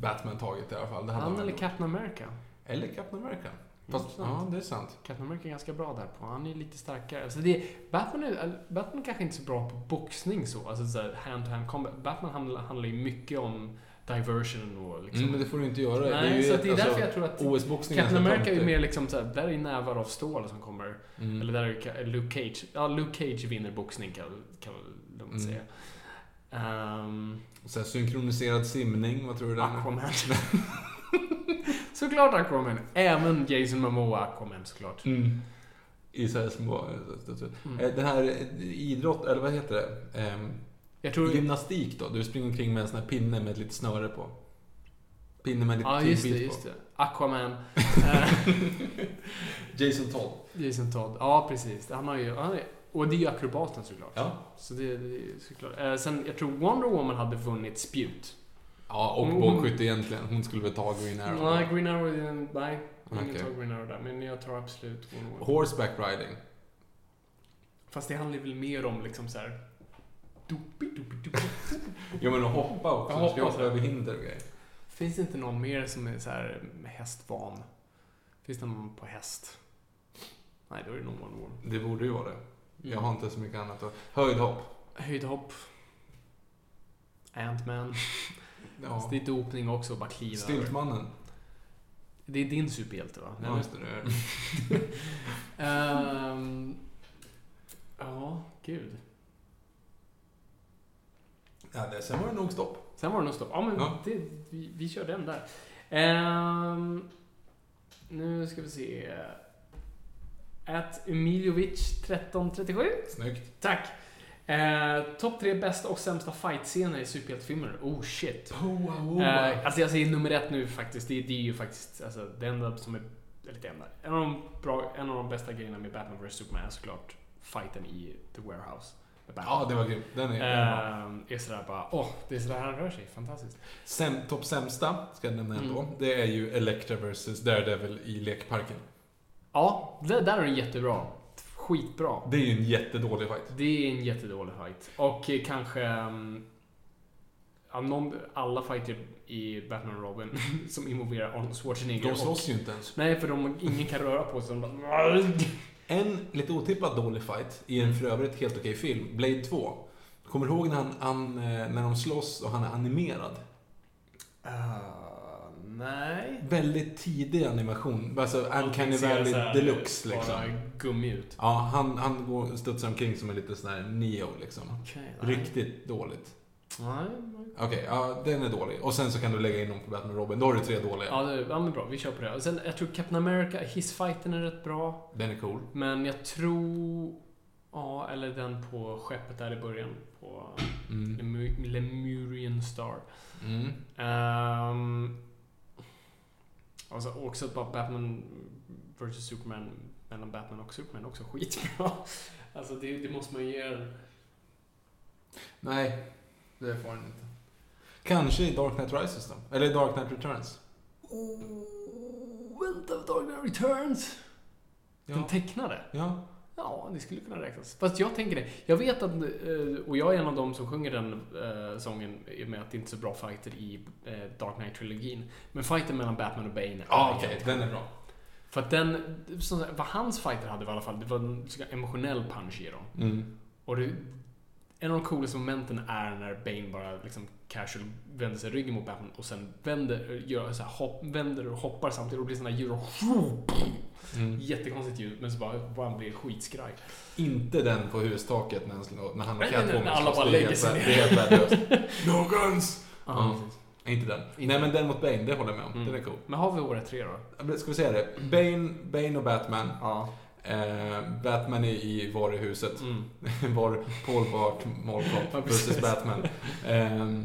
Batman tagit i alla fall. han eller Captain America? Eller Captain America. Fast, ja, det är sant. Captain America är ganska bra där på. Han är lite starkare. Alltså det, Batman, är, Batman är kanske inte så bra på boxning så. Alltså så hand-to-hand combat. Batman handlar, handlar ju mycket om diversion och liksom... Mm, men det får du inte göra. Nej, det är, ju, så det är alltså, därför jag tror att OS-boxning Captain America är ju mer liksom såhär, där är nävar av stål som kommer. Mm. Eller där är Luke Cage. Ja, Luke Cage vinner boxning kan jag lugnt mm. säga. Um, och sen synkroniserad simning, vad tror du? Aquaman. Såklart Aquaman. Även Jason Momoa Aquaman såklart. Mm. I så här små... Eh, Den här eh, idrott, eller vad heter det? Ehm, Jag tror... Gymnastik då. Du springer omkring med en sån här pinne med ett litet snöre på. Pinne med en liten Ja, just det, tygbit just på. det. Aquaman. Eh, Jason Todd. Jason Todd. Ja, precis. Han har ju... Han är, och det är ju akrobaten såklart. Ja. Så det, det är såklart. Eh, sen, jag tror Wonder Woman hade vunnit spjut. Ja, och Mm. bågskytte egentligen. Hon skulle väl ta Green Arrow. Nej, Green Arrow, nej. Ingen Okej. tar Green Arrow där. Men jag tar absolut Wonder Woman. Horseback riding. Fast det handlar väl mer om liksom så här. Dopi, dopi, dopi. Jo men att hoppa också. Ja, Du ska hoppa. hoppa över hinder och grejer. Finns det inte någon mer som är så här hästvan? Finns det någon på häst? Nej, då är det nog Wonder Woman. Det borde ju vara det. Jag Mm. har inte så mycket annat att... Höjdhopp. Höjdhopp. Ant-Man. Ja. Fast Det är dopning också, bara kliva. Styltmannen. Det är din superhjälte va? Ja, just det. Ehm, ja, gud. Ja, det, sen var det nog stopp. Sen var det nog stopp. Ja, men Ja. Det, vi, vi kör den där. Ehm, nu ska vi se. At Emiljovic 1337. Snyggt. Tack. Eh, Topp tre bästa och sämsta fight-scener i superhjältefilmer. Oh shit. Eh, alltså jag säger nummer ett nu faktiskt. Det, det är ju faktiskt alltså, det enda som är... Eller det enda. En av de, bra, en av de bästa grejerna med Batman vs Superman är såklart fighten i The Warehouse. Ja, det var grymt. Den är bra. Eh, är sådär bara, åh, det är sådär han rör sig. Fantastiskt. Säm, Topp sämsta, ska jag nämna ändå. Mm. Det är ju Elektra vs Daredevil i lekparken. Ja, det där är en jättebra. Skitbra. Det är ju en jättedålig fight. Det är en jättedålig fight. Och eh, kanske... um, Ja, någon, alla fighter i Batman och Robin som involverar Arnold Schwarzenegger. De slåss ju inte ens. Nej, för de, ingen kan röra på sig. En lite otippat dålig fight i en för övrigt helt okej film, Blade 2. Kommer du ihåg när, han, han, eh, när de slåss och han är animerad? Uh, nej. Väldigt tidig animation. Alltså Uncanny Valley deluxe liksom. Bara gummi ut. Ja, han, han går, studsar omkring som en lite sån här Neo liksom. Nej. Riktigt dåligt. Nej. Okej, ja den är dålig. Och sen så kan du lägga in dem på Batman Robin. Då har du tre dåliga. Ja, det, ja, men bra. Vi kör på det. Och sen, jag tror Captain America, hissfighten är rätt bra. Den är cool. Men jag tror... Ja, eller den på skeppet där i början. På Mm. Lemu- Lemurian Star. Mm. Um, alltså också bara Batman vs Superman mellan Batman och Superman också skitbra. Alltså det, det måste man ju ge den. Nej, det får den inte. Kanske i Dark Knight Rises då? Eller Dark Knight Returns? Oh, vänta, Dark Knight Returns! Den Ja. tecknade? ja. Ja, det skulle kunna räknas. Fast jag tänker det. Jag vet att, eh, och jag är en av dem som sjunger den eh, sången med att det inte är så bra fighter i eh, Dark Knight-trilogin. Men fighten mellan Batman och Bane Ja, är okej. helt Den är bra. För att den, som vad hans fighter hade i alla fall, det var en emotionell punch i dem. Mm. Och det, en av de coolaste momenten är när Bane bara liksom casual vänder sig ryggen mot Batman och sen vänder, gör så här, hopp, vänder och hoppar samtidigt och blir här ljud och Mm. Jättekonstigt ljud, men så bara, bara han blir skitskraj. Inte den på hustaket när han, när han och Nej, nej, Catwoman nej, alla bara lägger sig ner. Det är helt värdelöst. no guns! Ja. precis. Inte den. Inte Nej, men den mot Bane, det håller jag med om. Mm. Den är cool. Men har vi våra tre då? Ska vi säga det? Bane, Bane och Batman. Ja. Eh, Batman är i varuhuset. Mm. var Paul Bart Mall Ja, vs Batman. Eh,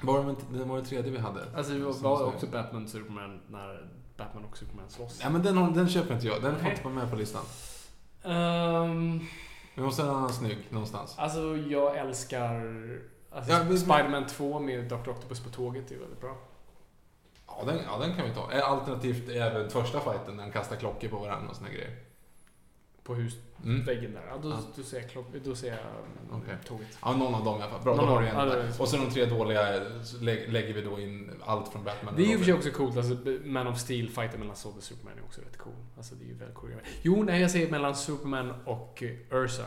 var det, det var det tredje vi hade? Alltså det var, var så- också Batman Superman när Batman och Superman slåss. Ja, men den, den köper inte jag. Den får inte vara med på listan. Ehm, Vi måste ha en annan snygg någonstans. alltså jag älskar alltså, Ja, vi- Spider-Man 2 med Dr. Octopus på tåget, det är väldigt bra. Ja den, ja, den kan vi ta. Eh, Alternativt även första fighten när han kastar klockor på varandra och såna grejer. På husväggen Mm. där. Ja, då, Ja. då ser jag, klock, då ser jag mm, Okej. tåget. Ja, någon av dem i alla fall. Bra, Någon då har du en ja, där. Och så de tre dåliga lä- lägger vi då in allt från Batman Det är ju i och för sig också coolt, alltså Man of Steel fighten mellan Zod och Superman är också rätt cool. Alltså det är ju väldigt coolt. Jo, nej jag säger mellan Superman och eh, Ursa.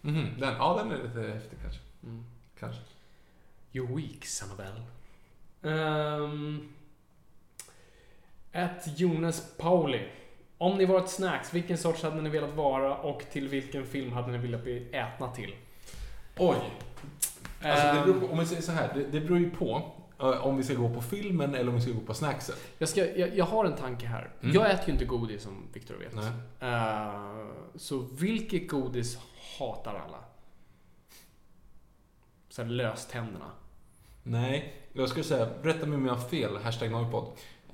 Mhm, den, ja, den är lite häftig kanske. Mm. kanske. You're weak, son of L. Um, At Jonas Pauli. Om ni var ett snacks, vilken sorts hade ni velat vara och till vilken film hade ni velat bli ätna till? Oj! Alltså, det beror på, Ehm, om man säger så här, det, det beror ju på. Eh, Om vi ska gå på filmen eller om vi ska gå på snackset. Jag, ska, jag, jag har en tanke här. Mm. Jag äter ju inte godis som Victor vet. Nej. Eh, så vilket godis hatar alla? Så här löständerna. Nej, jag skulle säga, rätta mig om jag har fel, hashtag Noipod.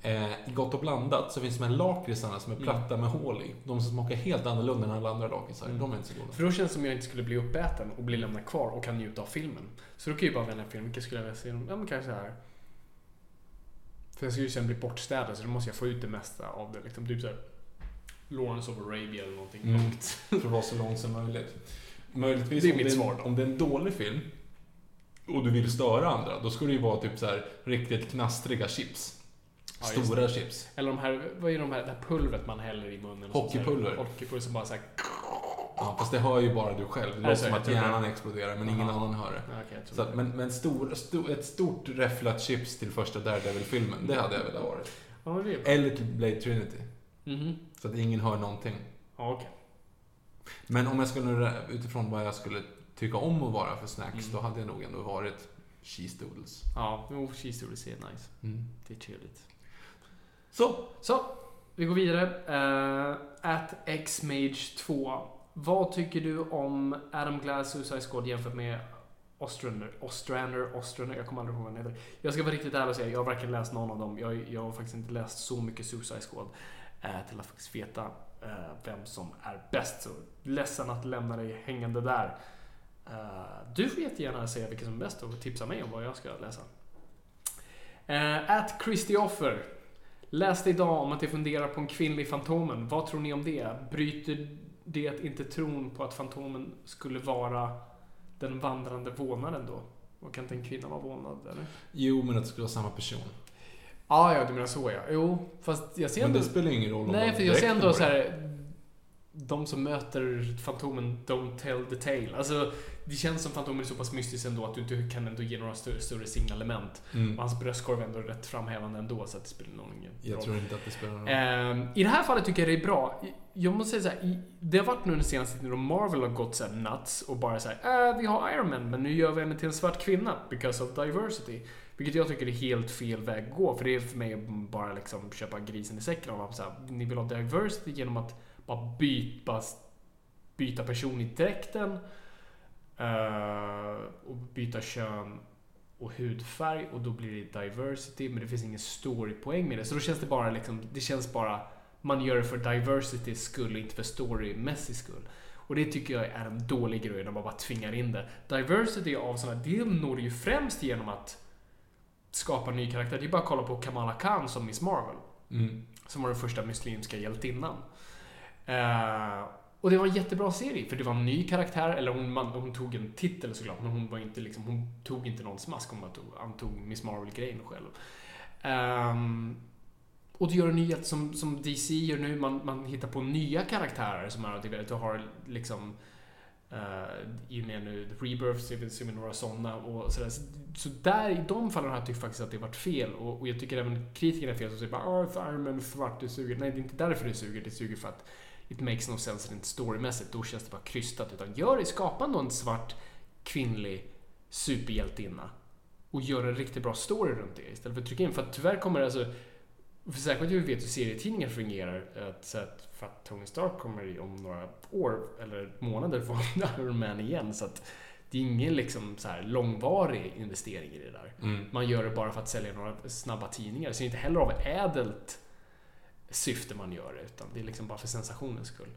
Eh, I Gott och blandat så finns de här lakritsarna som är platta med hål i. De som smakar helt annorlunda än alla andra lakritsar. De är inte så goda. För då känns det som jag inte skulle bli uppäten och bli lämnad kvar och kan njuta av filmen. Så då kan jag ju bara välja en film. Vilken skulle jag vilja se? Ja men kanske så här. För jag skulle ju sen bli bortstädad så då måste jag få ut det mesta av det. Liksom typ såhär Lawrence of Arabia eller någonting Mm. långt. För att vara så långt som möjligt. Möjligtvis Det är om, mitt det svar då. om det är en dålig film och du vill störa andra, då ska det ju vara typ så här riktigt knastriga chips. Ja, Stora chips. Eller de här, vad är de här, det här pulvret man häller i munnen? Hockeypulver. Hockeypulver som bara såhär... Ja, fast det hör ju bara du själv. Det låter som att hjärnan exploderar, men ingen annan hör det. Ja, tror Så att, men men stor, stor, ett stort räfflat chips till första Daredevil-filmen, det hade jag velat ha varit. Ja. Eller till Blade Trinity. Mhm. Så att ingen hör någonting. Ja, okej. Men om jag skulle, utifrån vad jag skulle tycka om att vara för snacks, Mm. då hade jag nog ändå varit cheese doodles. Ja, jo, cheese doodles är nice. Mm. Det är trevligt. Så, Så, vi går vidare. Uh, at xmage 2. Vad tycker du om Adam Glass Suicide Squad jämfört med Ostrander? Ostrander, Ostrander, jag kommer aldrig ihåg vad han heter. Jag ska vara riktigt ärlig och säga, jag har varken läst någon av dem. Jag, jag har faktiskt inte läst så mycket Suicide Squad uh, till att faktiskt veta uh, vem som är bäst. Så ledsen att lämna dig hängande där. Du får jättegärna säga vilken som är bäst och tipsa mig om vad jag ska läsa. Uh, at Christioffer. Läste idag om att de funderar på en kvinnlig Fantomen. Vad tror ni om det? Bryter det inte tron på att Fantomen skulle vara den vandrande vålnaden då? Och kan inte en kvinna vara vålnad, eller? jo men att det skulle vara samma person. Ah, ja, du menar så ja. Jo, fast jag ser Men ändå... det spelar ingen roll om Nej, för jag ser ändå så här. De som möter Fantomen, don't tell the tale. Alltså, det känns som Fantomen är så pass mystisk ändå att du inte kan ändå ge några större, större signalement. Mm. Och hans bröstkorv är ändå rätt framhävande ändå, så att det spelar någon ingen Jag roll. tror inte att det spelar någon roll. Ehm, I det här fallet tycker jag det är bra. Jag måste säga så här, det har varit nu den senaste tiden då Marvel har gått så här nuts och bara såhär, äh, vi har Iron Man, men nu gör vi henne till en svart kvinna because of diversity. Vilket jag tycker är helt fel väg att gå, för det är för mig bara liksom köpa grisen i säcken och så här, ni vill ha diversity genom att bara byta, byta person i dräkten eh, och byta kön och hudfärg och då blir det diversity men det finns ingen storypoäng med det. Så då känns det bara liksom, det känns bara man gör det för diversity skull inte för storymässig skull. Och det tycker jag är en dålig grej när man bara tvingar in det. Diversity av sådana, det når du ju främst genom att skapa ny karaktär. Det är bara att kolla på Kamala Khan som Miss Marvel. Mm. Som var den första muslimska hjältinnan. Eh, och det var en jättebra serie, för det var en ny karaktär, eller hon, man, hon tog en titel såklart, men hon var inte liksom, hon tog inte någon smask, hon tog, antog Miss Marvel-grejen själv. Um, och du gör en ny som, som DC gör nu, man, man hittar på nya karaktärer som är aktiverade. du har liksom Uh, I och med nu Rebirth så är vi några sådana och sådär. Så, så där i de fallen har jag tyckt faktiskt att det varit fel och, och jag tycker även kritikerna är fel som säger bara Åh, Iron Man svart, du suger. Nej, det är inte därför det suger. Det suger för att it makes no sense rent storymässigt. Då känns det bara krystat. Utan gör det, skapa ändå en svart kvinnlig superhjältinna och gör en riktigt bra story runt det istället för att trycka in. För att tyvärr kommer det alltså för särskilt hur vi vet hur serietidningar fungerar. Att, så att, för att Tony Stark kommer om några år eller månader få Iron Man igen. Så att det är ingen liksom så här långvarig investering i det där. Mm. Man gör det bara för att sälja några snabba tidningar. Så det är inte heller av ädelt syfte man gör det. Utan det är liksom bara för sensationens skull.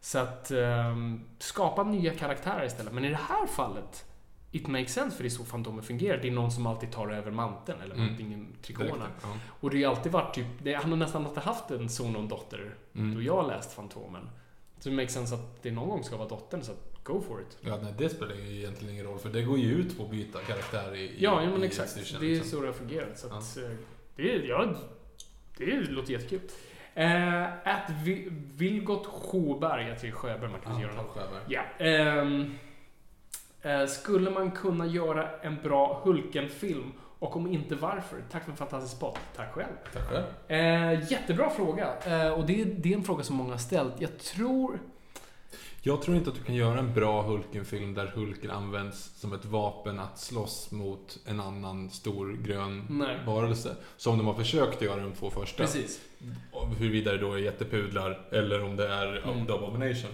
Så att ehm, skapa nya karaktärer istället. Men i det här fallet It makes sense för det är så Fantomen fungerar. Det är någon som alltid tar över manteln eller Mm. i trikåerna. Ja. Och det har ju alltid varit typ, det, han har nästan alltid haft en son och en dotter Mm. då jag har läst Fantomen. Så det makes sense att det någon gång ska vara dottern, så att go for it. Ja, nej, det spelar ju egentligen ingen roll, för det går ju ut på att byta karaktär i, Ja, ja men exakt. Det är liksom. så det har fungerat. Så att, eh, det, är, ja, det låter jättekul. Uh, att Vi- Vilgot Sjöberg, jag tror Sjöberg man kan Ja, göra något. Sjöberg. Ja. ehm, eh, skulle man kunna göra en bra Hulken-film? Och om inte varför? Tack för en fantastisk spot. Tack själv. Tack själv. Eh, jättebra fråga. Eh, och det, är- det är en fråga som många har ställt. Jag tror... Jag tror inte att du kan göra en bra Hulken-film där Hulken används som ett vapen att slåss mot en annan stor grön Nej. varelse. Som de har försökt göra de två första. Precis. Och Huruvida det då är jättepudlar eller om det är Mm. The Abomination.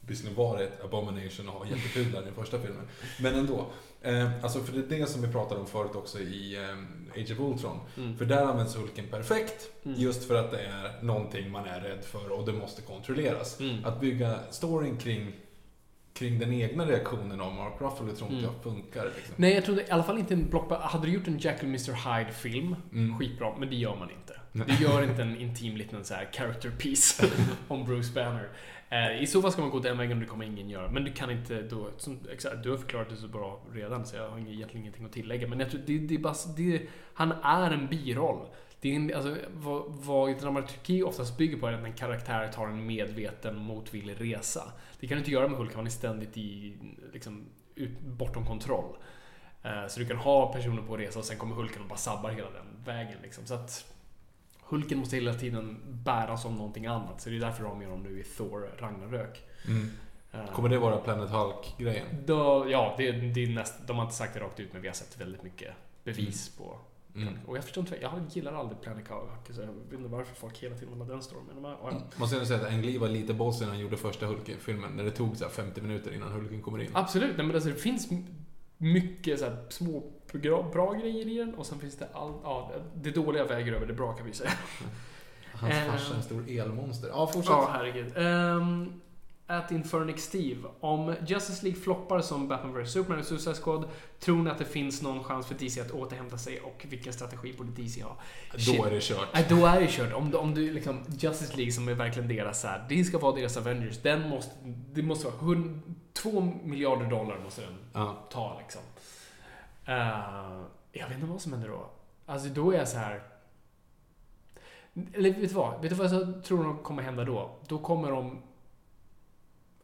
Visserligen var det ett Abomination ha jättepudlar i den första filmen. Men ändå. Eh, alltså för det är det som vi pratade om förut också i eh, Age of Ultron. Mm. För där används Hulken perfekt. Just för att det är någonting man är rädd för och det måste kontrolleras. Mm. Att bygga storyn kring, kring den egna reaktionen av Mark Ruffalo tror inte Mm. jag funkar. Liksom. Nej, jag tror i alla fall inte en blockbuster. Hade du gjort en Jack and Mr Hyde-film, Mm. skitbra, men det gör man inte. Det gör inte en intim liten så här character piece om Bruce Banner. Eh, I så fall ska man gå den vägen och det kommer ingen göra. Men du kan inte då, som, exakt, du har förklarat det så bra redan så jag har egentligen ingenting att tillägga. Men jag tror det, det är bara, det, han är en biroll. Det är en, alltså, vad, vad dramaturgi oftast bygger på är att en karaktär tar en medveten motvillig resa. Det kan du inte göra med Hulk, han är ständigt i, liksom, ut, bortom kontroll. Eh, så du kan ha personer på resa och sen kommer Hulken och bara sabbar hela den vägen. Liksom. Så att Hulken måste hela tiden bäras som någonting annat. Så det är därför de gör dem nu i Thor Ragnarök. Mm. Eh, Kommer det vara Planet Hulk-grejen? Ja, det, det är näst, de har inte sagt det rakt ut men vi har sett väldigt mycket bevis på Mm. Och jag förstår inte, jag gillar aldrig Planet Hulk. Så jag vet inte varför folk hela tiden vill ha den storyn. Men de har, ja. Måste jag säga att Ang Lee var lite bossig när han gjorde första Hulken-filmen. När det tog så här 50 minuter innan Hulken kommer in. Absolut, men alltså, det finns mycket så små bra, bra grejer i den och sen finns det allt, ja, det dåliga väger över det bra kan vi säga. Hans farsa är en stor elmonster. Ja, fortsätt. Ja, herregud. Um, at Infernic Steve. Om Justice League floppar som Batman vs Superman och Suicide Squad, tror ni att det finns någon chans för DC att återhämta sig och vilken strategi borde DC ha? Då är det kört. Nej, då är det kört. Om, om du liksom, Justice League som är verkligen deras så här, det ska vara deras Avengers, den måste, det måste vara, hund, två miljarder dollar måste den Ja. ta liksom. Eh, jag vet inte vad som händer då. Alltså då är jag så här. Eller vet du vad? Vet du vad jag tror de kommer hända då? Då kommer de...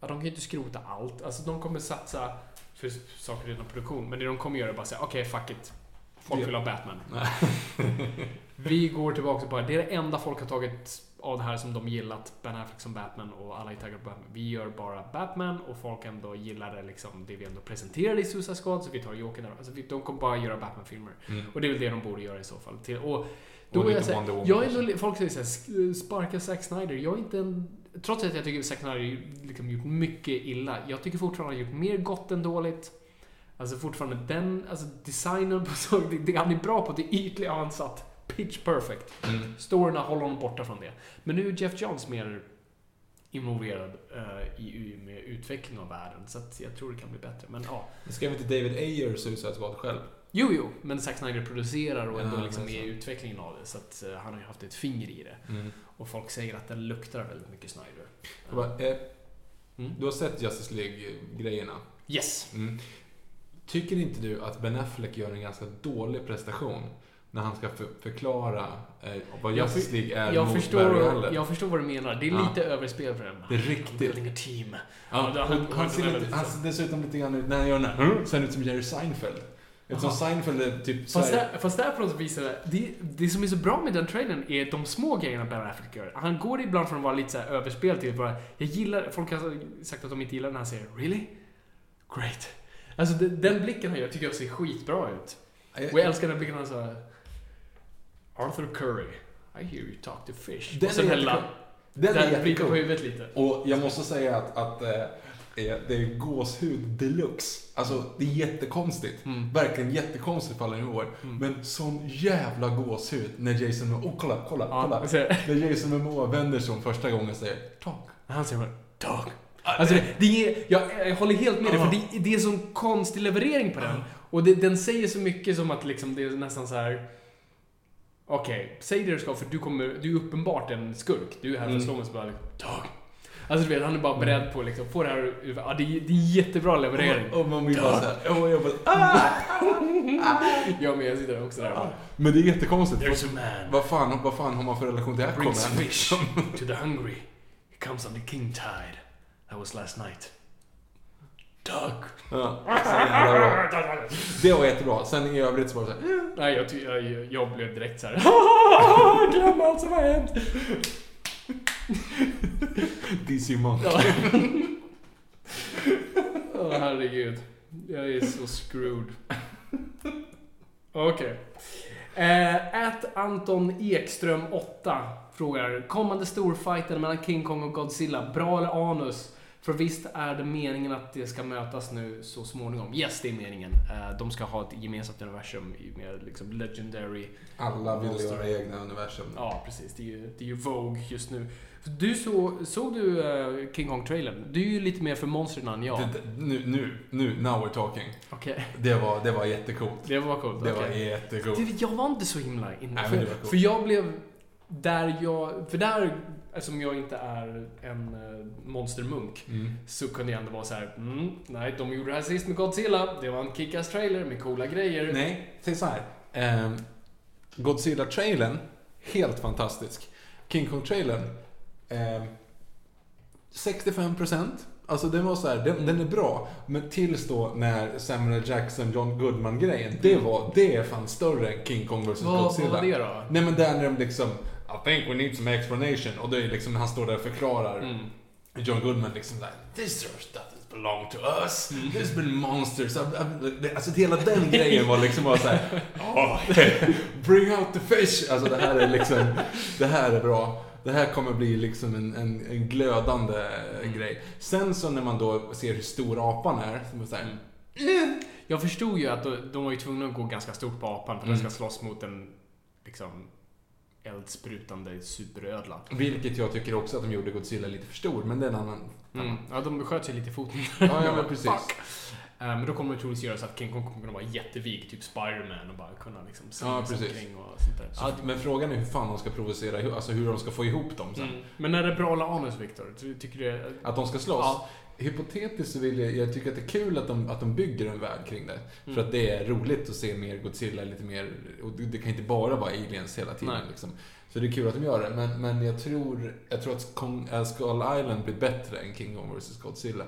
Ja, de kan ju inte skrota allt. Alltså de kommer satsa för saker inom produktion. Men det de kommer göra är bara säga, okej fuck it. Folk vill ha Batman. Vi går tillbaka på det. Det är det enda folk har tagit av det här som de gillat. Ben Affleck som Batman och alla är taggade på Batman. Vi gör bara Batman och folk ändå gillar det, liksom, det vi ändå presenterade i Suicide Squad. Så vi tar Joker där. Alltså, de kommer bara göra Batman-filmer. Mm. Och det är väl det de borde göra i så fall. Och då Och är jag lite så Wonder här, Woman jag är nog, Folk säger såhär, sparka Zack Snyder. Jag är inte en... Trots att jag tycker Zack Snyder har liksom gjort mycket illa. Jag tycker fortfarande han har gjort mer gott än dåligt. Alltså fortfarande den, alltså designen på så, det, det han är bra på, det ytliga han satt pitch perfect. Mm. Storyna håller honom borta från det. Men nu är Jeff Johns mer involverad eh, i, med utveckling av världen. Så jag tror det kan bli bättre. Men ja. Men Skrev inte David Ayer Suicide Squad själv? Jo, jo. Men Zack Snyder producerar och ändå Ja, liksom är i utvecklingen av det. Så att eh, han har ju haft ett finger i det. Mm. Och folk säger att den luktar väldigt mycket Snyder. Bara, eh, Mm. Du har sett Justice League-grejerna? Yes! Mm. Tycker inte du att Ben Affleck gör en ganska dålig prestation när han ska för, förklara eh, vad Jag Justice League är Jag mot förstår, Barry Allen? jag förstår vad du menar. Det är Ja. lite överspel för den. Det är riktigt. A team. Ja, Ja, han, han- ser lite, han ser dessutom lite grann ut, när han gör den här, ser ut som Jerry Seinfeld. Eftersom Jaha. Seinfeld är typ Fast där, fast där på något visar det, det, som är så bra med den trailern är de små grejerna Ben Affleck gör. Han går ibland från att vara lite så här överspel till bara, jag gillar, folk har sagt att de inte gillar när han säger “Really? Great”. Alltså den, blicken han gör tycker jag ser skitbra ut. Och jag älskar den blicken han sa Arthur Curry, I hear you talk to fish. Den och sen jättecool. Den vrider jättecool. på huvudet lite. Och jag måste säga att, att eh, det är gåshud deluxe. Alltså, det är jättekonstigt. Mm. Verkligen jättekonstigt på alla nivåer. Men sån jävla gåshud när Jason Momoa... Oh, kolla, kolla, Ja, kolla. När Jason Momoa vänder sig om första gången och säger Talk. Han säger bara Dog. Alltså det, det är, jag, jag håller helt med dig, för det, det är sån konstig leverering på den. Och det, den säger så mycket som att liksom det är nästan så här. Okej, säg det du ska för du kommer, du är uppenbart en skurk. Du är här för att slå mig så bara Dog. Alltså du vet, han är bara beredd på att liksom få det här ja, det, är, det är jättebra leverering. Och man vill bara såhär... Och jag bara, ah! Jag med, jag sitter där också där bara, Men det är jättekonstigt. There's a man Vad fan, vad fan har man för relation till Aquaman? brings fish to the hungry. He comes on the king tide. That was last night. Dog. Ja. Det var jättebra. Sen i övrigt så var det såhär... Nej, jag, jag, jag blev direkt så här. Glöm allt som har hänt. DC Monk. Ja. Åh herregud. Jag är så screwed. Okej. Eh, At Anton Ekström 8 frågar Kommande storfighten mellan King Kong och Godzilla, bra eller anus? För visst är det meningen att det ska mötas nu så småningom? Yes, det är meningen. Eh, de ska ha ett gemensamt universum med liksom legendary... Alla vill Monster. göra egna universum. Ja, precis. Det är ju, det är ju Vogue just nu. Du så, såg du eh, King Kong-trailern? Du är ju lite mer för monstren än jag. Det- det- Nu, nu, nu, now we're talking. Okej. Det var, det var jättecoolt. Det var coolt. Det okej. var jättecoolt. Du, jag var inte så himla inne. Nej, för, men det var coolt. för jag blev där jag... För där, eftersom jag inte är en eh, monstermunk, Mm. så kunde jag ändå vara så här. Mm, nej, de gjorde det här sist med Godzilla. Det var en kickass trailer med coola grejer. Nej, säg så här. Ehm, Godzilla-trailern, helt fantastisk. King Kong-trailern, ehm, 65%. Alltså den var så här, den, den är bra. Men tills då när Samuel. Jackson, John Goodman-grejen. Det var, det är fan större än King Kong vs Vad- vad Godzilla. var det då? Nej men där när de liksom, I think we need some explanation. Och det är liksom han står där och förklarar. Mm. John Goodman liksom där, This earth doesn't belong to us. Mm. There's been monsters. Alltså hela den grejen var liksom bara såhär, oh, bring out the fish. Alltså det här är liksom, det här är bra. Det här kommer bli liksom en, en, en glödande Mm. grej. Sen så när man då ser hur stor apan är, så man såhär, Mm. Jag förstod ju att de, de var ju tvungna att gå ganska stort på apan för Mm. den ska slåss mot en liksom eldsprutande superödla. vilket jag tycker också att de gjorde Godzilla lite för stor, men det är en annan Mm. Ja, de sköt sig lite i foten. Ja, ja precis. Fuck. Eh, Men då kommer det troligtvis göra så att King Kong kommer kunna vara jättevig, typ Spiderman och bara kunna liksom Ja, precis. omkring och sånt där. Så, men frågan är hur fan de ska provocera, alltså hur de ska få ihop dem sen. Mm. Men är det bra anus, Viktor? Ty- Tycker du? Att de ska slåss? Ja. Hypotetiskt så vill jag, jag tycker att det är kul att de, att de bygger en värld kring det. Mm. För att det är roligt att se mer Godzilla, lite mer, och det, kan inte bara vara aliens hela tiden. Liksom. Så det är kul att de gör det, men, men jag, tror, jag tror att Kong, äh, Skull Island blir bättre än King Kong vs Godzilla.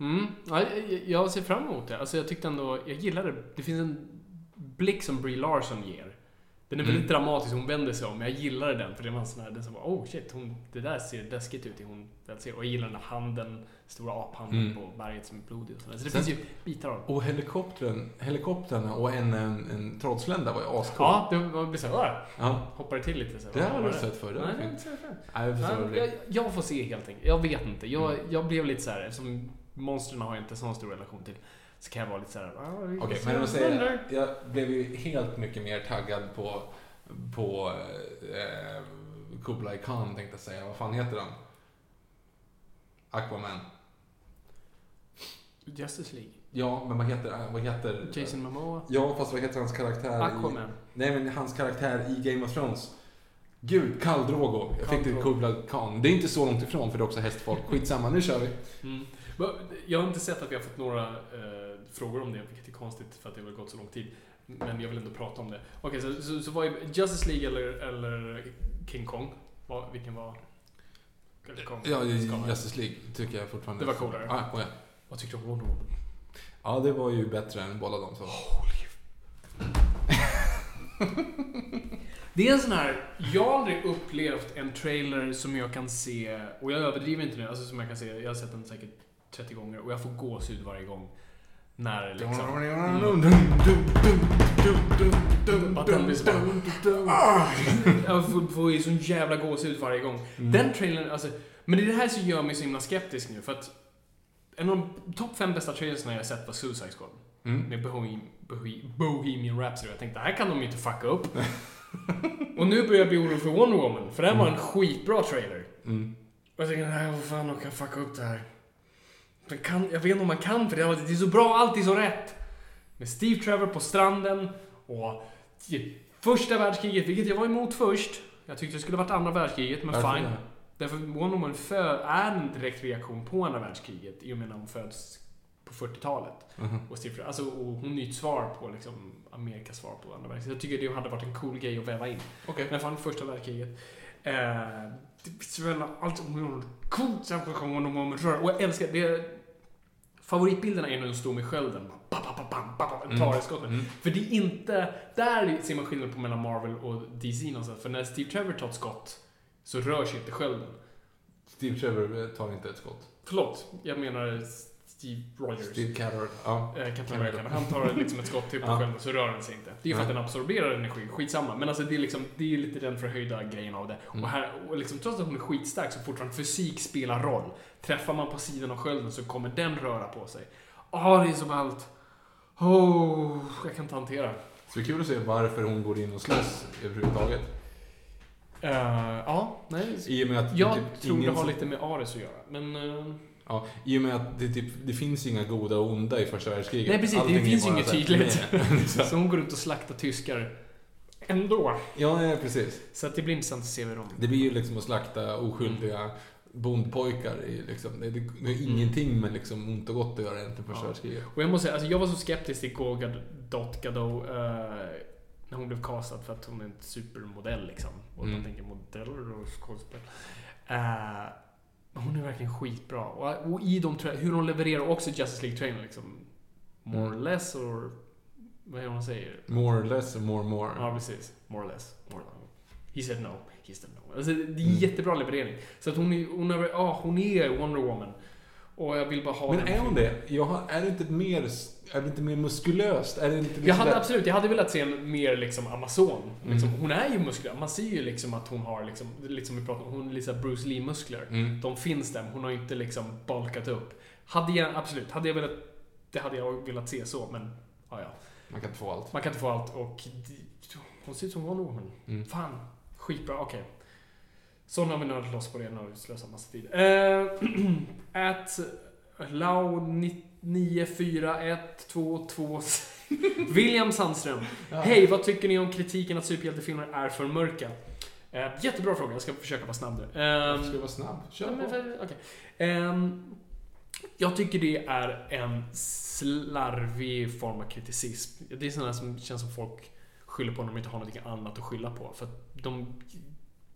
Mm. Ja, jag- jag ser fram emot det. Alltså jag tyckte ändå, jag gillar det. Det finns en blick som Brie Larson ger. Den är väldigt Mm. dramatisk, hon vänder sig om. Men jag gillade den, för det var en sån här, den som var oh shit, hon, det där ser läskigt ut. Hon väl ser. Och jag gillar den där handen, stora aphanden Mm. på berget som är blodig och sådär. Så det Sen- finns ju bitar av Och helikoptern, helikoptrarna och en, en, en trollslända var ju ascool. Ja, det var blir såhär, ja. hoppar det till lite så. Det har du sett förr, det var Nej, fint. Nej, jag får se helt enkelt. Jag vet inte. Jag, Mm. jag blev lite så här, eftersom monstren har jag inte så stor relation till. Så kan jag vara lite så här. ah, Okej, se men jag händer. Jag blev ju helt mycket mer taggad på, på eh, Kublai Khan tänkte jag säga. Vad fan heter han? Aquaman. Justice League. Ja, men vad heter, vad heter... Jason Momoa. Ja, fast vad heter hans karaktär? I, Aquaman. nej, men hans karaktär i Game of Thrones. Gud, Khal Drogo. Jag fick det. Kublai Khan. Det är inte så långt ifrån för det är också hästfolk. Skitsamma, nu kör vi. Mm. Jag har inte sett att vi har fått några eh, frågor om det, vilket är konstigt för att det har gått så lång tid. Men jag vill ändå prata om det. Okej, så, så, så vad är Justice League eller, eller King Kong? Vad, vilken var... Kong? Ja. Justice League tycker jag fortfarande. Det var coolare. Ah, oh ja. Vad tyckte du om Wonder Woman? ja, det var ju bättre än båda de. Så. Det är en sån här, jag har aldrig upplevt en trailer som jag kan se, och jag överdriver inte nu, alltså som jag kan se, jag har sett den säkert 30 gånger och jag får gåshud varje gång. När liksom... Att den blir så bara, Jag får, ju sån jävla gåshud varje gång. Den trailern, alltså... Men det är det här som gör mig så himla skeptisk nu, för att... En av de topp fem bästa trailersna jag sett var Suicide Squad. Mm. Med Bohem, Bohem, Bohemian Rhapsody. Jag tänkte, det här kan de ju inte fucka upp. och nu börjar jag bli orolig för Wonder Woman, för det här var en skitbra trailer. Mm. Och jag tänkte, nej vad fan, de kan fucka upp det här. Men kan, jag vet inte om man kan, för det är det är så bra, allt är så rätt. Med Steve Trevor på stranden och första världskriget, vilket jag var emot först. Jag tyckte det skulle varit andra världskriget, men Varför fine. Därför Wonder Woman är en direkt reaktion på andra världskriget i och med när hon föds på 40-talet. Mhm. Och, Steve, alltså, och hon är ju ett svar på liksom, Amerikas svar på andra världskriget. Jag tycker det hade varit en cool grej att väva in. Okej. Men fan, första världskriget. Eh, det visuella, allt som hon coolt särskilt som Wonder Woman. Och jag älskar det. Favoritbilderna är när hon står med skölden. Bam, bam, bam, tar Mm. ett skott. Mm. För det är inte... Där ser man skillnad på mellan Marvel och DC någonstans. För när Steve Trevor tar ett skott så rör sig inte skölden. Steve Trevor tar inte ett skott. Förlåt, jag menar Steve Rogers. Steve Carrot. Ja. Eh, Captain America. Han tar liksom ett skott typ på Ja. skölden så rör den sig inte. Det är ju för att den absorberar energi, skitsamma. Men alltså det är liksom, det är lite den förhöjda grejen av det. Mm. Och här, och liksom, trots att hon är skitstark så fortfarande fysik spelar roll. Träffar man på sidan av skölden så kommer den röra på sig. Åh, det är så ballt. Oh, jag kan inte hantera. Så det är kul att se varför hon går in och slåss överhuvudtaget. Eh, ja, nej. I och med att Jag typ tror det har som- lite med Ares att göra. Men... eh, Ja, i och med att det, typ, det finns inga goda och onda i första världskriget. nej, precis. Allting Det finns ju inget tydligt. Så- så hon går ut och slaktar tyskar. Ändå. ja, nej, precis. Så att det blir intressant att se hur de... Det blir ju liksom att slakta oskyldiga bondpojkar. I, liksom, det, det, det har ingenting med liksom ont och gott att göra egentligen första Ja. världskriget. Och jag måste säga, alltså jag var så skeptisk till Gal Gadot, Gadot eh, när hon blev castad för att hon är en supermodell liksom. Och Mm. man tänker modeller och skådespel. Eh, men hon är verkligen skitbra. Och, och i de, hur hon levererar också Justice League Trainer liksom. More or Mm. less or... Vad är det hon säger? More or less och more more. Ja, precis. More or less. More or He said no. He said no. Alltså, det är Mm. jättebra leverering. Så att hon är, hon är, ja, hon är Wonder Woman. Och jag vill bara ha Men är hon det? Jag har, är det inte mer, är det inte mer muskulöst? Är det inte liksom Jag hade där- absolut, jag hade velat se en mer liksom Amazon. Liksom, Mm. Hon är ju muskler. Man ser ju liksom att hon har liksom, lite som vi pratade om, hon är lite Bruce Lee-muskler. Mm. De finns där, hon har inte liksom balkat upp. Hade jag, absolut, hade jag velat, det hade jag velat se så, men ja, ja. Man kan inte få allt. Man kan inte få allt och hon ser ut som Wonder Woman. Mm. Fan, skitbra, okej. Så nu har vi nördat loss på det, nu har vi slösat massa tid. Uh, at Lau 941222 William Sandström. Hej, vad tycker ni om kritiken att superhjältefilmer är för mörka? Eh, jättebra fråga, jag ska försöka vara snabb nu. Jag Ehm, ska vara snabb. Kör Ja, men, på. okej. Ehm, jag tycker det är en slarvig form av kriticism. Det är sådana som känns som folk skyller på när de inte har något annat att skylla på. För att de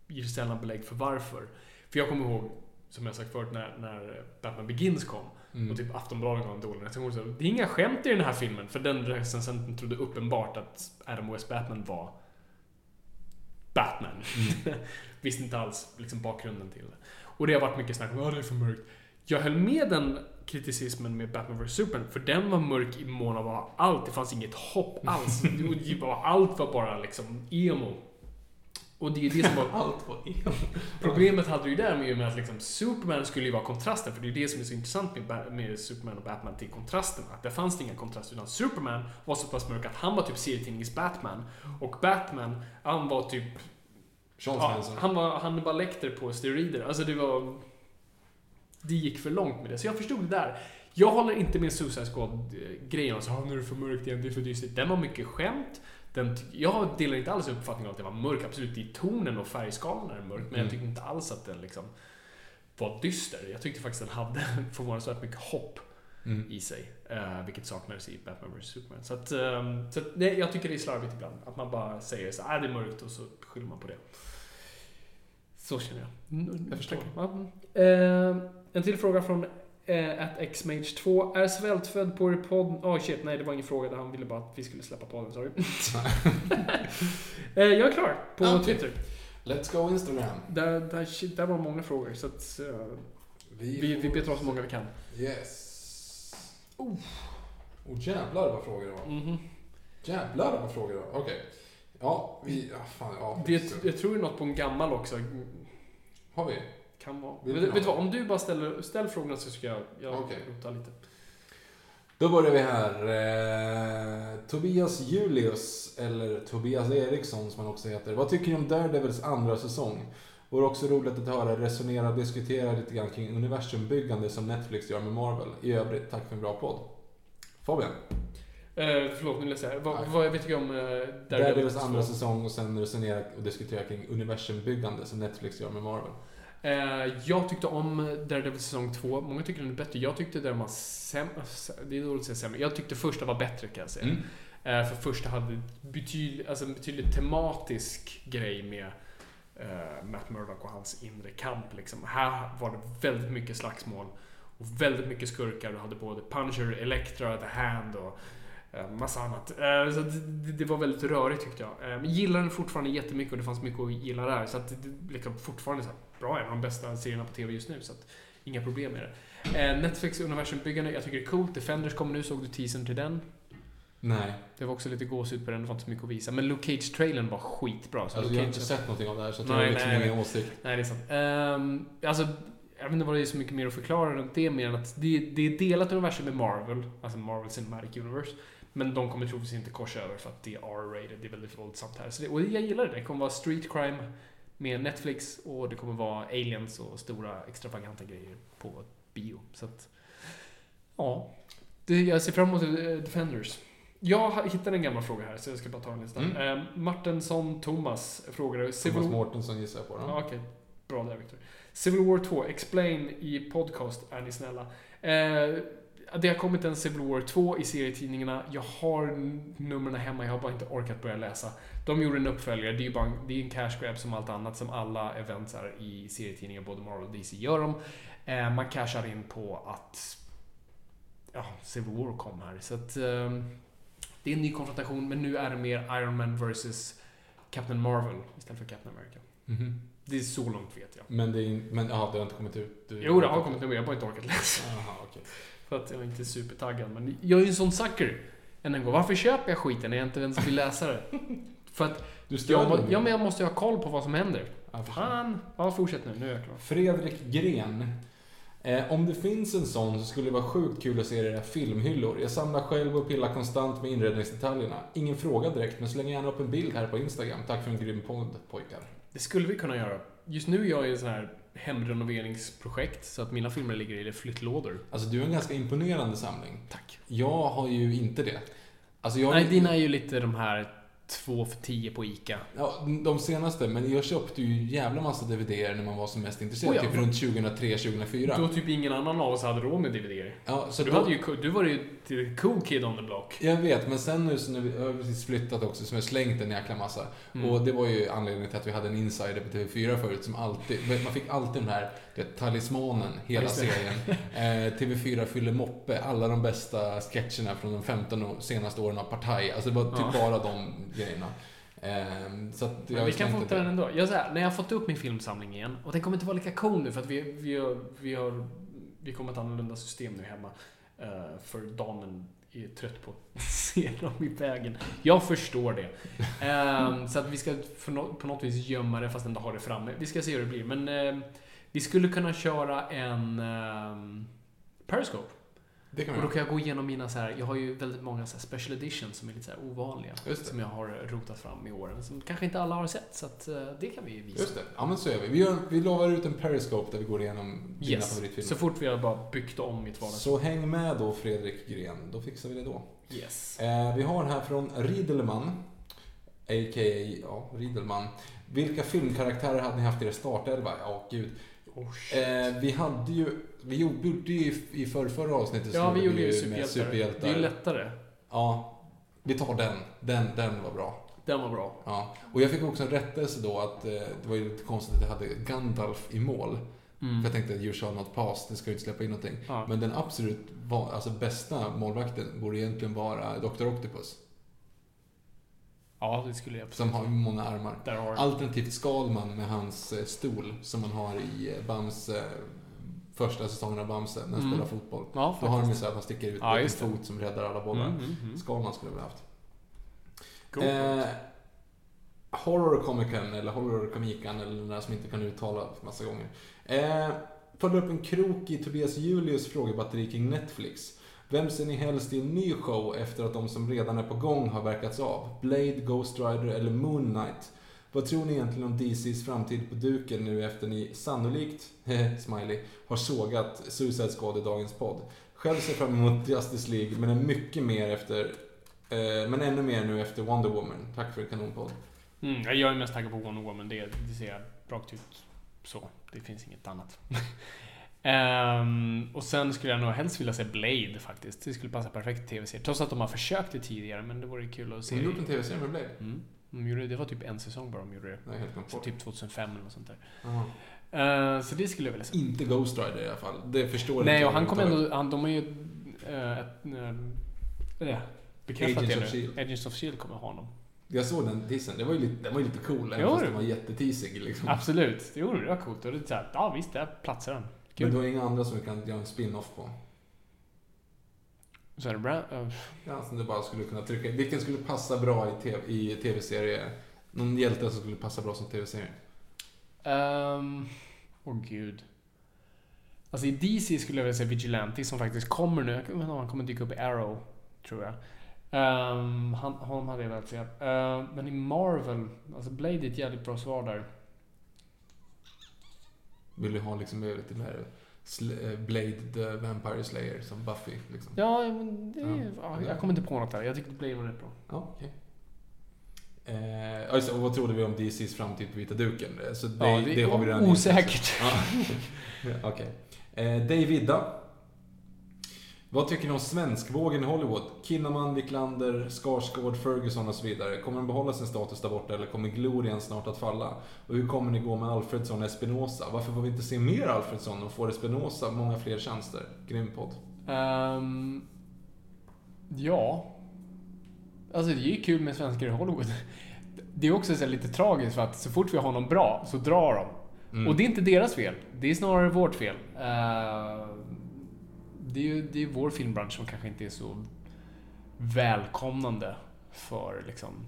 ger sällan belägg för varför. För jag kommer ihåg, som jag sagt förut, när, när Batman Begins kom. Mm. Och typ Aftonbladet gav en dålig recension. Så, det är inga skämt i den här filmen. För den recensenten trodde uppenbart att Adam West Batman var Batman. Visste inte alls liksom, bakgrunden till det. Och det har varit mycket snack om att det är för mörkt. Jag höll med den kriticismen med Batman vs Superman, för den var mörk i mån av allt. Det fanns inget hopp alls. Allt var bara liksom emo. Och det är det som var... Allt på en. Problemet hade ju där med, med att liksom Superman skulle ju vara kontrasten, för det är det som är så intressant med, med Superman och Batman till kontrasten. Att det fanns det inga kontraster, utan Superman var så pass mörk att han var typ serietidningens Batman. Och Batman, han var typ... Sean Ja, han var Hannibal Lecter på steroider. Alltså det var... Det gick för långt med det, så jag förstod det där. Jag håller inte med Suicide Squad-grejen. Alltså, "Ah, nu är det för mörkt igen, det är för dystert. Den var mycket skämt. Den, jag delar inte alls uppfattningen att det var mörk. Absolut, i tonen och färgskalan är den mörk. Men Mm. jag tyckte inte alls att den liksom var dyster. Jag tyckte faktiskt den hade förvånansvärt mycket hopp Mm. i sig. Uh, vilket saknades i Batman vs Superman. Så, att, ehm, så att, nej, jag tycker det är slarvigt ibland. Att man bara säger så här, det är mörkt och så skyller man på det. Så känner jag. Mm, Jag förstår. Ja. Ehm, en till fråga från uh, at xmage2. Är svältfödd på er podd... Oh shit, nej det var ingen fråga. Han ville bara att vi skulle släppa podden, sorry. Eh, jag är klar på okej. Twitter. Let's go Instagram. Där, där, shit, där var många frågor. Så att, eh, vi, vi betar av så många vi kan. Yes. Oh. oh jävlar vad frågor det var. Mhm. Jävlar vad frågor det var. Okej. Ja, vi... Ja, fan, ja. Det, jag tror det är något på en gammal också. Har vi? Kan vara. Vet, du vet du vad? Om du bara ställer ställ frågorna så ska jag, jag Okej. rota lite. Då börjar vi här. Eh, Tobias Julius, eller Tobias Eriksson som han också heter. Vad tycker ni om Daredevils andra säsong? Vore också roligt att höra resonera och diskutera lite grann kring universumbyggande som Netflix gör med Marvel. I övrigt, tack för en bra podd. Fabian? Eh, förlåt, nu läser jag. Vad, Nej. vad jag tycker om eh, Daredevils andra säsong och sen resonera och diskutera kring universumbyggande som Netflix gör med Marvel. Eh, jag tyckte om Daredevil säsong 2. Många tycker den är bättre. Jag tyckte den var sämre. Det är dåligt att säga sämre. Jag tyckte första var bättre kan jag säga. Mm. Eh, för första hade betyd, alltså en betydligt tematisk grej med eh, Matt Murdock och hans inre kamp. Liksom. Här var det väldigt mycket slagsmål och väldigt mycket skurkar. Du hade både Punisher, Elektra, The Hand och eh, massa annat. Eh, så det, var väldigt rörigt tyckte jag. Eh, men gillar den fortfarande jättemycket och det fanns mycket att gilla där. Så att liksom fortfarande så bra, en av de bästa serierna på TV just nu. Så att, inga problem med det. Eh, Netflix universumbyggande, jag tycker det är coolt. Defenders kommer nu, såg du teasern till den? Nej. Det var också lite gåshud på den, det var inte så mycket att visa. Men Luke Cage-trailern var skitbra. Så Alltså, jag har inte sett någonting av det här så Nej, jag har liksom nej, ingen åsikt. Nej, det är sant. Ehm, alltså, jag vet inte vad det är så mycket mer att förklara runt det, mer än att det, det är delat universum med Marvel, alltså Marvel Cinematic Universe. Men de kommer troligtvis inte korsa över för att det är R-rated, det är väldigt våldsamt här. Så det, och jag gillar det. Det kommer vara street crime med Netflix och det kommer vara aliens och stora extravaganta grejer på bio. Så att, ja. Det, jag ser fram emot eh, Defenders. Jag hittade en gammal fråga här, så jag ska bara ta den listan. Mm. Mm. Martensson Thomas frågade... Thomas Mårtensson gissar jag på. Ja, Då. Okej, bra där Victor. Civil War 2, explain i podcast är ni snälla. Eh, det har kommit en Civil War 2 i serietidningarna. Jag har numren hemma, jag har bara inte orkat börja läsa. De gjorde en uppföljare, det är ju bara det är en cash grab som allt annat, som alla events är i serietidningar, både Marvel och DC gör dem. Eh, man cashar in på att ja, Civil War kom här. Så att, ehm, det är en ny konfrontation, men nu är det mer Iron Man vs Captain Marvel istället för Captain America. Mhm. Det är så långt vet jag. Men det är men, ja, det har inte kommit ut? Du, Jo, det har kommit men jag har bara inte orkat läsa. Jaha, okej. För att jag är inte supertaggad. Men jag är ju en sån sucker. Än en gång. Varför köper jag skiten när jag inte ens vill läsa det? För att Du jag, må- ja, men jag måste ju ha koll på vad som händer. Jag. Fan! Ja, fortsätt nu. Nu är jag klar. Fredrik Gren. Eh, om det finns en sån så skulle det vara sjukt kul att se era filmhyllor. Jag samlar själv och pillar konstant med inredningsdetaljerna. Ingen fråga direkt, men släng gärna upp en bild här på Instagram. Tack för en grym podd, pojkar. Det skulle vi kunna göra. Just nu är jag i en sån här hemrenoveringsprojekt. Så att mina filmer ligger i flyttlådor. Alltså, du har en ganska imponerande samling. Tack. Jag har ju inte det. Alltså, jag... Nej, dina är ju lite de här två för tio på ICA. Ja, de senaste, men jag köpte ju jävla massa DVDer när man var som mest intresserad. Oh ja. Typ runt 2003-2004. Då typ ingen annan av oss hade råd med DVD. Ja, så Du, då- hade ju, du var ju cool kid on the block. Jag vet, men sen nu så när vi har precis flyttat också, så har jag slängt en jäkla massa. Mm. Och det var ju anledningen till att vi hade en insider på TV4 förut som alltid, man fick alltid den här det, talismanen, hela serien. Eh, TV4 fyller moppe, alla de bästa sketcherna från de 15 år- senaste åren av Partaj. Alltså det var typ Ja. bara de grejerna. Eh, så att jag vi kan fota den ändå. Jag här, när jag har fått upp min filmsamling igen, och den kommer inte vara lika cool nu för att vi, vi, har, vi, har, vi kommer ett annorlunda system nu hemma. eh, för damen är trött på att se dem i vägen. Jag förstår det. Ehm, så att vi ska på något vis gömma det fast ändå ha det framme. Vi ska se hur det blir. Men ehm, vi skulle kunna köra en um, Periscope. Det kan Och då kan jag gå igenom mina så här, jag har ju väldigt många så special editions som är lite så ovanliga. Som jag har rotat fram i åren. Som kanske inte alla har sett, så att eh, det kan vi visa. Just det, ja men så är vi. Vi, gör, vi lovar ut en Periscope där vi går igenom dina Yes. favoritfilmer. Så fort vi har bara byggt om mitt vardagsrum. Så häng med då Fredrik Gren, då fixar vi det då. Yes. Eh, vi har här från Riedelman, a.k.a. Ja, Riedelman. Vilka filmkaraktärer hade ni haft i er startelva? Ja, gud. Oh. Eh, vi hade ju, vi gjorde ju i, i förra, förra avsnittet ja, vi gjorde ju superhjältar. superhjältar. Det är ju lättare. Ja, vi tar den. Den, den var bra. Den var bra. Ja. Och jag fick också en rättelse då att eh, det var ju lite konstigt att jag hade Gandalf i mål. Mm. För jag tänkte att you shall not pass, det ska ju inte släppa in någonting. Ja. Men den absolut alltså bästa målvakten borde egentligen vara Dr. Octopus. Ja, det skulle jag Som har många armar. Där har Alternativt Skalman med hans eh, stol som man har i eh, Bamse, första säsongen av Bamse, när han Mm. spelar fotboll. Ja, Då har de ju så att han sticker ut Ja, en fot som räddar alla bollar. Mm, mm, mm. Skalman skulle vi ha haft. Go Eh, horror Comicen, eller Horror Comican, eller den där som inte kan uttala massa gånger. Eh, Följde upp en krok i Tobias Julius frågebatteri kring Netflix. Vem ser ni helst i en ny show efter att de som redan är på gång har verkats av? Blade, Ghost Rider eller Moon Knight? Vad tror ni egentligen om DCs framtid på duken nu efter ni sannolikt, smiley, har sågat Suicide Squad i dagens podd? Själv ser jag fram emot Justice League, men är mycket mer efter Eh, men ännu mer nu efter Wonder Woman. Tack för en kanonpodd. Mm, jag är mest taggad på Wonder Woman. Det, det ser jag rakt ut så. Det finns inget annat. Ehm, och sen skulle jag nog helst vilja se Blade faktiskt. Det skulle passa perfekt i tv-serie. Trots att de har försökt det tidigare, men det vore kul att se. Har du gjort en tv-serie med Blade? Mm. De gjorde, det var typ en säsong bara de gjorde det. Nej, helt glömt Så typ 2005 eller något sånt där. Ehm, så det skulle jag vilja se. Inte Ghost Rider i alla fall. Det förstår Nej, inte och han jag kommer ändå... Han, de har ju... Äh, ett, äh, det, bekräftat Agents det of nu. S.H.I.E.L.D.. Agents of S.H.I.E.L.D. kommer ha honom. Jag såg den teasern. Det var ju lite, den var lite cool, även fast den var jätteteasig liksom. Absolut. Jo, det var coolt. Och det är så här, ja visst, där platsar den. Men Kul. du har inga andra som vi kan göra en spin-off på? Så är det bra. Uh, Ja, som du bara skulle kunna trycka Vilken skulle passa bra i, TV, i tv-serie? Någon hjälte som skulle passa bra som tv-serie? Ehm, Åh gud. Alltså i DC skulle jag vilja säga Vigilante som faktiskt kommer nu. Jag vet inte om han kommer dyka upp i Arrow, tror jag. Ehm, han, honom hade jag velat se. Ehm, men i Marvel, alltså Blade är ett jävligt bra svar där. Vill du ha liksom lite mer eh, Blade the Vampire Slayer som Buffy? Liksom? Ja, men det, är- Ja. ja, jag kommer inte på något där. Jag tyckte Blade var rätt bra. Ja, okej. Eh, det, och vad trodde vi om DCs framtid på vita duken? Eh, Så det, Ja, det, det har vi redan osäkert. Ja. Okej. Eh, Dave Vidda. Vad tycker ni om svenskvågen i Hollywood? Kinnaman, Wiklander, Skarsgård, Ferguson och så vidare. Kommer de behålla sin status där borta eller kommer glorian snart att falla? Och hur kommer ni gå med Alfredsson och Espinosa? Varför får vi inte se mer Alfredsson och får Espinosa många fler tjänster? Grym podd. Ehm, ja. Alltså det är ju kul med svenskar i Hollywood. Det är också så lite tragiskt för att så fort vi har någon bra så drar de. Mm. Och det är inte deras fel. Det är snarare vårt fel. Eh, det är ju det är vår filmbransch som kanske inte är så välkomnande för liksom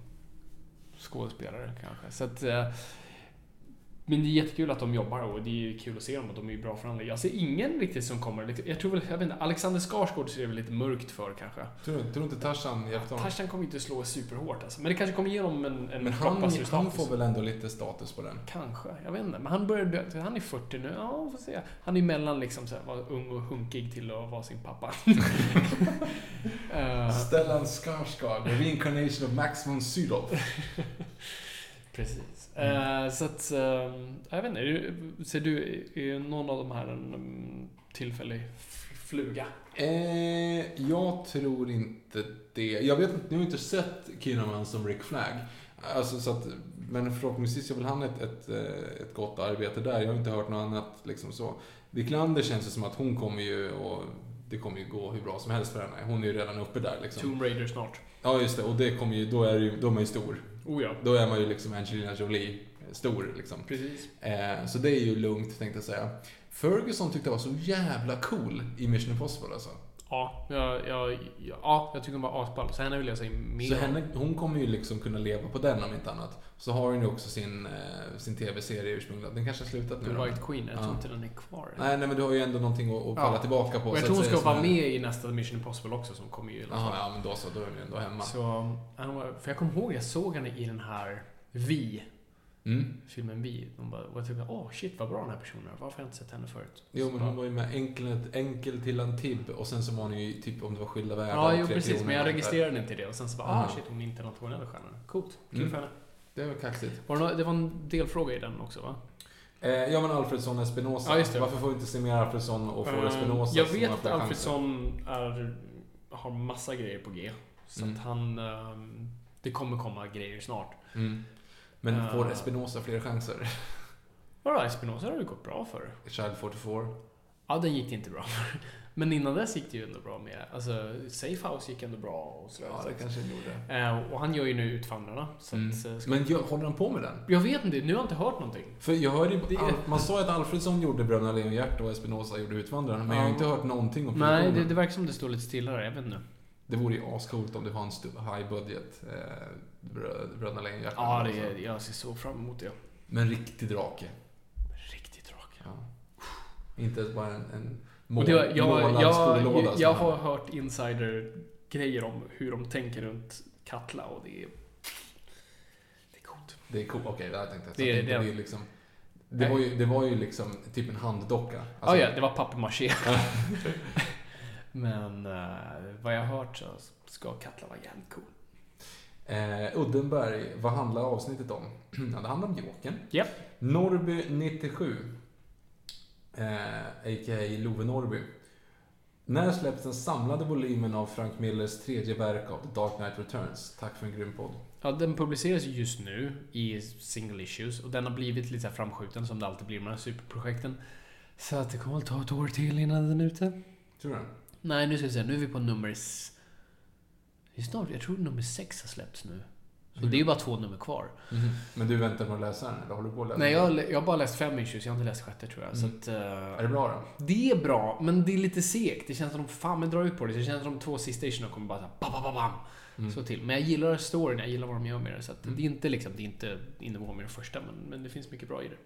skådespelare kanske. Så att, eh, men det är jättekul att de jobbar och det är kul att se dem och de är ju bra förhandlare. Jag ser ingen riktigt som kommer. liksom- Jag tror väl, jag vet inte, Alexander Skarsgård ser det väl lite mörkt för kanske. Tror tror inte Tarzan hjälpte honom? Tarzan kommer inte slå superhårt alltså. Men det kanske kommer ge honom en, en Men han, han får väl ändå lite status på den? Kanske, jag vet inte. Men han börjar. Han är 40 nu. Ja, vi får se. Han är mellan liksom så här, vara ung och hunkig till att vara sin pappa. Eh, Stellan Skarsgård, the reincarnation of Max von Sydow. precis. Eh, så att, eh, jag vet inte. Ser du, är någon av de här en um, tillfällig fluga? Eh, jag tror inte det. Jag vet inte, ni har inte sett Kinnaman som Rick Flag. Alltså, så att, men förhoppningsvis gör väl han ett, ett, eh, ett gott arbete där. Jag har inte hört något annat liksom så. Wiklander känns det som att hon kommer ju och det kommer ju gå hur bra som helst för henne. Hon är ju redan uppe där liksom. Tomb Raider snart. Ja, just det. Och det kommer ju, då är, ju, då är man ju stor. Oh ja. Då är man ju liksom Angelina Jolie stor liksom. Precis. Eh, så det är ju lugnt tänkte jag säga. Ferguson tyckte jag var så jävla cool i Mission Impossible alltså. Ja, jag, jag, ja, jag tycker hon var asball. Så henne vill jag säga mer Så henne, hon kommer ju liksom kunna leva på den om inte annat. Så har hon ju också sin, eh, sin tv-serie ursprungligen. Den kanske har slutat nu The då. White Queen. Jag tror Ja. inte den är kvar. Nej, nej, men du har ju ändå någonting att, att falla Ja. tillbaka på. Och jag så tror hon att ska säga, vara som med i nästa Mission Impossible också som kommer ju i alla fall. Jaha, ja men då så. Då är hon ju ändå hemma. Så, han var- för jag kommer ihåg, jag såg henne i den här Vi. Mm. Filmen Vi. De bara, och jag tänkte, åh shit vad bra den här personen är. Varför har jag inte sett henne förut? Jo, men hon var ju med enkel, enkel till Antibes och sen så var hon ju typ om det var skilda världar. Ja, jo precis. Men jag registrerade inte det. Och sen så bara, ah shit, hon är internationell stjärna. Coolt. Kul Mm. för henne. Det var kaxigt. Var det, var en delfråga i den också va? Eh, ja, men Alfredsson och Espinosa. Ja. Varför får vi inte se mer Alfredsson och få Eh, Espinosa Jag vet att? Alfredsson är, har massa grejer på G. Så Mm. att han... ehm, det kommer komma grejer snart. Mm. Men Eh. får Espinosa fler chanser? Vadå, Espinosa har det gått bra för. Child 44? Ja, den gick det inte bra för. Men innan dess gick det ju ändå bra med. Alltså, Safehouse gick ändå bra och sådär. Ja, det kanske den gjorde. Eh, och han gör ju nu Utvandrarna. Mm. att, eh, ska- Men jag, håller han på med den? Jag vet inte, nu har jag inte hört någonting. För jag hörde ju, Det- man sa ju att Alfredsson gjorde Bröderna Lejonhjärta och Espinosa gjorde Utvandrarna, men jag har Ja. inte hört någonting om Nej, det, det verkar som det står lite stillare. Jag vet inte. Det vore ju ascoolt om det var en high budget eh, Brö- Bröderna Lejonhjärta. Ja, det, jag ser så fram emot det. Men riktig drake. Riktigt drake. Ja. Inte bara en, en mål, det, jag, målad jag, skolåda. jag, jag har hört insider-grejer om hur de tänker runt Katla och det är... Det är coolt. Det är coolt. Okej, det här tänkte jag. Så Det- det, det- liksom, det, var ju, det var ju liksom typ en handdocka. Alltså, ja, det var papier-maché. Men eh, vad jag har hört så ska Katla vara jävligt cool. Eh, Uddenberg, vad handlar avsnittet om? ja, det handlar om Jokern. Japp. Norby 97. Eh, a.k.a. Love Norby. När släpps den samlade volymen av Frank Millers tredje verk av The Dark Knight Returns? Tack för en grym podd. Ja, den publiceras ju just nu i single issues och den har blivit lite framskjuten som det alltid blir med de här superprojekten. Så att det kommer väl ta ett år till innan den är ute. Tror du? Nej, nu ska vi se. Nu är vi på nummer... s- Det är snart, jag tror nummer sex har släppts nu. Så det är ju bara två nummer kvar. Men du väntar med att läsa den, eller håller du på att läsa Nej, den? jag, jag har bara läst fem issues, jag har inte läst sjätte tror jag. Så att, eh, Är det bra då? det är bra, men det är lite segt. Det känns som att de fan men drar ut på det. Det känns som att de två sista issuerna kommer bara såhär bam, bam, bam. Mm. Så till. Men jag gillar storyn, jag gillar vad de gör med det. Så att det är inte liksom, det är inte i nivå med det första, men, men det finns mycket bra i det.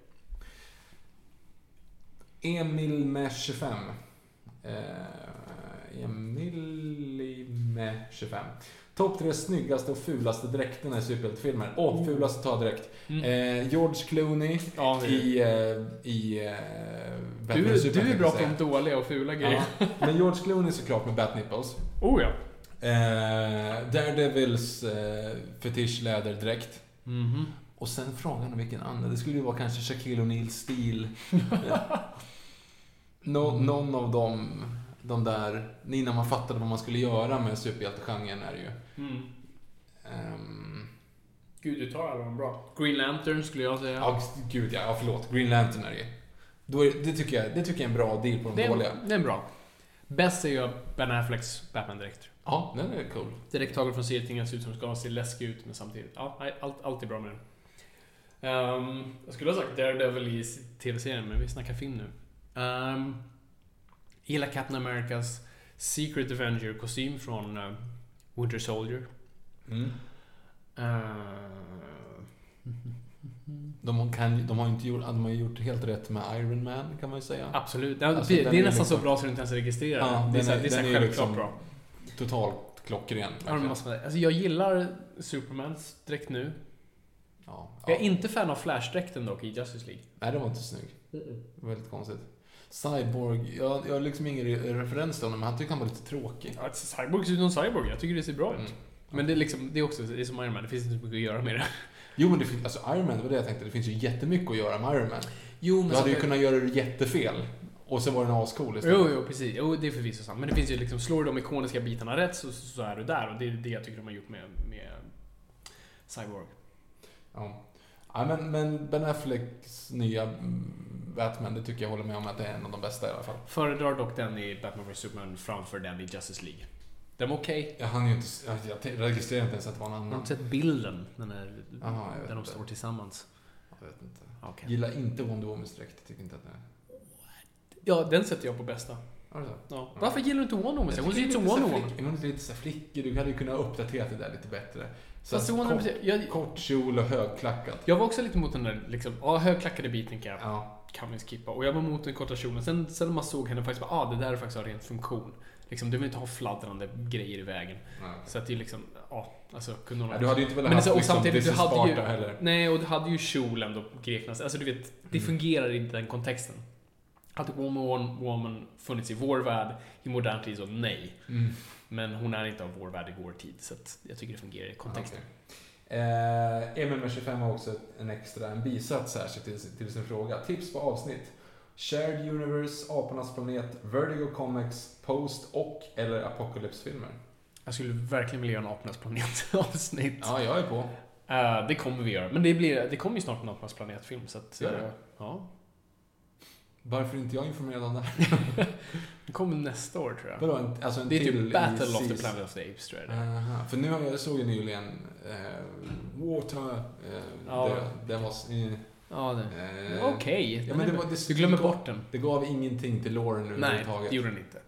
Emil med 25. Eh, Emil med 25. Topp tre snyggaste och fulaste dräkterna i superhjältefilmer. Åh, oh, fulaste tar jag direkt. Eh, George Clooney Mm. Ja, i, eh, i eh, Batman Du, du är bra på dåliga och fula grejer. Ja, men George Clooney såklart med Batnipples. Oh ja. Eh, Daredevils eh, fetischläderdräkt. Mhm. Och sen frågan om vilken annan. Det skulle ju vara kanske Shaquille O'Neal stil. Nå, någon av dem, de där, innan man fattade vad man skulle göra med superhjältegenren är det ju. Mm. Ehm, Gud, du tar alla de bra. Green Lantern skulle jag säga. ja, gud ja, ja, förlåt. Green Lantern är det ju. Då är, det, tycker jag, det tycker jag är en bra deal på de det, dåliga. det är bra. Bäst är ju Ben Afflecks Batman-dräkt. Ja, den är cool. Direkt taget från serietidningar, ser ut som ska se läskig ut, men samtidigt. Ja, allt, allt är bra med den. Ehm, jag skulle ha sagt Daredevil i tv-serien, men vi snackar film nu. Um, gillar Captain Americas Secret Avenger-kostym från eh, Winter Soldier. Mm. Uh, De, kan, de har inte gjort, de har gjort helt rätt med Iron Man, kan man ju säga. absolut. Ja, Alltså, det, är nästan liksom- så bra så du inte ens registrerar Ja, det. Är, så, är- det är, så självklart liksom- bra. Totalt klockren. Ja, Alltså, jag gillar Supermans dräkt nu. Ja, Jag är ja. inte fan av Flash-dräkten dock i Justice League. Nej, den var inte snygg. Väldigt konstigt. Cyborg, jag, jag har liksom ingen re- referens till honom, men han tycker han var lite tråkig. Ja, Cyborg ser ut som Cyborg. Jag tycker det ser bra ut. Mm. Men det är, liksom, det är också det är som Iron Man. Det finns inte så mycket att göra med det. Jo, men det finns, alltså Iron Man, det var det jag tänkte, det finns ju jättemycket att göra med Iron Man. Jo, Du hade ju kunnat göra det jättefel, och så var den ascool istället. Jo, jo, precis. Jo, det är förvisso sant. Men det finns ju liksom, slår du de ikoniska bitarna rätt så, så är du där. Och det är det jag tycker de har gjort med, med Cyborg. Ja. Ja, men, men Ben Afflecks nya mm, Batman, det tycker jag håller med om att det är en av de bästa i alla fall. Föredrar dock den i Batman vs Superman framför den i Justice League. Den var okej. Jag hann ju inte, jag, jag registrerar inte ens att det var en Har du annan. inte sett bilden? Den är, Jaha, jag vet där de står tillsammans. Jag vet inte. Okej. Gillar inte Wonder Womans dräkt, tycker inte att det är... Ja, den sätter jag på bästa. Har? Ja. Varför gillar du inte Wonder Woman? Jag Hon ser tycker ut som Wonder Woman. Hon är lite så flickig, du hade ju kunnat uppdatera det där lite bättre. Så kort, Woman, jag, kort kjol och högklackat. jag var också lite mot den där liksom, ja, högklackade biten kan jag Ja. kan vi skippa. Och jag var mot den korta kjolen. Sen, sen man såg henne faktiskt bara, ah, det där är faktiskt har rent funktion. Liksom, du vill inte ha fladdrande grejer i vägen. Ja. Så att det är liksom, ja, alltså kunde hon Ja, du hade ju inte velat Men haft liksom samtidigt, du hade ju- heller. Nej, och du hade ju kjolen då, grekernas. Alltså du vet, det Mm. fungerar i den kontexten. Hade Woman Woman funnits i vår värld i modern tid så nej. Mm. Men hon är inte av vår värld i vår tid. Så att jag tycker det fungerar i kontexten. Okej. Eh, Emil med 25 har också en extra, en bisats särskilt till, sin- till sin fråga. Tips på avsnitt. Shared Universe, Apornas planet, Vertigo Comics, Post och eller Apocalypse-filmer. Jag skulle verkligen vilja göra en Apornas planet-avsnitt. Ja, jag är på. Eh, det kommer vi göra. Men det, blir, det kommer ju snart en Apornas planet-film. Så att, eh, ja. Varför inte jag informerad om det här? Den kommer nästa år tror jag. Vadå, alltså en det är typ Battle of the Planet of the Apes tror jag Aha, För nu har jag, såg jag nyligen eh, Water. Eh, ja. det, det var... Eh, ja. Eh, Okej. Okay. Ja, du glömmer bort den. Det gav ingenting till Lauren överhuvudtaget. Nej, det gjorde den inte.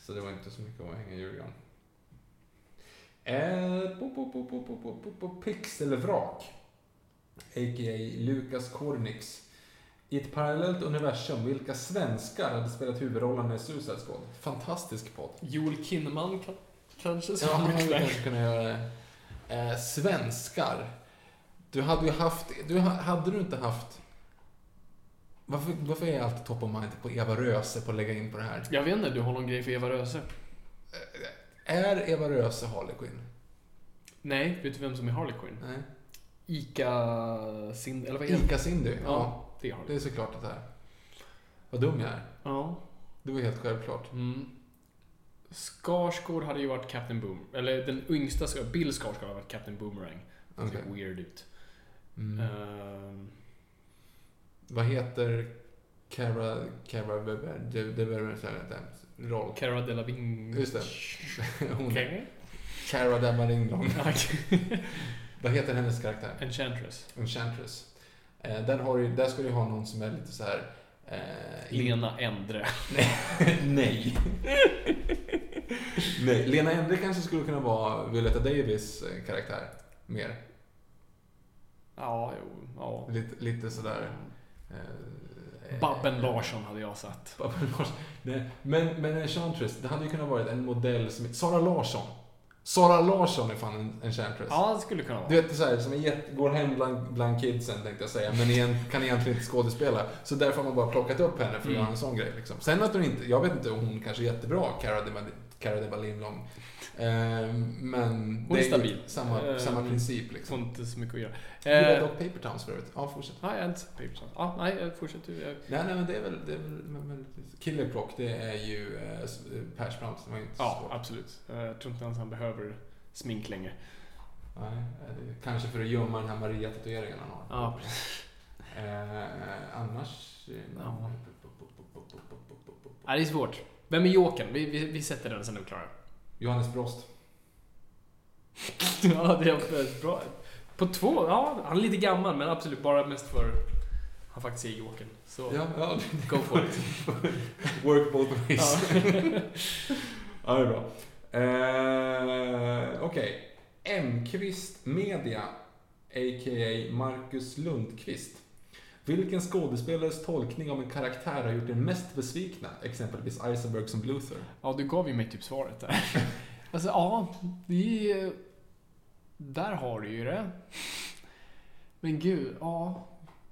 Så det var inte så mycket att hänga i julgran. Pixelvrak. A.k.a. Lukas Kornix i ett parallellt universum, vilka svenskar hade spelat huvudrollerna i Suicide Squad? Fantastisk podd. Joel Kinnaman kan, kanske? Ja, man hade kanske kunnat göra det. Eh, svenskar. Du hade ju haft... Du, ha- hade du inte haft... Varför, varför är jag alltid top of mind på Eva Röse på att lägga in på det här? Jag vet inte, du har någon grej för Eva Röse? Är Eva Röse Harley Quinn? Nej, vet du vem som är Harley Quinn? Nej. Ica Sind... Eller vad heter Ica Cindy? Ja. Ja, det är Harley. Det är såklart att det är. Vad dum jag är. Ja. Det var helt självklart. Mm. Skarsgård hade ju varit Captain Boom. Eller den yngsta, Bill Skarsgård hade varit Captain Boomerang. Det ser Okej. weird ut. Mm. Ehm, Vad heter Cara... Cara... Det det roll. Cara Delevingne. Just det. Hon Okej. Cara. Okej. Vad heter hennes karaktär? Enchantress. Enchantress. Eh, där, har du, där ska du ha någon som är lite så här... Eh, Lena Endre. Nej. Nej. Lena Endre kanske skulle kunna vara Violetta Davis eh, karaktär. Mer. Ja, jo, ja. Lite, lite sådär... Eh, Babben Larsson hade jag satt. Babben Larsson. Nej, men, men Enchantress, det hade ju kunnat vara en modell som... Sara Larsson. Sara Larsson är fan en Enchantress. Ja, det skulle kunna vara. Du vet, så här, som är jätte, går hem bland, bland kidsen tänkte jag säga, men igen, kan egentligen inte skådespela. Så därför har man bara plockat upp henne för att Mm. göra en sån grej. Liksom. Sen att hon inte, jag vet inte, hon kanske är jättebra, Cara de, Cara de Balinlong. Eh, men Hon är stabil. samma, Eh, samma princip Får liksom. inte så mycket att göra. Gillar Eh, dock Paper Towns för övrigt. Ja, fortsätt. nej, jag har inte sett Paper Towns. Ja, nej, fortsätt du. Nej, nej, men det är väl, det är väl Killer Clock, det är ju s- Persbrandt, det var inte så Ja, svårt. absolut. Jag tror inte ens han behöver smink längre. Nej, kanske för att gömma den här Maria-tatueringen han har. Ja, Eh, annars... Ja. Nej, det är svårt. Vem är Jokern? Vi, vi, vi sätter den sen är vi klara. Johannes Brost. ja, det är väldigt bra. På två? Ja, han är lite gammal, men absolut bara mest för han faktiskt är Jokern. Så Ja, ja. go for it. Work both ways. Ja. det är bra. Eh, Okej. M-kvist Media, a.k.a. Marcus Lundqvist. Vilken skådespelares tolkning av en karaktär har gjort er mest besvikna? Exempelvis Eisenberg som Luther. Ja, du gav ju mig typ svaret där. Alltså, ja, det är... Där har du ju det. Men gud, ja.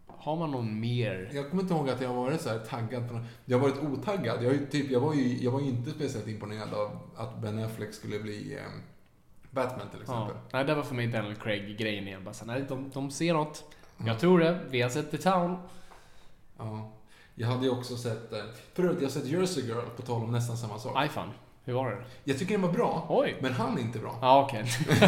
Har man någon mer? Jag kommer inte ihåg att jag har varit så här taggad på något. Jag har varit otaggad. Jag, ju typ, jag, var ju, jag var ju inte speciellt imponerad av att Ben Affleck skulle bli eh, Batman till Ja. exempel. Nej, det var för mig Daniel Craig-grejen igen. Bara så, nej, de, de ser något. Ja. Jag tror det. Vi har sett The Town. Ja. Jag hade ju också sett... eh, Förut, jag har sett Jersey Girl, på tal om nästan samma sak. Aj fan. Hur var det? Jag tycker den var bra, Oj. men han är inte bra. Ja, okej.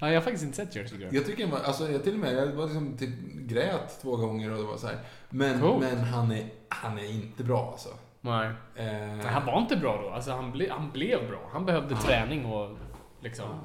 ja, jag har faktiskt inte sett Jersey Girl. Jag tycker den var, alltså jag till och med, jag var liksom typ grät två gånger och det var så här. Men, Coolt. men han är, han är inte bra alltså. Nej. Eh, han var inte bra då. Alltså, han, ble, han blev bra. Han behövde träning och liksom Ja.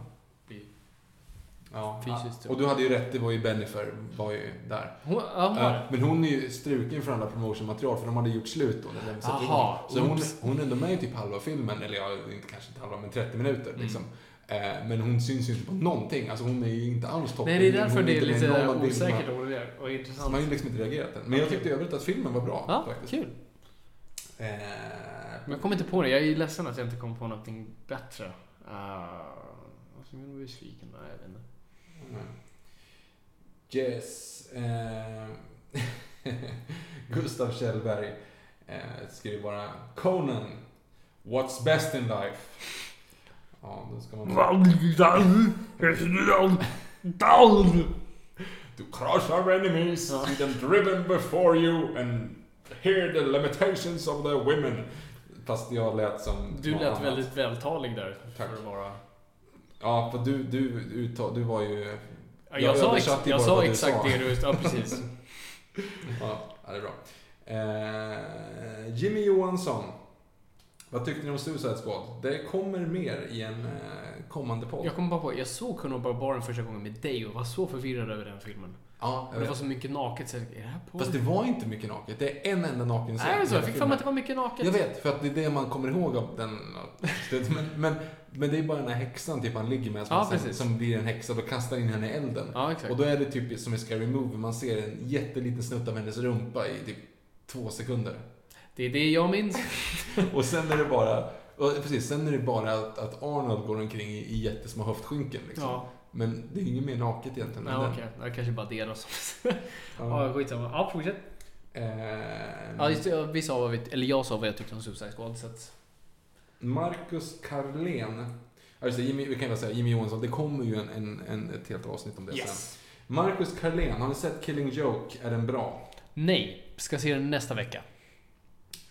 Ja, fysiskt. Och du hade ju rätt, det var ju Bennifer var ju där. Hon, ja, hon var Ja, det. men hon är ju struken från alla promotionmaterial för de hade gjort slut då. När de satte igång. Aha, så hon, hon är ändå med i typ halva filmen, eller ja, inte- kanske inte halva, men 30 minuter Mm. liksom. Eh, men hon syns ju inte på någonting. Alltså hon är ju inte alls toppen. Nej, det är därför det är lite osäkert är och Så intressant. man har ju liksom inte reagerat än. Men jag tyckte i övrigt att filmen var bra Ja, faktiskt. kul. Eh, Men jag kommer inte på det. Jag är ledsen att jag inte kom på någonting bättre. Uh, vad som gjorde mig besviken? Nej, jag vet inte. Yes. Eh, Gustav Kjellberg eh, skriver bara Conan. What's best in life? Ja, då ska man... To crush our enemies, see them driven before you and hear the limitations of the women. Fast jag lät som... Du lät annat. väldigt vältalig där. Tack. För att vara... Ja, för du, du, uttal, du var ju... Ja, Jag jag, sa, ex, jag sa du exakt sa. det du... Ja, precis. Ja, det är bra. Eh, Jimmy Johansson. Vad tyckte ni om Suicide Squad? Det kommer mer i en eh, kommande podd. Jag kom bara på, jag såg Conan Barbaren första gången med dig och var så förvirrad över den filmen. Ja, Och det var så mycket naket, så är det här på? Fast det var inte mycket naket. Det är en enda naken scen Nej, det är i så. Jag fick för mig att det var mycket naket. Jag vet, för att det är det man kommer ihåg av den. Men, men, men det är bara den här häxan typ han ligger med som, Ja, sen, som blir en häxa och kastar in henne i elden. Ja. Och då är det typ som i Scary Movie, man ser en jätteliten snutt av hennes rumpa i typ två sekunder. Det är det jag minns. Och sen är det bara, precis, sen är det bara att, att Arnold går omkring i, i jättesmå höftskynken liksom. Ja, Men det är inget mer naket egentligen. den. okej. Det kanske bara det då som... Ja. Ja, skitsamma. Ja, fortsätt. Eh, Ja, just. Vi sa vad vi... Eller jag sa vad jag tyckte om Suicide Squad, så att... Marcus Carlén. Det, Jimmy, vi kan bara säga Jimmy Johansson, det kommer ju en, en, en, ett helt avsnitt om det sen. Yes. Marcus Carlén, har ni sett Killing Joke? Är den bra? Nej. Ska se den nästa vecka.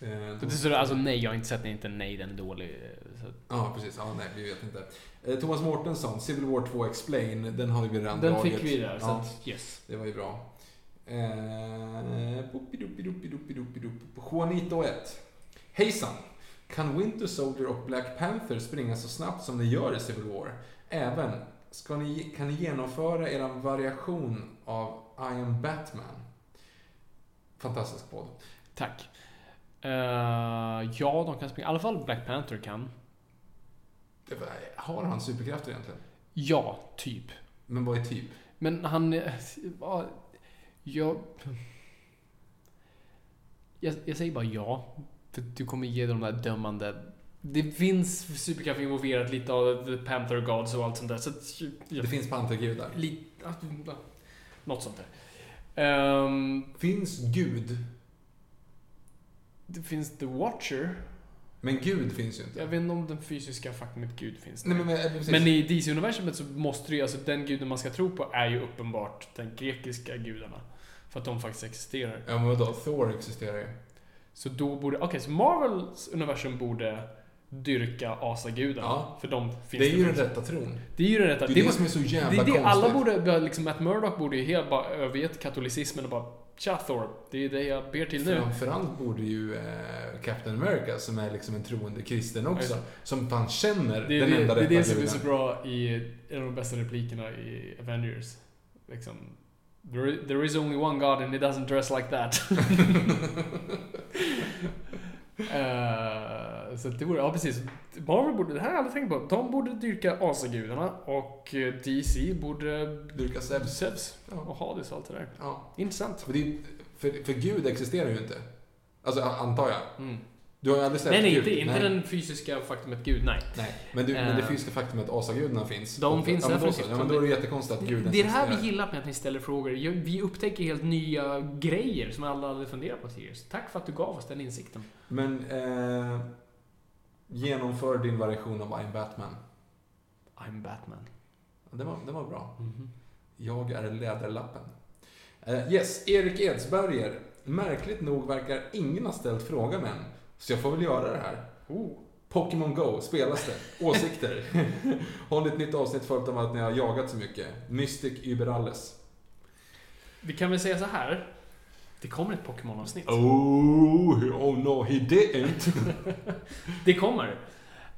Eh, Det alltså nej, jag har inte sett den. Inte nej, den är dålig. Så. Ja, precis. Ja, nej, vi vet inte. Eh, Thomas Mårtensson, Civil War 2 Explain, den har vi redan Den dragit. fick vi där, så Ja, att yes. det var ju bra. Eh. Juanito 1. Hejsan! Kan Winter Soldier och Black Panther springa så snabbt som de gör i Civil War? Även Ska ni, kan ni genomföra er variation av I am Batman? Fantastisk podd. Tack. Eh, ja, de kan springa. I alla fall Black Panther kan. Har han superkrafter egentligen? Ja, typ. Men vad är typ? Men han... eh, ja, Jag... Jag, jag säger bara ja. För du kommer ge de där dömande... Det finns superkrafter involverat lite av The Panther Gods och allt sånt där. Så att, ja, Det finns pantergudar. lite, något sånt där. Ehm, Finns Gud? det finns The Watcher. Men Gud finns ju inte. Jag vet inte om den fysiska faktumet Gud finns där. Nej, men, men, precis. Men i DC-universumet så måste det ju, alltså den guden man ska tro på är ju uppenbart den grekiska gudarna. För att de faktiskt existerar. Ja, men vadå? Thor existerar ju. Så då borde, okej, så Marvels universum borde dyrka asagudarna. Ja. För de finns Det är ju den rätta tron. Det är ju den rätta. Det är det var- som är så jävla det är det konstigt. alla borde, liksom Matt Murdock borde ju helt bara övergett katolicismen och bara Tja Thor, det är det jag ber till nu. Framförallt borde ju eh, Captain America, som är liksom en troende kristen också, Ja, som fan känner Det är den det, enda det, är rätta det som är så bra i en av de bästa replikerna i Avengers. Liksom, there there is only one God and he doesn't dress like that. Eh, så det borde, ja precis. Marvel borde, det här har jag aldrig tänkt på. De borde dyrka asagudarna och eh, DC borde Dyrka Zeus. Zeus Ja. och Hades och allt det där. Ja. Intressant. För, det, för, för Gud existerar ju inte. Alltså, antar jag. Mm. Du har ju aldrig sett Nej, nej, Gud. inte, inte den fysiska faktumet Gud, nej. Nej, men, du, men det Eh. fysiska faktum att asagudarna finns. De och, finns ja, men då, så. definitivt. ja, men då är det jättekonstigt att guden Det är det här vi gillar med att ni ställer frågor. Vi upptäcker helt nya grejer som alla aldrig funderat på tidigare. Tack för att du gav oss den insikten. Men eh, genomför din variation av I'm Batman. I'm Batman. Det var, det var bra. Mhm. Jag är Läderlappen. Eh, yes, Erik Edsberger. Märkligt nog verkar ingen ha ställt frågan än. Så jag får väl göra det här. Oh. Pokémon Go, spelas det? Åsikter? Har ni ett nytt avsnitt följt av att ni har jagat så mycket? Mystic Überalles. Vi kan väl säga så här. Det kommer ett Pokémon-avsnitt. Oh, oh no, he didn't. Det kommer.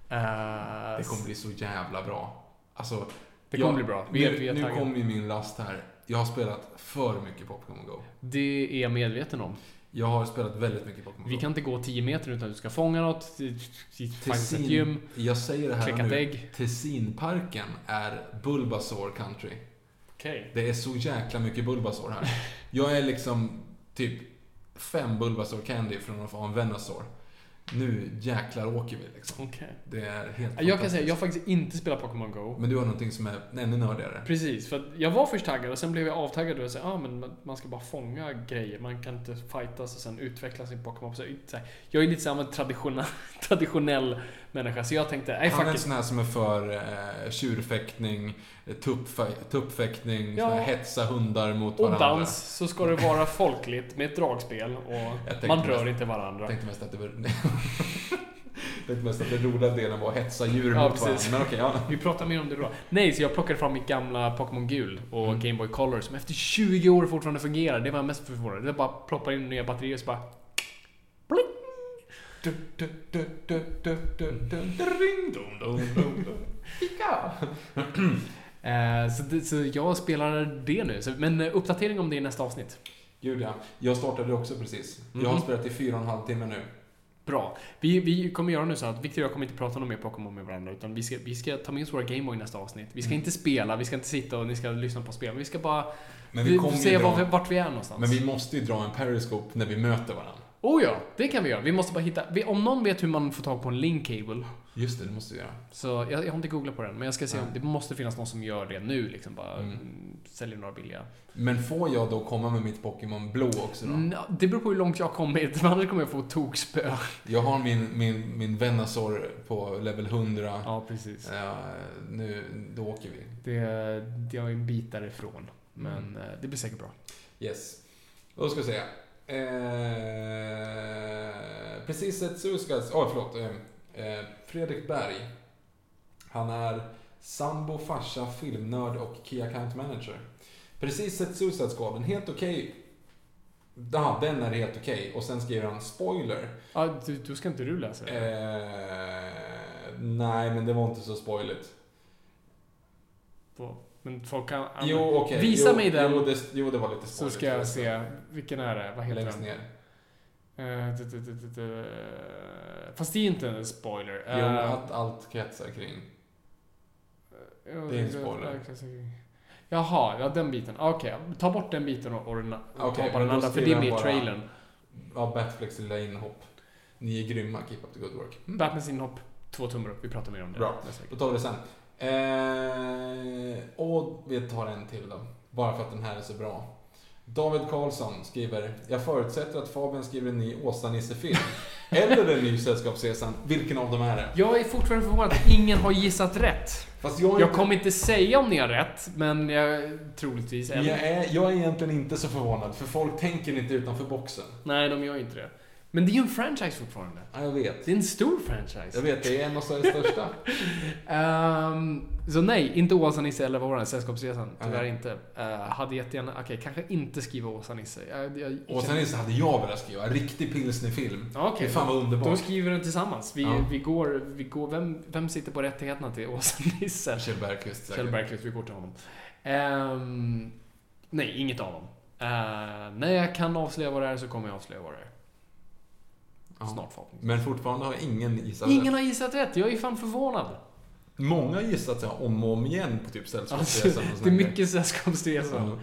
Eh, Det kommer bli så jävla bra. Alltså, Det kommer bli bra. Vi nu, är nu kommer ju min last här. Jag har spelat för mycket Pokémon Go. Det är jag medveten om. Jag har spelat väldigt mycket Pokémon Vi kan inte gå 10 meter utan att du ska fånga något, faktiskt ett gym, jag säger det här nu. ägg. Tessinparken är Bulbasaur country. Okej. Det är så jäkla mycket Bulbasaur här. Jag är liksom typ fem Bulbasaur Candy från att få en Venusaur. Nu jäklar åker vi liksom. Okej. Det är helt Jag kan säga, jag har faktiskt inte spelat Pokémon Go. Men du har någonting som är ännu nördigare. Precis, för jag var först taggad och sen blev jag avtaggad och sa ah, men man- ska bara fånga grejer. Man kan inte fightas och sen utveckla sin Pokémon. Så Jag är lite samma traditionell, traditionell människa, så jag tänkte, nej Han är en fuck sån här som är för eh, tjurfäktning, eh, tuppfä- tuppfäktning, Ja. hetsa hundar mot Och varandra. dans så ska det vara folkligt med ett dragspel och man mest- rör inte varandra. Jag tänkte mest att det var... tänkte mest att den roliga delen var att hetsa djur Ja, mot varandra. precis. Men okej, ja. Vi pratar mer om det då. Nej, så jag plockade fram mitt gamla Pokémon Gul och Mm. Game Boy Color som efter 20 år fortfarande fungerar. Det var jag mest förvånad. Det bara ploppar in nya batterier och så bara... Du, du, du, du, du, du, du, du, ring, dum, dum, dum, dum. Pika. Eh, så, jag spelar det nu. Så, men eh, uppdatering om det i nästa avsnitt. Gud ja. Jag startade också precis. Jag har Mhm. spelat i fyra och en halv timme nu. Bra. Vi, vi kommer göra nu så att Victor och jag kommer inte prata något mer Pokémon med varandra. Utan vi ska, vi ska ta med oss våra Gameboy i nästa avsnitt. Vi ska Mm. inte spela, vi ska inte sitta och ni ska lyssna på spel. Vi ska bara Men vi vi, se dra- var, vi- vart vi är någonstans. Men vi måste ju dra en periscope när vi möter varandra. Oh ja, det kan vi göra. Vi måste bara hitta... Vi, om någon vet hur man får tag på en link cable. Just det, det måste vi göra. Så jag, jag har inte googlat på den, men jag ska se om det måste finnas någon som gör det nu. Liksom bara Mm. säljer några billiga. Men får jag då komma med mitt Pokémon Blå också då? Nå, det beror på hur långt jag har kommit. Annars kommer jag få tokspö. Jag har min, min, min Venusaur på level 100. Ja, precis. Ja, nu, då åker vi. Det, det är en bit därifrån. Men Mm. eh, det blir säkert bra. Yes. Då ska vi se. Eh, precis ett Suskas... Oj, förlåt. Eh, eh, Fredrik Berg. Han är sambo, farsa, filmnörd och Key Account Manager. Precis sett Suicide Squad. En helt okej... Ja, den är helt okej. Och sen skriver han spoiler. Ja, du, du ska inte du läsa det? Eh, nej, men det var inte så spoiligt. på. Men folk kan... Jo, okej. Visa jo, mig den. Jo det, jo, det var lite Så spoiler. ska jag se. Vilken är det? Vad heter Längst den? ner. Eh, d- Fast det är inte en spoiler. Jo, Eh, att allt kretsar kring. jo, det är en spoiler. Jaha, ja den biten. Okej, ta bort den biten och, och, och Okej, ta den andra, för det är med i trailern. Ja, Batflex lilla inhopp. Ni är grymma, keep up the good work. Mm. Batmans inhopp, två tummar upp. Vi pratar mer om det. Bra. Då tar vi det sen. Eh, och vi tar en till då. Bara för att den här är så bra. David Karlsson skriver, jag förutsätter att Fabian skriver en ny Åsa-Nisse-film. eller en ny Sällskapsresan. Vilken av dem är det? Jag är fortfarande förvånad att ingen har gissat rätt. Fast jag Jag inte, kommer inte säga om ni har rätt, men jag troligtvis. jag, är, jag är egentligen inte så förvånad, för folk tänker inte utanför boxen. Nej, de gör inte det. Men det är ju en franchise fortfarande. Ja, jag vet. Det är en stor franchise. Jag vet, det är en av Sveriges största. Ehm, så nej, inte Åsa-Nisse eller vad var det? Sällskapsresan. Tyvärr Nej. inte. Uh, hade jättegärna, okej, kanske inte skriva Åsa-Nisse. Åsa-Nisse hade jag velat skriva. En riktig pilsnerfilm. Okej, Fy fan vad underbart. Då skriver den tillsammans. Vi, Ja. vi går, vi går vem, vem sitter på rättigheterna till Åsa-Nisse? Kjell Bergqvist säkert. Kjell Bergqvist, vi går till honom. Ehm, nej, inget av dem. Eh, när jag kan avslöja vad det är så kommer jag avslöja vad det är. Ja. Snart förhoppningsvis. Men fortfarande har ingen gissat Ingen rätt. har gissat rätt, jag är fan förvånad. Många har gissat så här om och om igen på typ Alltså, Sällskapsresan och det är mycket sällskapsresor. Ja.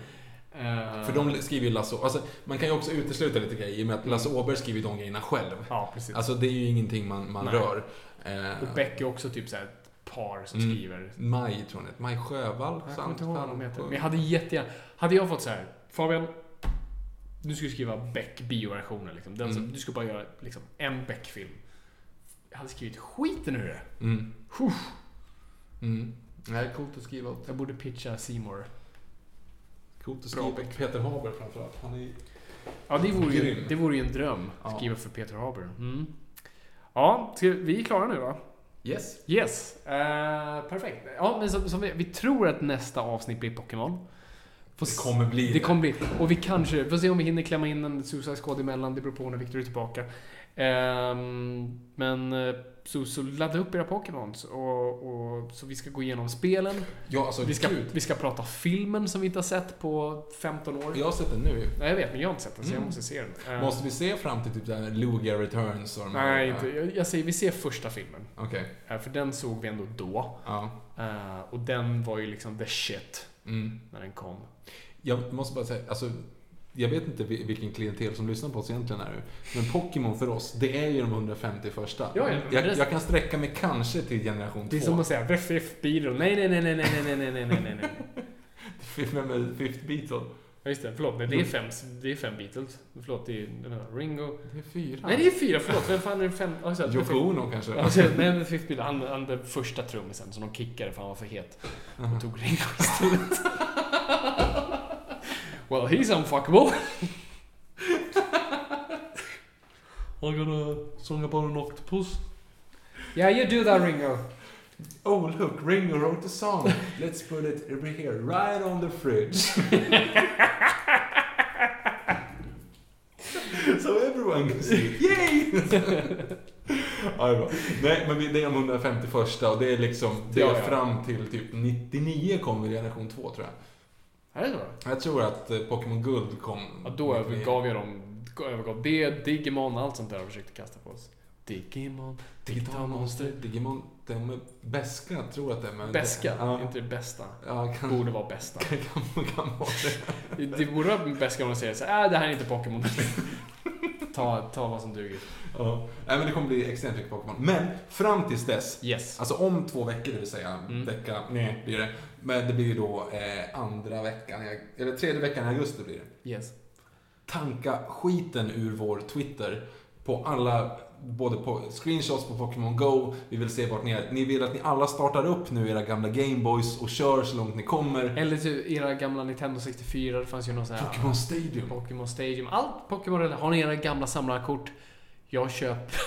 Eh, För de skriver ju Lasse... Alltså, man kan ju också utesluta lite grejer i och med att Lasse Åberg skriver de grejerna själv. Ja, precis. Alltså det är ju ingenting man, man Nej. rör. Eh, och Beck är också typ såhär ett par som Mm. skriver. Maj, tror jag Maj Sjövall. Jag kommer inte ihåg vad de heter. Men jag hade jättegärna... Hade jag fått så här, Fabian, du ska skriva Beck bioversionen liksom. Den som, Mm. Du ska bara göra liksom, en Beck-film. Jag hade skrivit skiten ur det. Mm. Mm. Nej, coolt att skriva åt. Jag borde pitcha Seymour. Coolt att Bra skriva Beck. åt Peter Haber framförallt. Han är. Ja, det vore, ju, det vore ju en dröm. Att Ja. skriva för Peter Haber. Mm. Ja, vi är klara nu va? Yes. Yes. Eh, perfekt. Ja, men så, så vi, vi tror att nästa avsnitt blir Pokémon. Får Det kommer bli Det kommer bli. Och vi kanske, får se om vi hinner klämma in en Suicide Squad emellan. Det beror på när Victor är tillbaka. Ehm, men eh, så, så ladda upp era Pokémons. Och, och, så vi ska gå igenom spelen. Ja, alltså Vi ska, gud. vi ska prata filmen som vi inte har sett på 15 år. Jag har sett den nu. Nej, jag vet, men jag har inte sett den så jag Mm. måste se den. Ehm, Måste vi se fram till typ där Lugia Returns och de Nej, inte. Jag, jag säger vi ser första filmen. Okej. Eh, för den såg vi ändå då. Ja. Eh, och den var ju liksom the shit Mm. när den kom. Jag måste bara säga, alltså, jag vet inte vi- vilken klientel som lyssnar på oss egentligen är Men Pokémon för oss, det är ju de 150 första. Ja, jag, jag kan sträcka mig kanske till generation Det är 2. som att säga VFF Beatle. Nej, nej, nej, nej, nej, nej, nej, nej, nej, nej, Fifth Beatle? Ja, just det. Förlåt, nej, det är fem, det är fem Beatles. Förlåt, det är Ringo. Det är fyra. Nej, det är fyra. Förlåt, vem fan är det fem? Det, Yoko Ono kanske? Alltså, nej, men Fifth Beatle. Han, han den första trummisen som de kickade för han var för het. Och tog Ringo istället. well, he's unfuckable. I'm gonna song about an octopus. Yeah, you do that Ringo. Oh look, Ringo wrote a song. Let's put it over here, right on the fridge. so everyone can see it. Yay! ja, det. Nej, men det är de 150 första och det är liksom, det är Ja, ja. fram till typ 99 kommer generation 2 tror jag. Är det så? Jag tror att eh, Pokémon Guld kom... Ja, då övergav jag dem. Övergav det, Digimon, allt sånt där och försökte kasta på oss. Digimon, Digital Monster, Digimon, de är beska, tror att det är. Men Beska, Ja, inte det bästa. ja kan, Borde vara bästa. kan, kan vara det. Det borde vara beska om de säger så här, äh, det här är inte Pokémon. ta, ta vad som duger. Ja. Nej, men det kommer bli extremt mycket Pokémon. Men fram tills dess, Yes. alltså om två veckor, det vill säga Mm. vecka, nej blir det. Men det blir ju då eh, andra veckan, eller tredje veckan i augusti blir det. Yes. Tanka skiten ur vår Twitter på alla, både på screenshots på Pokémon Go, vi vill se vart ni är. Ni vill att ni alla startar upp nu era gamla Gameboys och kör så långt ni kommer. Eller typ era gamla Nintendo 64, det fanns ju någon sån här... Pokémon Stadium. Pokémon Stadium. Allt Pokémon Har ni era gamla samlarkort? Jag köper.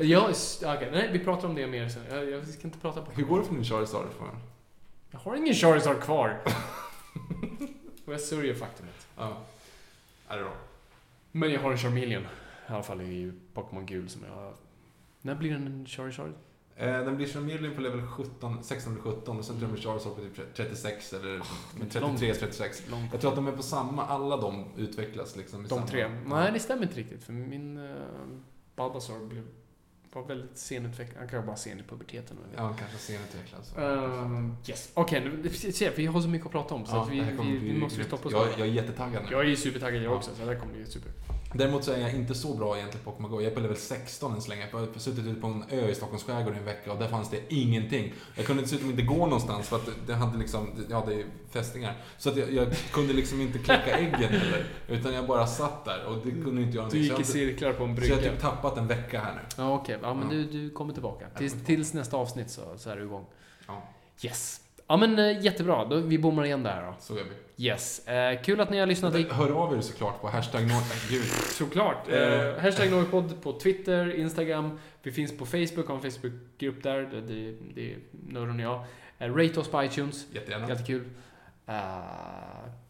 jag, okay, nej, vi pratar om det mer sen. Jag, jag ska inte prata på Hur går det för din Charizard? För? Jag har ingen Charizard kvar. Och jag sörjer faktumet. Ja. Är det bra? Men jag har en Charmeleon. I alla fall i Pokémon Gul som jag. När blir den en Charizard? Eh, den blir som Mirlin på level 17, 16 eller 17 och sen tror jag med Charizard på typ 36 eller 33, 36. Långt. Jag tror att de är på samma, alla de utvecklas liksom. i De samma- tre. Nej, det stämmer inte riktigt. För min uh, Bulbasaur blev, var väldigt senutvecklad. Han kan vara bara sen i puberteten. men- Ja, kanske senutvecklad. så. Ehm, yes. Okej, nu se, vi har så mycket att prata om så Ja, vi, vi, vi måste stoppa oss. jag, jag är jättetaggad nu. jag är ju supertaggad jag Ja. också, så det här kommer bli super. Däremot så är jag inte så bra egentligen på Pokémon Go. Jag är på level 16 än så länge. Jag har suttit ute på en ö i Stockholms skärgård i en vecka och där fanns det ingenting. Jag kunde dessutom inte gå någonstans för att det hade liksom, ja det är fästingar. Så att jag, jag kunde liksom inte kläcka äggen heller. Utan jag bara satt där och det kunde inte göra Du någonting. gick i cirklar på en så jag har brygga. typ tappat en vecka här nu. Ja, okej. Ja, men Ja. Du, du kommer tillbaka. Tills, tills nästa avsnitt så, så är du igång. Ja, Yes. Ja, men eh, jättebra. Då, vi bommar igen där då. så gör vi. Yes. Eh, kul att ni har lyssnat. i- Hör av er såklart på hashtag. Gud. Såklart. Eh, hashtag Norrpodd på Twitter, Instagram. Vi finns på Facebook, har en Facebookgrupp där. Det, det, är Nörren och jag. Eh, rate oss på iTunes. Jättegärna. Jättekul.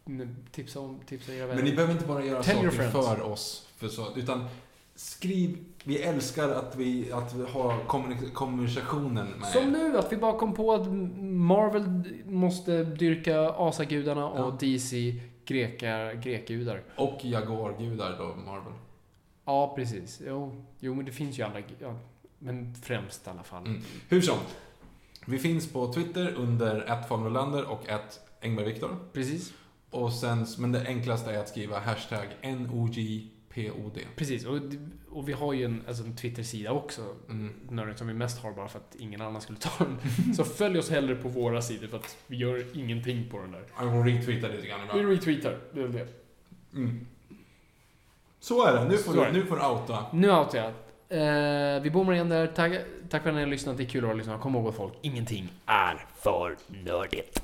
Uh, tipsa om, tipsa era vänner. Men ni behöver inte bara göra Tell saker för oss, för så, utan skriv. Vi älskar att vi, att vi har kommunik- kommunikationen med Som nu, att vi bara kom på att Marvel måste dyrka asagudarna och Ja. DC grekar, grekgudar. Och Jaguar-gudar då, Marvel. Ja, precis. Jo, jo men det finns ju andra, ja, men främst i alla fall. Mm. Hur som. Vi finns på Twitter under @formulander och @engbergviktor. Precis. Och sen, men det enklaste är att skriva hashtag NOJPOD. Precis, och, och vi har ju en, alltså en Twitter-sida också. Mm. Nörden som vi mest har bara för att ingen annan skulle ta den. Så följ oss hellre på våra sidor för att vi gör ingenting på den där. Jag får retweeta lite grann Vi ibland. retweetar, det är det. Mm. Så är det. Nu får, du, nu får du outa. Nu outar jag. Eh, vi bommar igen där. Tack, tack för att ni har lyssnat. Det är kul att ha lyssnat. Kom ihåg folk, ingenting är för nördigt.